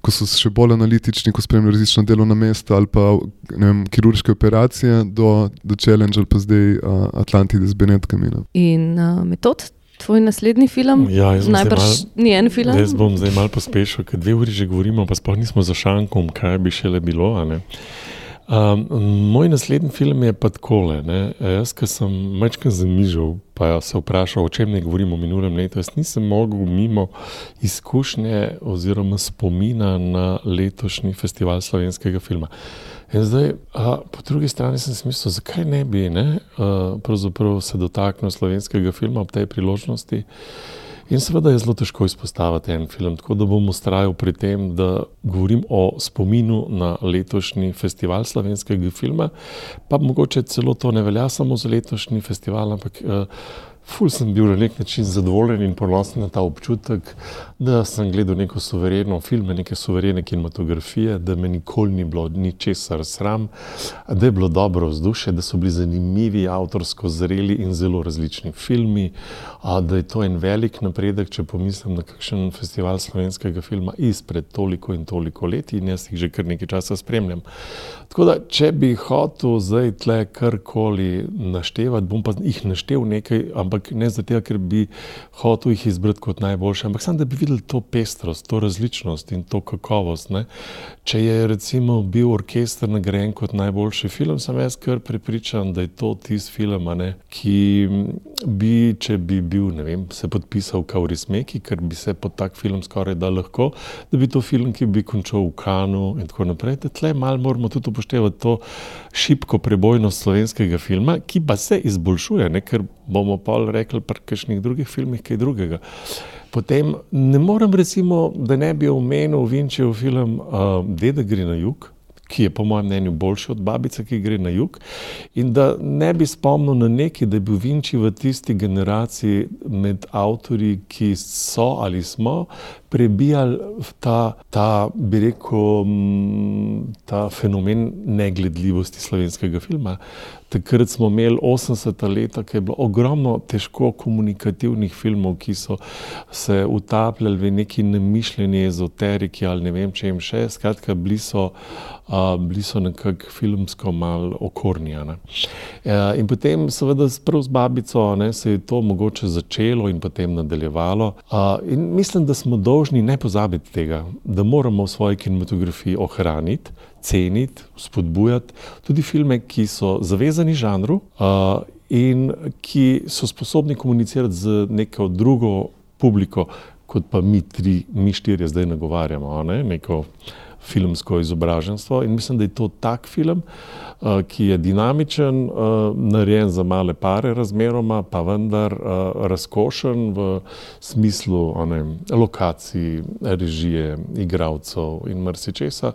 ko so še bolj analitični, ko spremljajo različna delovna mesta ali pa vem, kirurške operacije, do The Challenge ali pa zdaj uh, Atlantide z Benetkami. Ne. In uh, metod. Tvoj naslednji film? Ja, Najbrž ni en film. Jaz bom zdaj malo pospešil, ker dve uri že govorimo, pa sploh nismo za šankom, kaj bi še le bilo. Um, moj naslednji film je pa tako. Jaz, ki sem večkrat zamižal, pa se vprašal, o čem ne govorimo o minulem letu. Jaz nisem mogel mimo izkušnje oziroma spomina na letošnji festival slovenskega filma. In zdaj, a, po drugi strani sem si mislil, zakaj ne bi ne, a, se dotaknil slovenskega filma ob tej priložnosti. In seveda je zelo težko izpostaviti en film, tako da bom ustrajal pri tem, da govorim o spominu na letošnji festival slovenskega filma. Pa mogoče celo to ne velja samo za letošnji festival, ampak. Uh, Ful sem bil na nek način zadovoljen in ponosen na ta občutek, da sem gledal neko suvereno film, neke suverene kinematografije, da me nikoli ni bilo ničesar sram, da je bilo dobro vzdušje, da so bili zanimivi, avtorsko zreli in zelo različni filmi, da je to en velik napredek, če pomislim na kakšen festival slovenskega filma izpred toliko in toliko let in jaz jih že kar nekaj časa spremljam. Tako da, če bi hotel zdaj tle karkoli naštevati, bom pa jih naštel nekaj, ampak ne zato, ker bi hotel jih izbrati kot najboljše, ampak samo da bi videli to pestrost, to različnost in to kakovost. Ne. Če je recimo bil orkester nagrajen kot najboljši film, sem jaz kar prepričan, da je to tisti film, ne, ki bi, če bi bil, ne vem, se podpisal Kauri Smeki, ker bi se pod tak film skoraj da lahko, da bi to film, ki bi končal v Kanu in tako naprej. Tle malo moramo tudi upoštevati upoštevati to šibko prebojnost slovenskega filma, ki pa se izboljšuje, ne? ker bomo pa rekli pri kakšnih drugih filmih kaj drugega. Potem ne morem, recimo, da ne bi omenil Vinčev film uh, Deda gre na jug. Ki je, po mojem mnenju, boljši od babice, ki gre na jug. In da ne bi spomnil na neki, da je bil Vinči v tisti generaciji med avtorji, ki so ali smo prebijali ta, ta, bi rekel, ta fenomen negledljivosti slovenskega filma. Takrat smo imeli 80-ta leta, ki je bilo ogromno težko komunikativnih filmov, ki so se utapljali v neki nemišljeni ezoteriki ali ne vem, če jim še. Skratka, bili so, uh, bili so nekako filmsko malo okornjene. Uh, in potem, seveda, s babico ne, se je to mogoče začelo in potem nadaljevalo. Uh, in mislim, da smo dolžni ne pozabiti tega, da moramo v svoji kinematografiji ohraniti ceniti, spodbujati tudi filme, ki so zavezani žanru uh, in ki so sposobni komunicirati z neko drugo publiko, kot pa mi, tri, mi štirje, zdaj nagovarjamo, ne? neko filmsko izobraženstvo. In mislim, da je to tak film, uh, ki je dinamičen, uh, narejen za male pare, razmeroma, pa vendar uh, razkošen v smislu one, lokacij, režije, igravcev in marsičesa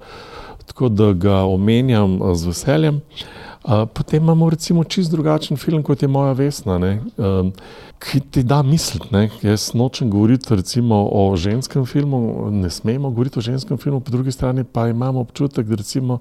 tako da ga omenjam eh, z veseljem. Potem imamo recimo čist drugačen film, kot je Moja Vesna, ne, ki ti da misliti. Ne. Jaz nočem govoriti recimo, o ženskem filmu, ne smemo govoriti o ženskem filmu, po drugi strani pa imamo občutek, da, recimo,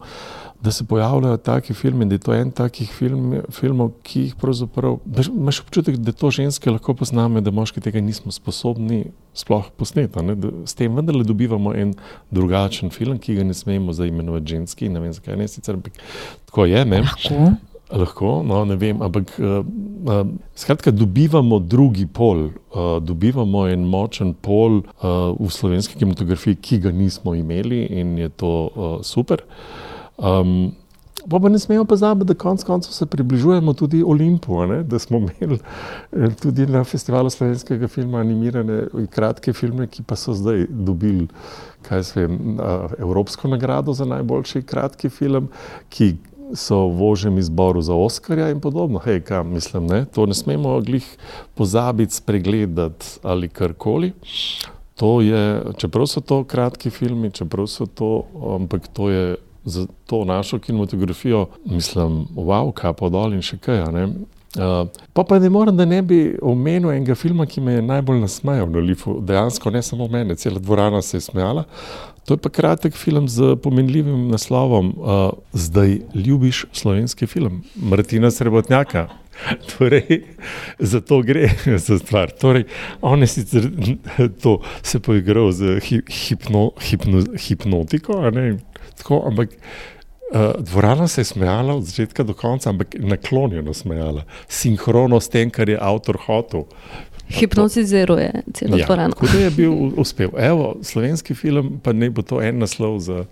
da se pojavljajo taki filmi, da je to en takih film, filmov, ki jih pravzaprav imaš občutek, da to ženske lahko pozname, da moški tega nismo sposobni sploh posneti. S tem vendarle dobivamo en drugačen film, ki ga ne smemo zdaj imenovati ženski, ne vem zakaj ne sicer, ampak tako je. Ne? Lahko. Lahko, no, ne vem, ampak uh, uh, skratka, dobivamo drugi pol, uh, dobivamo en močen pol uh, v slovenski kinematografiji, ki ga nismo imeli in je to uh, super. Um, Pa, pa ne smemo pozabiti, da konec koncev se približujemo tudi Olimpu, ne? da smo imeli tudi na festivalu slovenskega filma animirane kratke filme, ki pa so zdaj dobili vem, Evropsko nagrado za najboljši kratki film, ki so v vožem izboru za Oscarja in podobno. Hej, kam, mislim, ne? To ne smemo glih pozabiti, spregledati ali karkoli. To je, čeprav so to kratki filmi, čeprav so to, ampak to je za to našo kinematografijo, mislim, wow, kaj pa dol in še kaj. Uh, pa pa ne morem, da ne bi omenil enega filma, ki me je najbolj nasmejal na Lifu. Dejansko ne samo mene, cela dvorana se je smejala. To je pa kratek film z pomenljivim naslovom uh, Zdaj ljubiš slovenski film, Martina Srebotnjaka. Torej, za to gre za stvar. Torej, on je sicer to se poigral z hipno, hipno, hipnotiko, tako, ampak uh, dvorana se je smejala od začetka do konca, ampak naklonjeno smejala, sinhrono s tem, kar je avtor hotel. Hipnotiziruje celo ja, dvorano. Tako je bil uspel. Evo, slovenski film, pa ne bo to en naslov za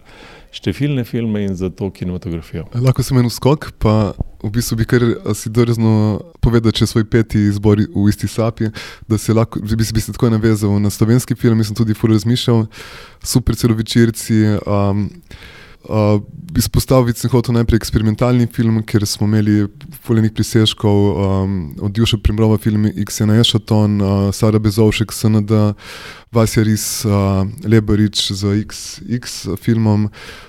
številne filme in za to kinematografijo. Lahko sem en skok, pa v bistvu bi kar si drzno povedal, če svoj peti izbor v isti sapi, da se lahko, bi, bi se tako navezal na slovenski film, sem tudi fur razmišljal, super celovečerci. Um, Uh, izpostaviti sem hotel najprej eksperimentalni film, ker smo imeli fuljenih prisežkov um, od Juša Primrova, film X-Ena Ešaton, uh, Sara Bezovšek, SND, Vasja Ris, uh, Leberič z X filmom,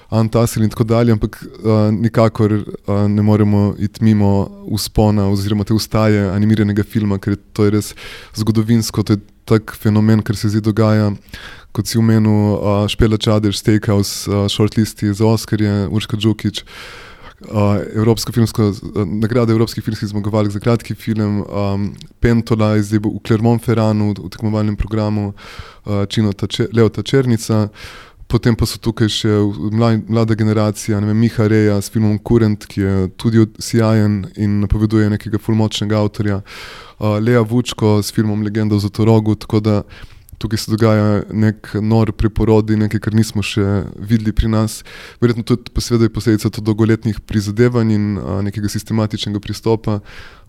Antasil in tako dalje, ampak uh, nikakor uh, ne moremo iti mimo uspona oziroma te ustaje animiranega filma, ker to je res zgodovinsko, to je tak fenomen, ker se zdaj dogaja kot si umenil, uh, Špela Čadež, Steakhouse, uh, shortlisti za Oscarje, Urška Džukič, uh, Evropsko filmsko, uh, nagrada Evropskih filmskih zmagovalk za kratki film, um, Pentola je zdaj v Clermont-Ferranu v tekmovalnem programu, uh, Čino Tače, Leo Tačernica. Potem pa so tukaj še mlada generacija, ne vem, Miha Reja s filmom Kurent, ki je tudi sijajen in napoveduje nekega fulmočnega avtorja, uh, Lea Vučko s filmom Legenda o Zotorogu, tako da tukaj se dogaja nek nor preporod, nekaj, kar nismo še videli pri nas. Verjetno tudi posebej posledica dolgoletnih prizadevanj in a, nekega sistematičnega pristopa,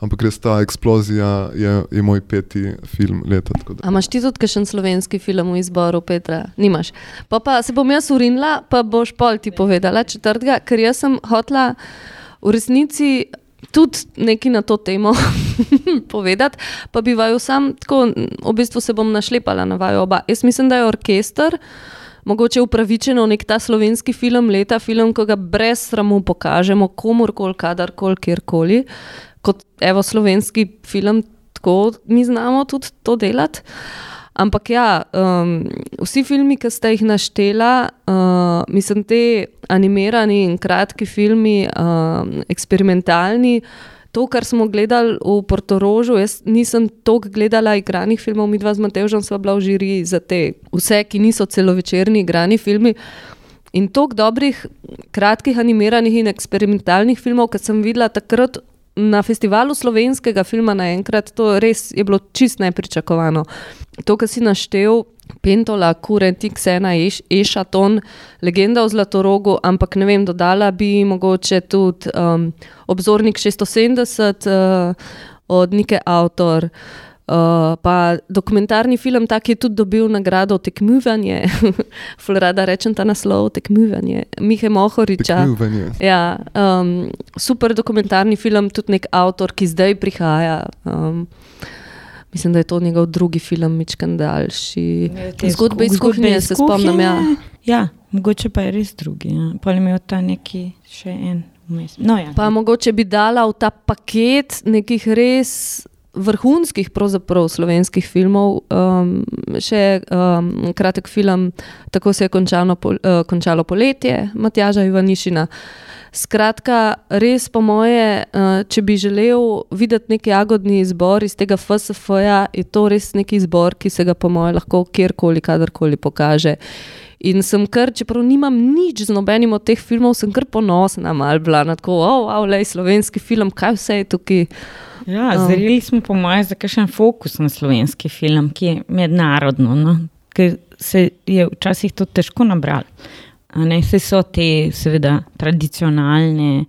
ampak res ta eksplozija je, je moj peti film leta. A imaš ti tudi kakšen slovenski film v izboru, Petra? Nimaš. Pa, pa se bom jaz urinila, pa boš pol ti povedala četrtega, ker jaz sem hotla v resnici tudi nekaj na to temo povedati, pa bi vaju sam tako, v bistvu se bom našlepala na vaju oba. Jaz mislim, da je orkester. Mogoče upravičeno nek ta slovenski film, leta film, ko ga brez sramu pokažemo komorkoli, kadarkoli, kjerkoli, kot evo slovenski film, tako mi znamo tudi to delati. Ampak ja, um, vsi filmi, ki ste jih naštela, uh, mislim, te animirani in kratki filmi, um, eksperimentalni. To, kar smo gledali v Portorožu, jaz nisem toliko gledala igranih filmov, mi dva z Matežem sva bila v žiriji za te, vse, ki niso celovečerni igrani filmi. In toliko dobrih, kratkih, animiranih in eksperimentalnih filmov, ki sem videla takrat na festivalu slovenskega filma naenkrat, to res je bilo čist nepričakovano. To, kar si naštel, Pentola, Kurent, X1, Ešaton, legenda o Zlatorogu, ampak ne vem, dodala bi mogoče tudi um, obzornik 670 uh, od neke avtor. Uh, pa dokumentarni film, ta, ki je tudi dobil nagrado Tekmovanje, Florida rečem ta naslov, Tekmovanje, Mihe Mohoriča. Ja, um, super dokumentarni film, tudi nek avtor, ki zdaj prihaja. Um, mislim, da je to njegov drugi film, Mičkan daljši. Ja, zgodbe iz kuhinje, se spomnim. Ja. ja, mogoče pa je res drugi. Ja. Pol je imel ta neki še en vmes. No, ja. Pa mogoče bi dala v ta paket nekih res vrhunskih pravzaprav slovenskih filmov. Um, še um, kratek film, tako se je končalo, pol, uh, končalo poletje, Matjaža Ivanišina. Skratka, res po moje, uh, če bi želel videti neki jagodni izbor iz tega FSF-ja, je to res neki izbor, ki se ga po moje lahko kjerkoli, kadarkoli pokaže. In sem kar, čeprav nimam nič z nobenim od teh filmov, sem kar ponosna, malo bila na tako, oh, wow, le slovenski film, kaj vse je tukaj. Ja, Um. zreli smo, po mojem, za kakšen fokus na slovenski film, ki je mednarodno, no? ker se je včasih to težko nabrati. Vse so te, seveda, tradicionalne,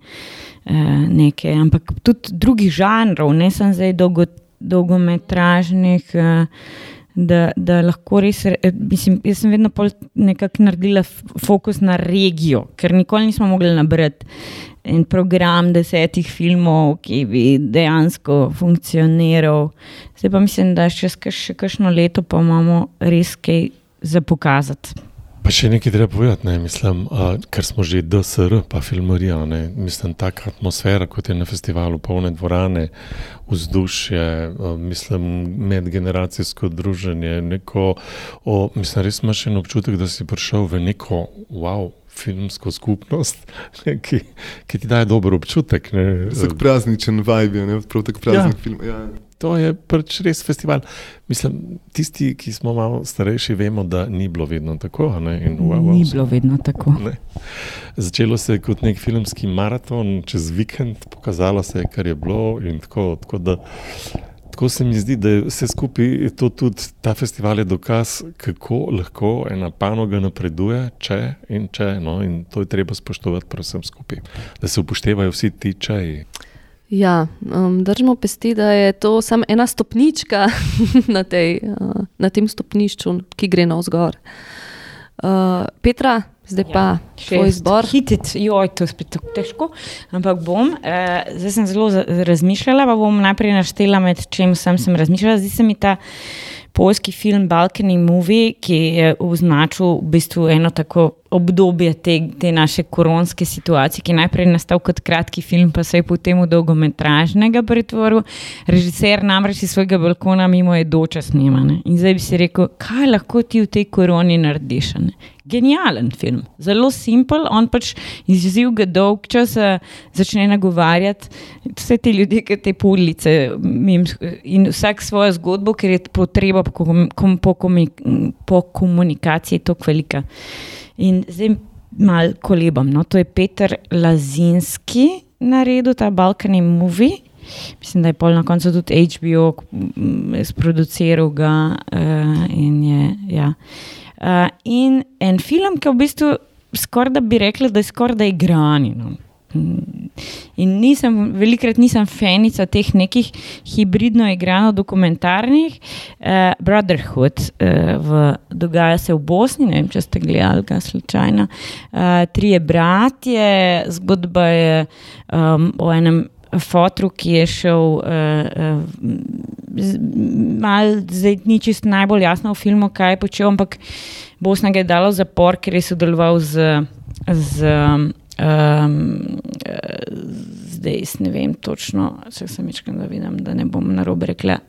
eh, neke, ampak tudi drugih žanrov, ne samo zdaj dolgo, dolgometražnih. Eh, Da, da lahko res, eh, mislim, jaz sem vedno nekako naredila fokus na regijo, ker nikoli nismo mogli nabrati en program desetih filmov, ki bi dejansko funkcioniral. Zdaj pa mislim, da kaš- še kakšno leto pa imamo res kaj za pokazati. Pa še nekaj treba povedati, ne, mislim, a, ker smo že DSR, pa filmarija, ne, mislim, taka atmosfera, kot je na festivalu, polne dvorane, vzdušje, a, mislim, medgeneracijsko druženje, neko, o, mislim, res imaš en občutek, da si prišel v neko, wow, filmsko skupnost, ne, ki, ki ti daje dober občutek. Ne, Tak prazničen vibe, ne? prav tako praznik Ja. film. Ja. To je pač res festival. Mislim, tisti, ki smo malo starejši, vemo, da ni bilo vedno tako. in, wow, wow, Ni bilo vedno tako. Ne. Začelo se je kot nek filmski maraton, čez vikend, pokazalo se je, kar je bilo. in Tako, tako, da, tako se mi zdi, da je vse skupaj to tudi ta festival je dokaz, kako lahko ena panoga napreduje, če in če. No, in to je treba spoštovati, predvsem skupaj, da se upoštevajo vsi ti čaji. Ja, um, držimo pesti, da je to samo ena stopnička na, tej, uh, na tem stopnišču, ki gre navzgor. Uh, Petra, zdaj ja, pa tvoj izbor. Hititi, joj, to je spet tako težko. Ampak bom, eh, zdaj sem zelo razmišljala, pa bom najprej naštela, med čem sem, sem razmišljala. Zdi se mi ta polski film Balkani Movie, ki je označil v bistvu eno tako obdobje te, te naše koronske situacije, ki je najprej nastal kot kratki film, pa se je potem v dolgometražnega pretvoril. Režiser namreč iz svojega balkona mimo je doča snemane. In zdaj bi si rekel, kaj lahko ti v tej koroni narediš? ne? Genijalen film, zelo simpel, on pač izziv ga dolg čas eh, začne nagovarjati vse te ljudi, ki te po ulice mim, in vsak svojo zgodbo, ker je potreba po, kom, po, komi, po komunikaciji tako velika. In zdaj malo kolebam. No? To je Peter Lazinski naredil ta Balkani movie. Mislim, da je pol na koncu tudi HBO sproduciral ga uh, in je. Ja. Uh, in en film, ki v bistvu skoraj da bi rekla, da je skoraj da igrani. No. Mm, In nisem, velikrat nisem fenica teh nekih hibridno igrano dokumentarnih. Uh, Brotherhood, uh, v, dogaja se v Bosni, ne vem, če ste gledali, ga slučajno. Uh, trije bratje, zgodba je um, o enem fotru, ki je šel, uh, uh, malo zdaj ni čist najbolj jasno v filmu, kaj je počel, ampak Bosna ga je dala v zapor, ker je sodeloval z. z Um, zdaj, jaz ne vem točno, če sem večkrat, da vidim, da ne bom na robe rekla.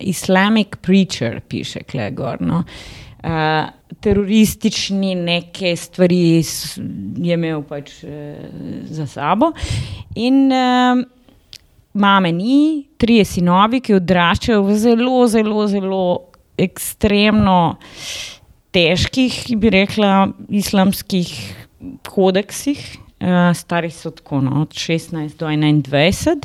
Islamic preacher piše, Klegor. No. Uh, teroristični neke stvari je imel pač uh, za sabo. In uh, mame ni, trije sinovi, ki odraščajo v zelo, zelo, zelo ekstremno težkih, bi rekla, islamskih kodeksih. Uh, stari so tako no, od 16 do 21.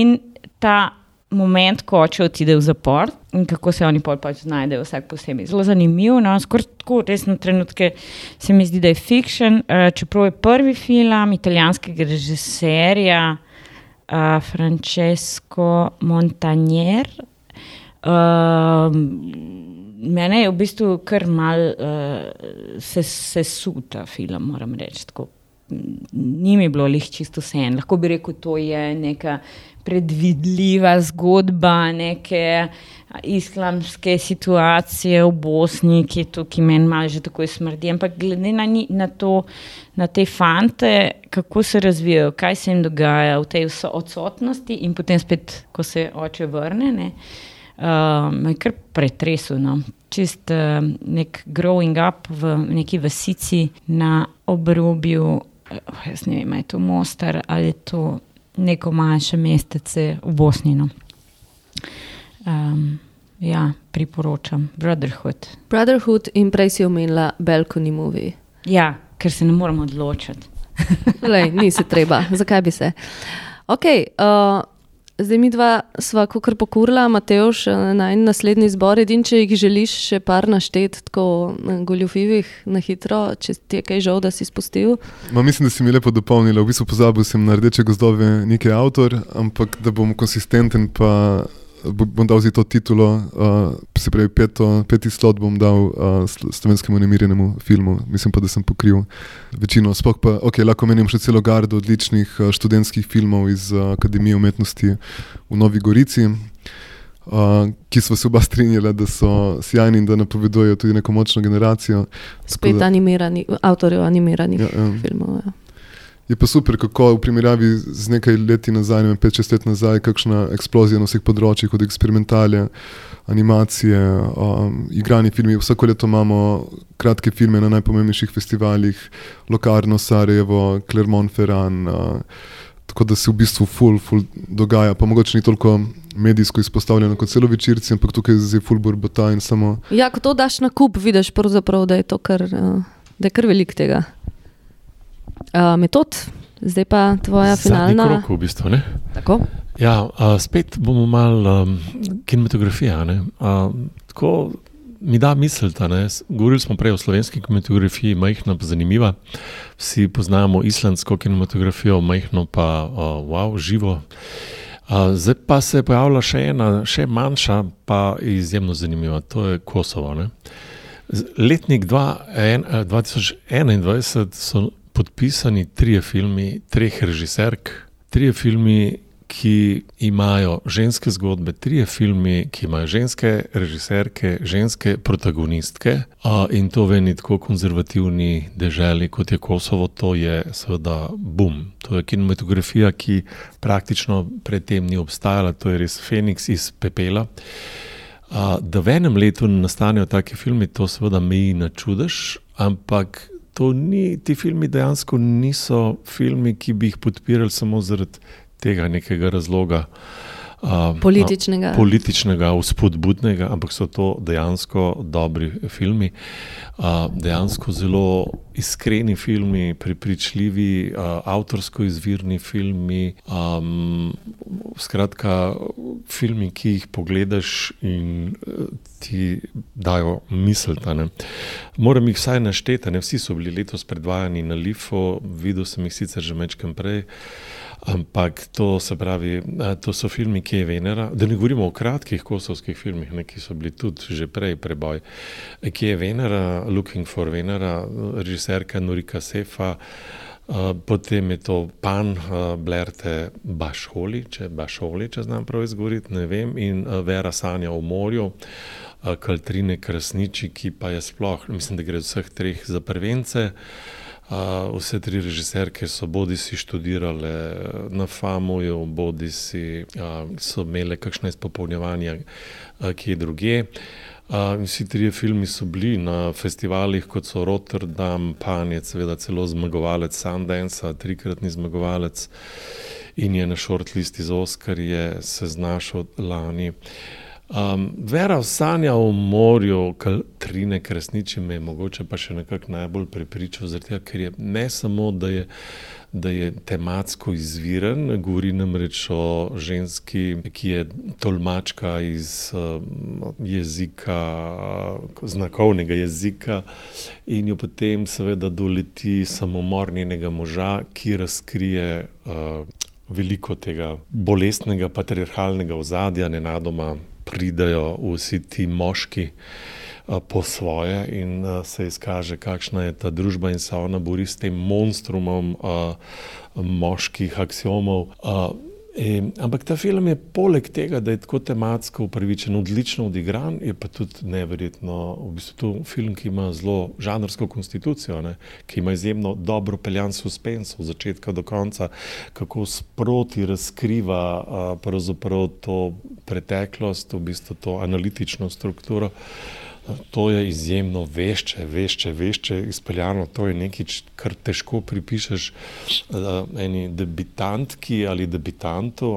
In ta moment, ko oče odide v zapor in kako se oni pol pač znajdejo, vsak posebej. Zelo zanimivo, no, skoraj tako, res na trenutke se mi zdi, da je fiction. Uh, čeprav je prvi film italijanskega režiserja uh, Francesco Montagnier. Uh, mene je v bistvu kar mal uh, se, sesuta film, moram reči. Tako. Ni mi bilo lih čisto vse en. Lahko bi rekel, to je neka predvidljiva zgodba neke islamske situacije v Bosni, ki je tukaj meni malo že tako smrdi. Ampak glede na, na, to, na te fante, kako se razvijajo, kaj se jim dogaja v tej odsotnosti in potem spet, ko se oče vrne, me uh, je kar pretresel. No. Čist uh, nek growing up v neki vasici na obrobju, jaz ne vem, je to Mostar ali je to neko manjše mestece v Bosni. No. Um, ja, priporočam Brotherhood. Brotherhood in prej si omenila Balkoni movie. Ja, ker se ne moramo odločiti. Lej, ni se treba, zakaj bi se. Okay, uh, zdaj mi dva sva kar pokurla, Mateoš, na en naslednji zbor. Edin, če jih želiš še par našteti, tako goljufivih, na hitro, če ti je kaj žal, da si spustil. Ma, mislim, da si mi lepo dopolnila. V bistvu pozabil sem na rdeče gozdove, nekaj avtor, ampak da bom konsistenten. Pa bom dal za to titulo, uh, se pravi, peto, peti slot bom dal uh, slovenskemu nemirjenemu filmu. Mislim pa, da sem pokril večino. Sploh pa, ok, lahko menim še celo gardo odličnih uh, študentskih filmov iz uh, Akademije umetnosti v Novi Gorici. Uh, ki smo se oba strinjali, da so sjajni in da napovedujejo tudi neko močno generacijo. Spet da, animirani, avtorjev animiranih ja, ja. filmov. Ja. Je pa super, kako v primerjavi z nekaj leti nazaj, ne pet, šest let nazaj, kakšna eksplozija na vseh področjih, od eksperimentalne, animacije, um, igrani filmi. Vsako leto imamo kratke filme na najpomembnejših festivalih, Lokarno, Sarajevo, Clermont Ferrand. Uh, tako da se v bistvu ful, ful dogaja. Pa mogoče ni toliko medijsko izpostavljeno kot celo večerci, ampak tukaj je ful borbota in samo. Ja, ko to daš na kup, vidiš pravzaprav, da je to kar, uh, da je kar velik tega. Uh, metod, zdaj pa tvoja finalna. Na roku, v bistvu. Tako? Ja, uh, spet bomo malo um, kinematografija. Uh, tako mi da misliti. Govorili smo prej o slovenski kinematografiji, majhna pa zanimiva. Vsi poznamo islandsko kinematografijo, majhno pa uh, wow, živo. Uh, zdaj pa se je pojavila še ena, še manjša, pa izjemno zanimiva, to je Kosovo. Ne? Letnik 2021 so podpisani trije filmi, treh režiserk, trije filmi, ki imajo ženske zgodbe, trije filmi, ki imajo ženske režiserke, ženske protagonistke. In to v eni tako konzervativni državi, kot je Kosovo, to je seveda bum. To je kinematografija, ki praktično predtem ni obstajala, to je res Feniks iz pepela. Da v enem letu nastanejo taki filmi, to seveda meji na čudež, ampak ni, ti filmi dejansko niso filmi, ki bi jih podpirali samo zaradi tega nekega razloga. Uh, političnega. Političnega, vzpodbudnega, ampak so to dejansko dobri filmi, uh, dejansko zelo iskreni filmi, prepričljivi, uh, avtorsko izvirni filmi. Um, skratka, filmi, ki jih pogledaš in uh, ti dajo misel. Moram jih vsaj našteti, ne vsi so bili letos predvajani na Lifu, videl sem jih sicer že večkrat prej. Ampak to se pravi, to so filmi, ki je Venera. Da ne govorimo o kratkih kosovskih filmih, ne, ki so bili tudi že prej preboj. Ki je Venera, Looking for Venera, režiserka Norika Sefa, potem je to Pan Blerte Bašoli, če Bašoli, če znam prav izgovoriti, ne vem, in Vera Sanja v morju. Kaltrine Krasniči, ki pa je sploh, mislim, da gre vseh treh za prvence. Uh, vse tri režiserke so bodi si študirale na FAMU-ju, bodi si so imele kakšne izpopolnjevanja, ki je druge. Vsi tri filmi so bili na festivalih, kot so Rotterdam, Pan je seveda celo zmagovalec Sundance, trikratni zmagovalec in je na shortlisti za Oscar, je se znašel lani. Um, vera sanja v morju, Trine Kresniči me je mogoče pa še nekako najbolj prepričal, tega, ker je ne samo, da je, da je tematsko izviren, govori namreč o ženski, ki je tolmačka iz uh, jezika, znakovnega jezika in jo potem seveda doleti samomor njenega moža, ki razkrije uh, veliko tega bolestnega patriarhalnega ozadja, nenadoma pridajo vsi ti moški po svoje in se izkaže, kakšna je ta družba in se ona bori s tem monstrumom moških aksiomov. Ampak ta film je poleg tega, da je tako tematsko upravičen, odlično odigran, je pa tudi neverjetno. V bistvu to je film, ki ima zelo žanrsko konstitucijo, ne? ki ima izjemno dobro peljan suspens od začetka do konca, kako sproti razkriva pravzaprav to preteklost, v bistvu to analitično strukturo. To je izjemno vešče, vešče, vešče izpeljano. To je nekaj, kar težko pripišeš uh, eni debitantki ali debitantu,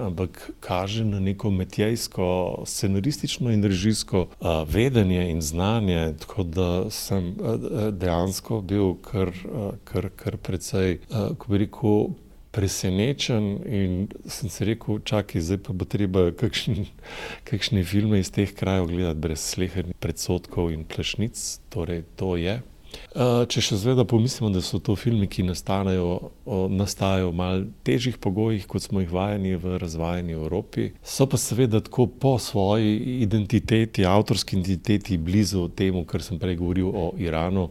ampak kaže na neko metjejsko, scenaristično in režijsko uh, vedenje in znanje. Tako da sem uh, dejansko bil kar, uh, kar, kar precej, uh, ko bi rekel, presenečen in sem si rekel, čakaj, zdaj pa bo treba kakšni, kakšne filme iz teh krajev gledati brez slehernih predsotkov in plešnic. Torej, to je. Če še zveda pomislimo, da so to filmi, ki nastajajo, nastajajo v mal težjih pogojih, kot smo jih vajeni v razvajeni Evropi, so pa seveda tako po svoji identiteti, avtorski identiteti, blizu temu, kar sem prej govoril o Iranu,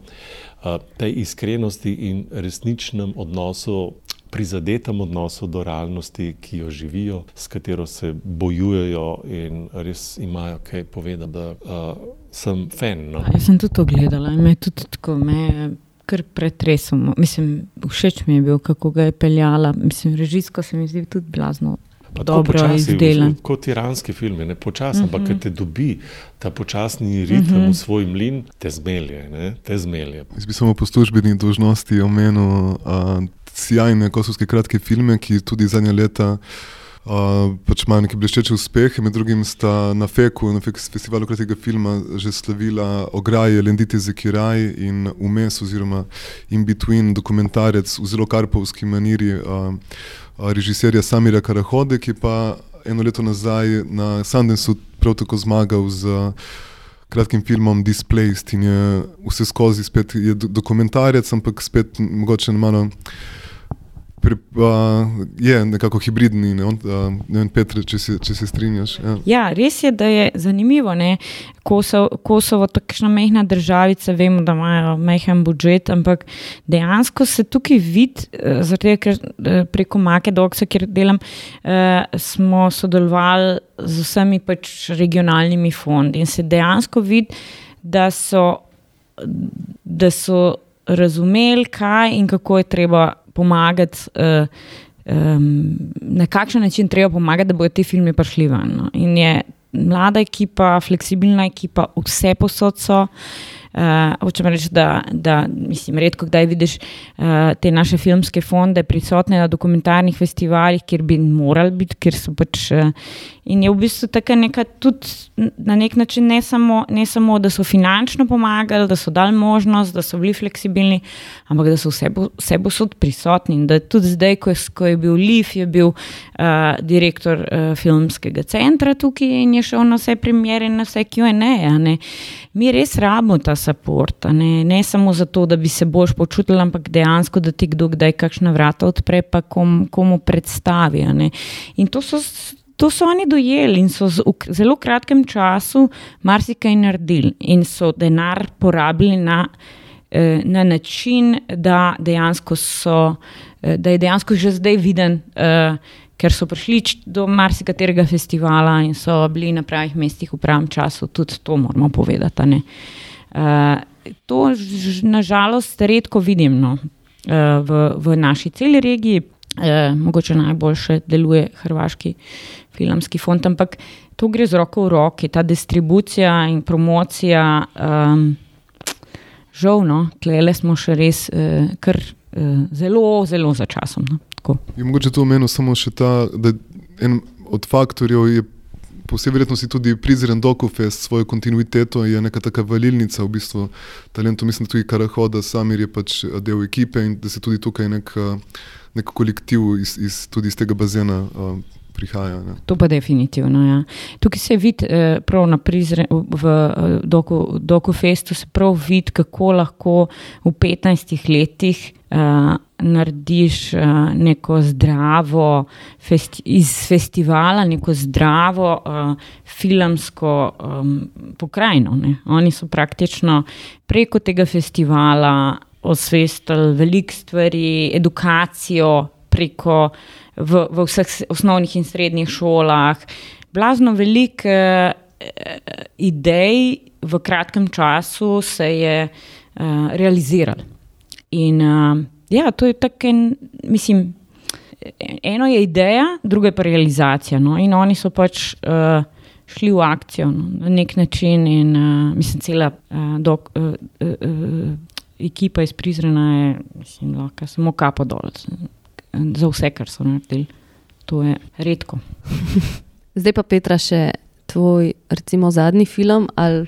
tej iskrenosti in resničnem odnosu prizadetem odnosu do realnosti, ki jo živijo, s katero se bojujejo in res imajo kaj povedati, da uh, sem fan. No? Jaz sem tudi to gledala in me tudi tako me. Kar pretresamo. Mislim, všeč mi je bil, kako ga je peljala. Mislim, režijsko se mi zdi tudi blazno. Dobro izdelan. Kot iranski film, ne ampak uh -huh. te dobi ta počasni ritem uh -huh. v svoj mlin, te zmelje. Ne, te zmelje. Jaz bi samo po službeni dožnosti omenil sjajne kosovske kratke filme, ki tudi zadnja leta uh, pač imajo neki bleščeči uspeh. Med drugim sta na FEK-u, na FEK festivalu kratkega filma, že slavila Ograje, Lendite Zekiraj in Umes oziroma In Between dokumentarec v zelo karpovski maniri uh, režiserja Samira Karahode, ki pa eno leto nazaj na Sundanceu prav tako zmagal z uh, kratkim filmom Displaced in je vse skozi spet je dokumentarec, ampak spet mogoče malo pri, uh, je nekako hibridni. Ne, on, uh, ne vem, Petr, če, če se strinjaš. Ja. ja, res je, da je zanimivo. Kosovo, takšna mehna državica, vemo, da imajo mehen budžet, ampak dejansko se tukaj vidi, zaradi tega, ker preko Make Dogsa, kjer delam, uh, smo sodelovali z vsemi pač regionalnimi fondi in se dejansko vidi, da so. Da so razumeli, kaj in kako je treba pomagati, uh, um, na kakšen način treba pomagati, da bodo ti filmi prišli ven. No. In je mlada ekipa, fleksibilna ekipa, vse posod so. Uh, hočem reči, da, da mislim, redko kdaj vidiš uh, te naše filmske fonde prisotne na dokumentarnih festivalih, kjer bi morali biti, ker so pač. Uh, in je v bistvu tako neka tudi na nek način ne samo, ne samo, da so finančno pomagali, da so dali možnost, da so bili fleksibilni, ampak da so vse, vse posod prisotni. In da tudi zdaj, ko je, ko je bil Liv, je bil uh, direktor uh, filmskega centra tukaj in je šel na vse premjere in na vse QA. Mi res rabimo ta support, ne? ne samo zato, da bi se boš počutil, ampak dejansko, da ti kdo kdaj kakšna vrata odpre, pa kom, komu predstavi. In to so, to so oni dojeli in so v zelo kratkem času marsikaj naredili in so denar porabili na, eh, na način, da, so, eh, da je dejansko že zdaj viden. Uh, ker so prišli do marsikaterega festivala in so bili na pravih mestih v pravem času, tudi to moramo povedati. Uh, to nažalost redko vidim no, uh, v, v naši celi regiji, uh, mogoče najboljše deluje Hrvaški filmski fond, ampak to gre z roko v roki, ta distribucija in promocija. Um, Žal, no, tle smo še res uh, kar uh, zelo, zelo za časom. No. Je mogoče to omenil samo še ta, da en od faktorjev je po vsej verjetnosti tudi prizren Dokufest s svojo kontinuiteto, je neka taka valilnica v bistvu talentov. Mislim, da tudi Karahoda, Samir je pač del ekipe in da se tudi tukaj nek, nek kolektiv iz, iz, tudi iz tega bazena. Uh, Prihaja, to pa definitivno. Ja. Tukaj se vidi, eh, v, v Dokufestu, doku se prav vidi, kako lahko v 15 letih uh, narediš uh, neko zdravo, festi iz festivala, neko zdravo uh, filmsko um, pokrajino. Ne. Oni so praktično preko tega festivala osvestili veliko stvari, edukacijo preko v, v vseh osnovnih in srednjih šolah. Blazno veliko uh, idej v kratkem času se je uh, realiziralo. In uh, ja, to je tako, mislim, eno je ideja, druga je pa realizacija. No? In oni so pač uh, šli v akcijo no? na nek način, in uh, mislim, cela uh, dok, uh, uh, uh, ekipa iz Prizrena je, mislim, lahko samo kapo dol za vse, kar so naredili. To je redko. Zdaj pa Petra še tvoj, recimo, zadnji film ali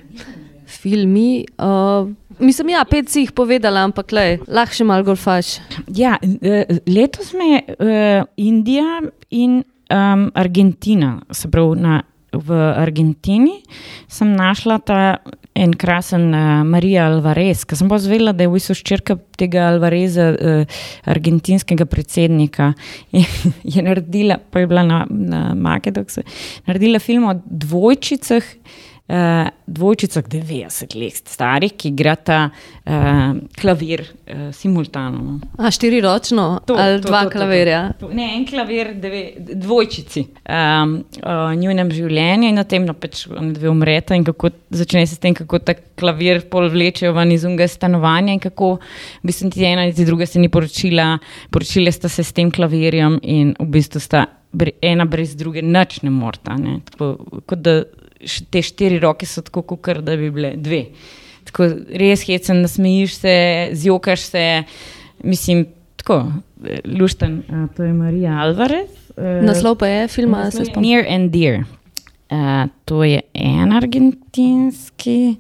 filmi. Uh, mislim, ja, pet si jih povedala, ampak le, lahko še malo golfaš. Ja, eh, letos me je uh, Indija in um, Argentina, se pravi na v Argentini, sem našla ta en krasen uh, Marija Alvarez, ki sem pa zvedela, da je v bistvu ščirka tega Alvareza, uh, argentinskega predsednika. Je, je naredila, pa je bila na, na Makedoksu, naredila film o dvojčicah uh, dvojčicah 90 let starih, ki igrata uh, klavir uh, simultano. No. A štiri ročno to, ali to, dva to, klavirja? To, to, to. Ne, en klavir, dve, dvojčici. Um, o njunem življenju in na tem, no, pač dve umreta in kako začne se s tem, kako ta klavir pol vlečejo ven iz unga stanovanja in kako v bistvu niti ena niti druga se ni poročila, poročile sta se s tem klavirjem in v bistvu sta ena brez druge nič ne morta. Ne? Tako, kot da te štiri roke so tako, kot da bi bile dve. Tako, res hecen, nasmejiš se, zjokaš se, mislim, tako, lušten. To je Marija Alvarez. E, naslov pa je film, ali se spomniš? Near and Dear. Uh, to je en argentinski,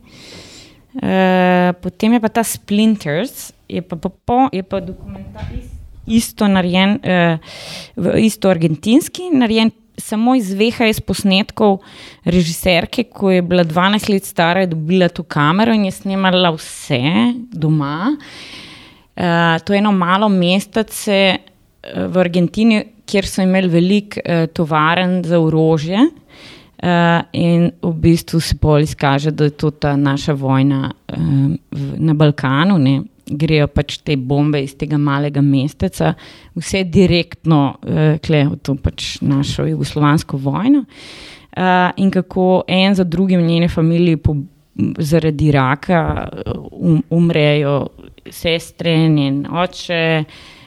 uh, potem je pa ta Splinters, je pa, pa, pa, je pa dokumentarist, isto narejen, uh, isto argentinski, narejen samo iz VHS posnetkov režiserke, ko je bila 12 let stara, je dobila to kamero in je snimala vse doma. Uh, to je eno malo mestece uh, v Argentini, kjer so imeli veliko uh, tovaren za orožje. Uh, in v bistvu se bolj izkaže, da je to ta naša vojna uh, v, na Balkanu. Ne? Grejo pač te bombe iz tega malega mesteca, vse direktno uh, v to pač našo jugoslovansko vojno. Uh, in kako en za drugim njene familije po, zaradi raka um, umrejo, sestre in oče.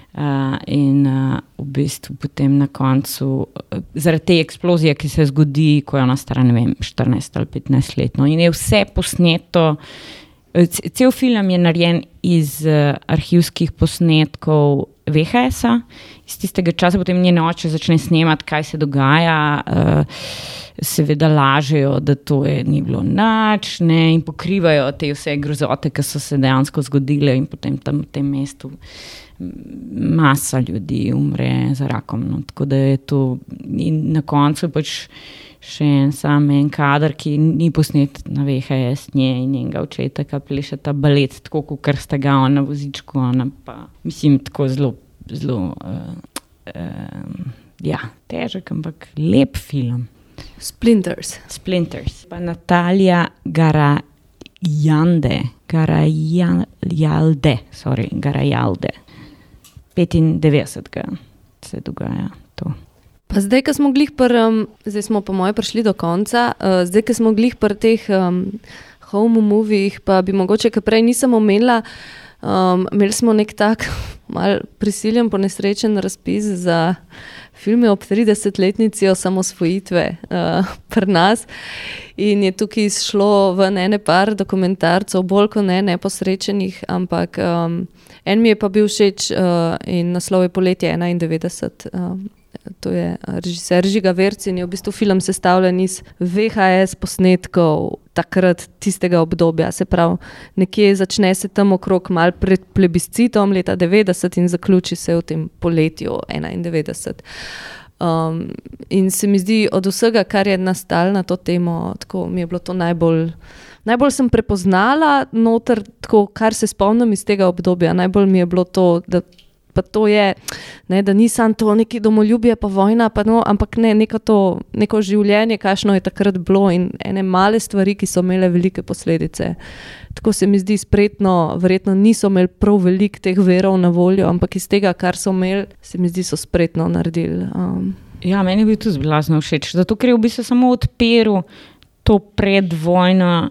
Uh, in uh, v bistvu potem na koncu, uh, zaradi te eksplozije, ki se zgodi, ko je ona stara, ne vem, 14 ali 15 let. No, in je vse posneto, uh, Cel film je narejen iz uh, arhivskih posnetkov VHS-a, iz tistega časa, potem njene oče začne snemati, kaj se dogaja. Uh, seveda lažejo, da to je, ni bilo nič, ne, in pokrivajo te vse grozote, ki so se dejansko zgodile, in potem tam v tem mestu masa ljudi umre za rakom. No, tako da je to, in na koncu pač še en sam en kader, ki ni posnet na VHS, nje in njenega očeta, ki pleše ta balet, tako kot sta ga ona na vozičku. Ona pa, mislim, tako zelo, zelo uh, uh, ja, težek, ampak lep film. Splinters. Splinters. Pa Natalija Garajande, Garajalde, sorry, Garajalde. 95. se dogaja to. Pa zdaj, ko smo glih pri, um, zdaj smo po mojem prišli do konca, uh, zdaj, ko smo glih pri teh um, home movies, pa bi mogoče, kar prej nisem omenila, um, imeli smo nek tak mal prisiljen, ponesrečen razpis za filme ob 30-letnici osamosvojitve uh, pri nas. In je tukaj izšlo v ene par dokumentarcev, bolj kot ne neposrečenih, ampak um, en mi je pa bil všeč uh, in naslov je Poletje 91. Um, to je režiser Žiga Verci in je v bistvu film sestavljen iz VHS posnetkov takrat tistega obdobja. Se pravi, nekje začne se tam okrog mal pred plebiscitom leta 90 in zaključi se v tem poletju 91. Um, in se mi zdi, od vsega, kar je nastalo na to temo, tako mi je bilo to najbolj. Najbolj sem prepoznala, noter, tako, kar se spomnim iz tega obdobja. Najbolj mi je bilo to, da pa to je, ne, da nisem to neki domoljubje, pa vojna, pa no, ampak ne, neko, to, neko življenje, kakšno je takrat bilo in ene male stvari, ki so imele velike posledice. Tako se mi zdi spretno, verjetno niso imeli prav veliko teh verov na voljo, ampak iz tega, kar so imeli, se mi zdi, so spretno naredili. Um. Ja, meni je bil tudi zelo všeč, zato ker je v bistvu samo odprl to predvojno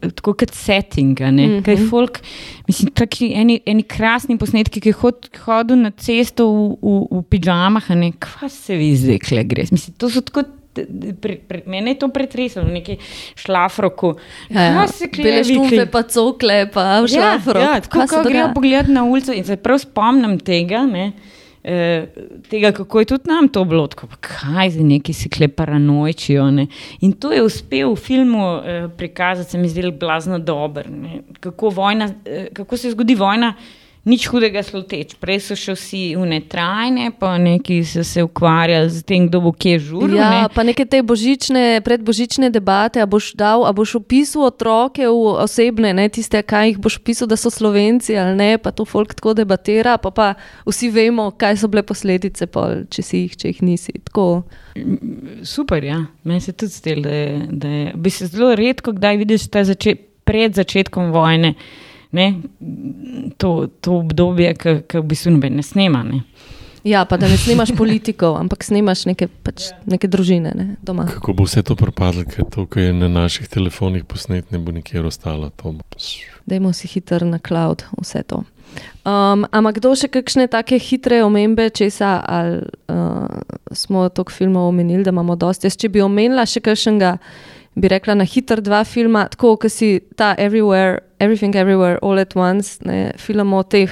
tako kot setting. Mm -hmm. Kaj je folk, mislim, tako eni, eni krasni posnetki, ki hod, hodijo na cesto v, v, v pižamah, ne, kva se vi zdaj, kle gre. Mislim, to so tako. Mene je to pretreslo, nekaj šlafroko. Ja, ja. Bele štufe, pa cokle, pa šlafroko. Ja, ja, tako, ko gremo pogledati na ulico in se prav spomnim tega, ne, Eh, tega, kako je tudi nam to bilo, tako, kaj za neki si kle paranoičijo. Ne? In to je uspel v filmu eh, prikazati, se mi zdi, blazno dober. Kako, vojna, eh, kako se zgodi vojna, nič hudega sluteč. Prej so še vsi unetrajne, pa neki so se ukvarjali z tem, kdo bo kje žuril. Ja, ne. pa neke te božične, predbožične debate, a boš dal, a boš opisal otroke v osebne, ne tiste, kaj jih boš opisal, da so slovenci ali ne, pa to folk tako debatira, pa pa vsi vemo, kaj so bile posledice, pol, če si jih, če jih nisi. Tako. Super, ja. Meni se tudi zdelo, da je, da je, bi se zelo redko kdaj vidiš začet, pred začetkom vojne ne, to, to obdobje, ki v bistvu ne snema. Ne. Ja, pa da ne snemaš politikov, ampak snemaš neke, pač, neke družine ne, doma. Kako bo vse to propadlo, ker to, kar je na naših telefonih posnet, ne bo nikjer ostalo. Dajmo si hiter na cloud, vse to. Um, ampak kdo še kakšne take hitre omembe, česa, ali uh, smo toliko filmov omenili, da imamo dosti. Jaz, če bi omenila še kakšnega bi rekla, na hiter dva filma, tako kot si ta Everywhere, Everything Everywhere, All at Once, ne, film o teh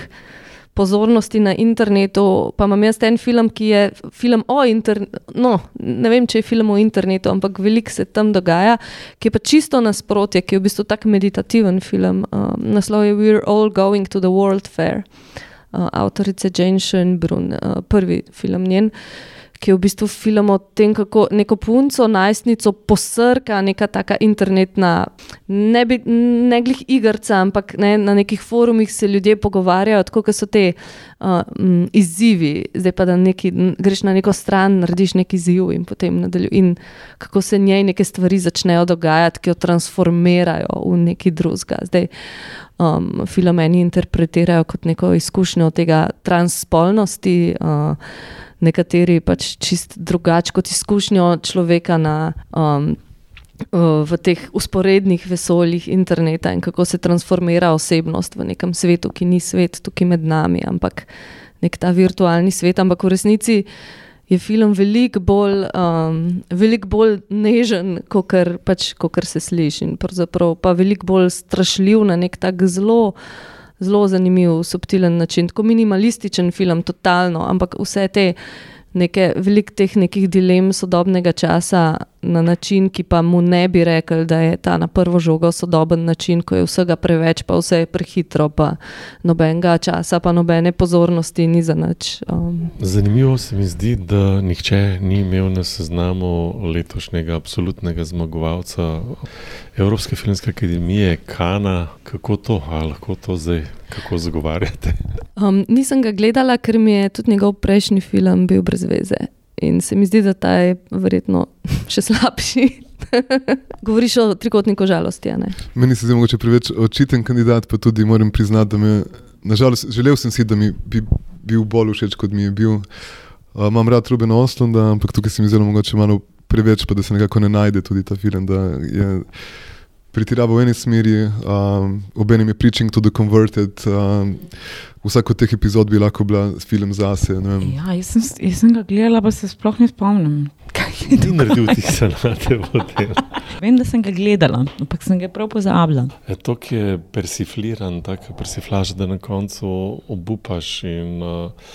pozornosti na internetu. Pa imam jaz en film, ki je film o internetu. No, ne vem, če je film o internetu, ampak veliko se tam dogaja, ki je pa čisto nasprotje, ki je v bistvu tak meditativen film. Um, naslov je We're All Going to the World Fair, uh, avtorice Jane Schoenbrunn, uh, prvi film njen. Uh, ki je v bistvu film o tem, kako neko punco, najstnico posrka neka taka internetna, ne, bi, ne glih igrica, ampak ne, na nekih forumih se ljudje pogovarjajo, tako so te uh, m, izzivi. Zdaj pa da neki, greš na neko stran, narediš neki izziv in potem nadaljuješ. In kako se njej neke stvari začnejo dogajati, ki jo transformirajo v neki drugega. Zdaj. Um, film eni interpretirajo kot neko izkušnjo tega transspolnosti, uh, nekateri pač čist drugače kot izkušnjo človeka na, um, v teh usporednih vesoljih interneta in kako se transformira osebnost v nekem svetu, ki ni svet tukaj med nami, ampak nek ta virtualni svet. Ampak v resnici je film veliko bolj, um, velik bolj nežen, kot pač, se sliši, in pravzaprav pa veliko bolj strašljiv na nek tak zelo zelo zanimiv, subtilen način, tako minimalističen film, totalno, ampak vse te neke velik teh nekih dilem sodobnega časa na način, ki pa mu ne bi rekel, da je ta na prvo žogo sodoben način, ko je vsega preveč, pa vse je prehitro, pa nobenega časa, pa nobene pozornosti ni za nič. Um. Zanimivo se mi zdi, da nihče ni imel na seznamu letošnjega absolutnega zmagovalca Evropske filmske akademije, Kana. Kako to, ali lahko to zdaj, kako zagovarjate? Um, nisem ga gledala, ker mi je tudi njegov prejšnji film bil brez veze. In se mi zdi, da ta je verjetno še slabši. Govoriš o trikotniku žalosti. Meni se zdi, mogoče preveč očiten kandidat, pa tudi moram priznati, da me, nažalost, želel sem si, da mi bi bil bolj všeč, kot mi je bil. Uh, imam rad Ruben Oslanda, ampak tukaj se mi zdi, mogoče malo preveč, pa da se nekako ne najde tudi ta film. Pretirava v eni smeri, um, obenem je preaching to the converted. Um, vsako od teh epizod bi lahko bila film zase. Ja, jaz, sem, jaz sem ga gledala, pa se sploh ne spomnim. To? Naredil ti se na te vode. Vem, da sem ga gledala, ampak sem ga prav pozabila. Je to, ki je persifliran, tako persiflaž, da na koncu obupaš in uh,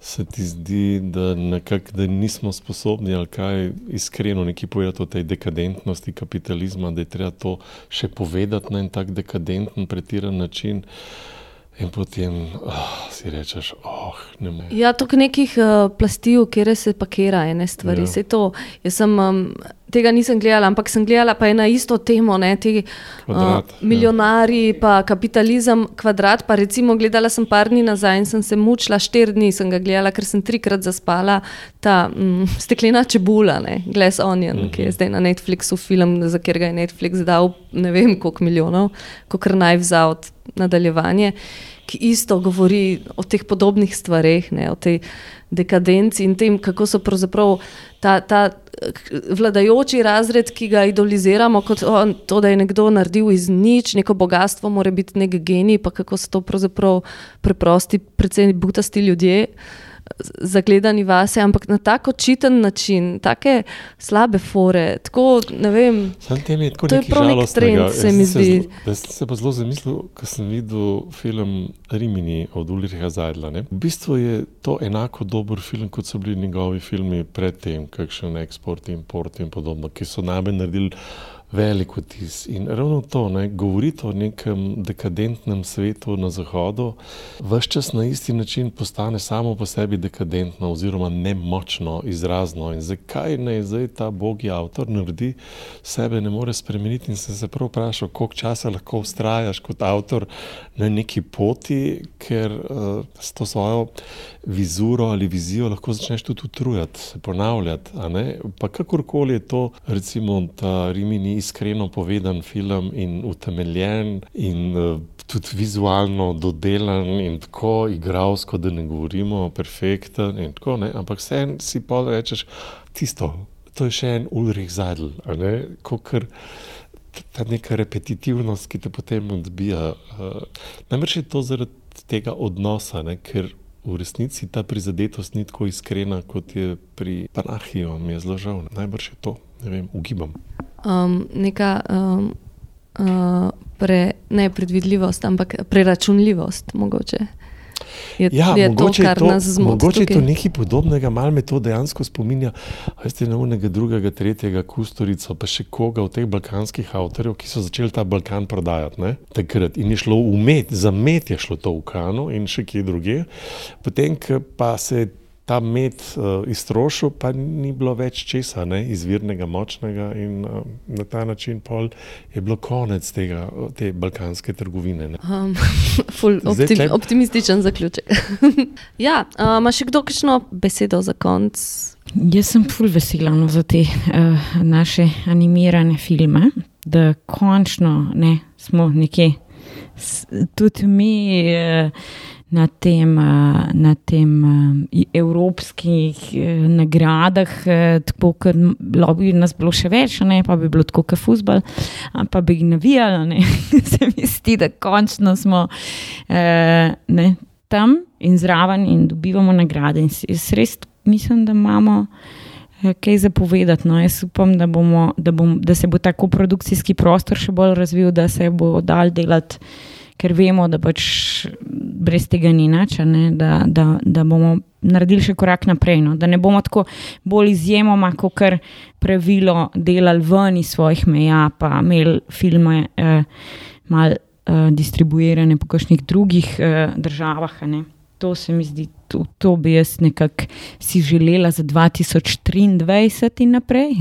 se ti zdi, da, nekak, da nismo sposobni ali kaj iskreno nekaj povedati o tej dekadentnosti kapitalizma, da je treba to še povedati na en tak dekadenten, pretiran način. In potem oh, si rečeš, oh, ne moreš. Ja, to je nekih uh, plasti, v kere se pakira ene stvari. Ja. Ja. To, jaz sem, um, tega nisem gledala, ampak sem gledala pa je na isto temo, ne, ti Kvadrat, ja. milijonari, pa kapitalizem, kvadrat. Pa recimo gledala sem par dni nazaj in sem se mučila, štiri dni sem ga gledala, ker sem trikrat zaspala. Ta mm, steklena čebula, ne, Glass Onion, uh -huh. ki je zdaj na Netflixu film, za katerega je Netflix dal ne vem koliko milijonov, kot Knives Out nadaljevanje, ki isto govori o teh podobnih stvareh, ne, o tej dekadenci in tem, kako so pravzaprav ta, ta eh, vladajoči razred, ki ga idoliziramo, kot o, to, da je nekdo naredil iz nič, neko bogatstvo, mora biti nek genij, pa kako so to pravzaprav preprosti, predvsem butasti ljudje. Zagledani vase, ampak na tako čiten način, tako slabe fore. Tako, vem, je tako To je prav nek trend, se mi zdi. Jaz sem se pa zelo zamislil, ko sem videl film Rimini od Ulricha Zajdla. Ne. V bistvu je to enako dober film, kot so bili njegovi filmi predtem, kakšen eksport, import in podobno, ki so name naredili velik vtis. In ravno to, ne, govoriti o nekem dekadentnem svetu na Zahodu, vse čas na isti način postane samo po sebi dekadentno oziroma nemočno, izrazno. In zakaj naj zdaj ta bogi avtor naredi, sebe ne more spremeniti in sem se prav vprašal, koliko časa lahko ustrajaš kot avtor na neki poti, ker uh, s to svojo vizuro ali vizijo lahko začneš tudi utrujati, ponavljati. Pa kakorkoli je to, recimo ta Rimini iskreno povedan film in utemeljen in uh, tudi vizualno dodelan in tako igralsko, da ne govorimo perfekten in tako, ne. ampak vse si pa rečeš tisto. To je še en Ulrich Zadl, kot ta neka repetitivnost, ki te potem odbija. Uh, Najbrž je to zaradi tega odnosa, ne? ker v resnici ta prizadetost ni tako iskrena, kot je pri Panahiju, mi je zelo žal. Najbrž je to, ne vem, ugibam. Um, neka um, uh, pre, ne predvidljivost, ampak preračunljivost. Mogoče. Je, Ja, je mogoče, to, kar je to, nas zmoti. mogoče je to tukaj. nekaj podobnega, malo me to dejansko spominja. Veste, na unega drugega, tretjega, Kusturico, pa še koga od teh balkanskih avtorjev, ki so začeli ta Balkan prodajati. Ne? Takrat in je šlo v med, za med je šlo to v Kanu in še kje druge. Potem, pa se je ta med uh, iztrošil, pa ni bilo več česa, ne? izvirnega, močnega in uh, na ta način pol je bilo konec tega, te balkanske trgovine. Ne? Um, ful, Zdaj optim, tle- optimističen zaključek. ja, a, ima še kdo kakšno besedo za konc? Jaz sem ful vesela no, za te uh, naše animirane filme, da končno ne, smo nekje, tudi mi uh, na tem, uh, na tem uh, evropskih uh, nagradah, tako kot bi nas bilo še več, ne, pa bi bilo tako kot fusbal, pa bi jih navijali. a ne. Se mi zdi, da končno smo ne, tam in zraven in dobivamo nagrade. In jaz res mislim, da imamo eh, kaj zapovedati. No. Jaz upam, da, bomo, da, bom, da se bo tako produkcijski prostor še bolj razvil, da se bo dal delati. Ker vemo, da pač brez tega ni nič, da, da, da bomo naredili še korak naprej. No. Da ne bomo tako bolj izjemoma, kot kar pravilo, delali ven iz svojih meja, pa imeli filme eh, malo eh, distribuirane po kakšnih drugih eh, državah. To se mi zdi, to, to bi jaz nekako si želela za 2023 in naprej.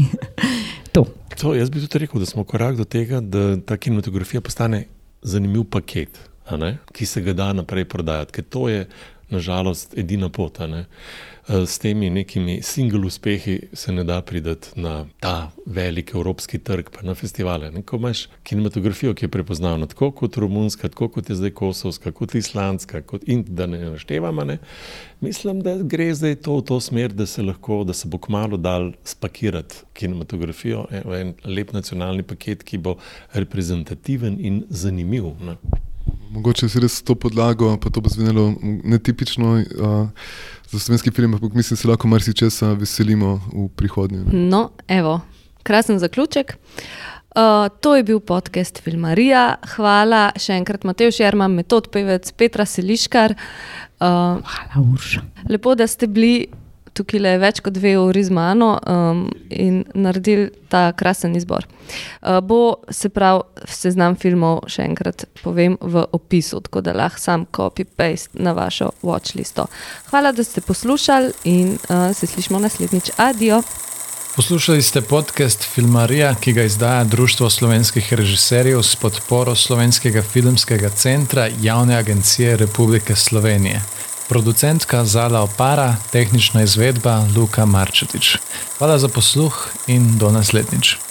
to. To, jaz bi tudi rekel, da smo korak do tega, da ta kinematografija postane zanimiv paket, ki se ga da naprej prodajati. Ker to je nažalost edina pot. Eh, S temi nekimi single uspehi se ne da priti na ta velik evropski trg, pa na festivale. Ne. Ko imaš kinematografijo, ki je prepoznavna, tako kot romunska, tako kot je zdaj kosovska, kot islandska, kot in da ne naštevamo, ne. mislim, da gre zdaj to v to smer, da se, lahko, da se bo kmalo dal spakirati kinematografijo e, v en lep nacionalni paket, ki bo reprezentativen in zanimiv. Ne. Mogoče si res to podlago, pa to bo zvenelo netipično uh, za slovenski film, ampak mislim, da se lahko marsičesa veselimo v prihodnje. ne. No, evo, krasen zaključek. Uh, to je bil podcast Filmarija. Hvala še enkrat Matej Šerman, metod pevec Petra Seliškar. Uh, Hvala, Urša. lepo, da ste bili tukaj le več kot dve uri z mano um, in naredili ta krasen izbor. Uh, bo se pravi, seznam filmov, še enkrat povem, v opisu, tako da lahko sam copy-paste na vašo watchlisto. Hvala, da ste poslušali in uh, se slišmo naslednjič. Adijo! Poslušali ste podcast Filmarija, ki ga izdaja Društvo slovenskih režiserjev s podporo Slovenskega filmskega centra Javne agencije Republike Slovenije. Producentka Zala Opara, tehnična izvedba Luka Marčetič. Hvala za posluh in do naslednjič.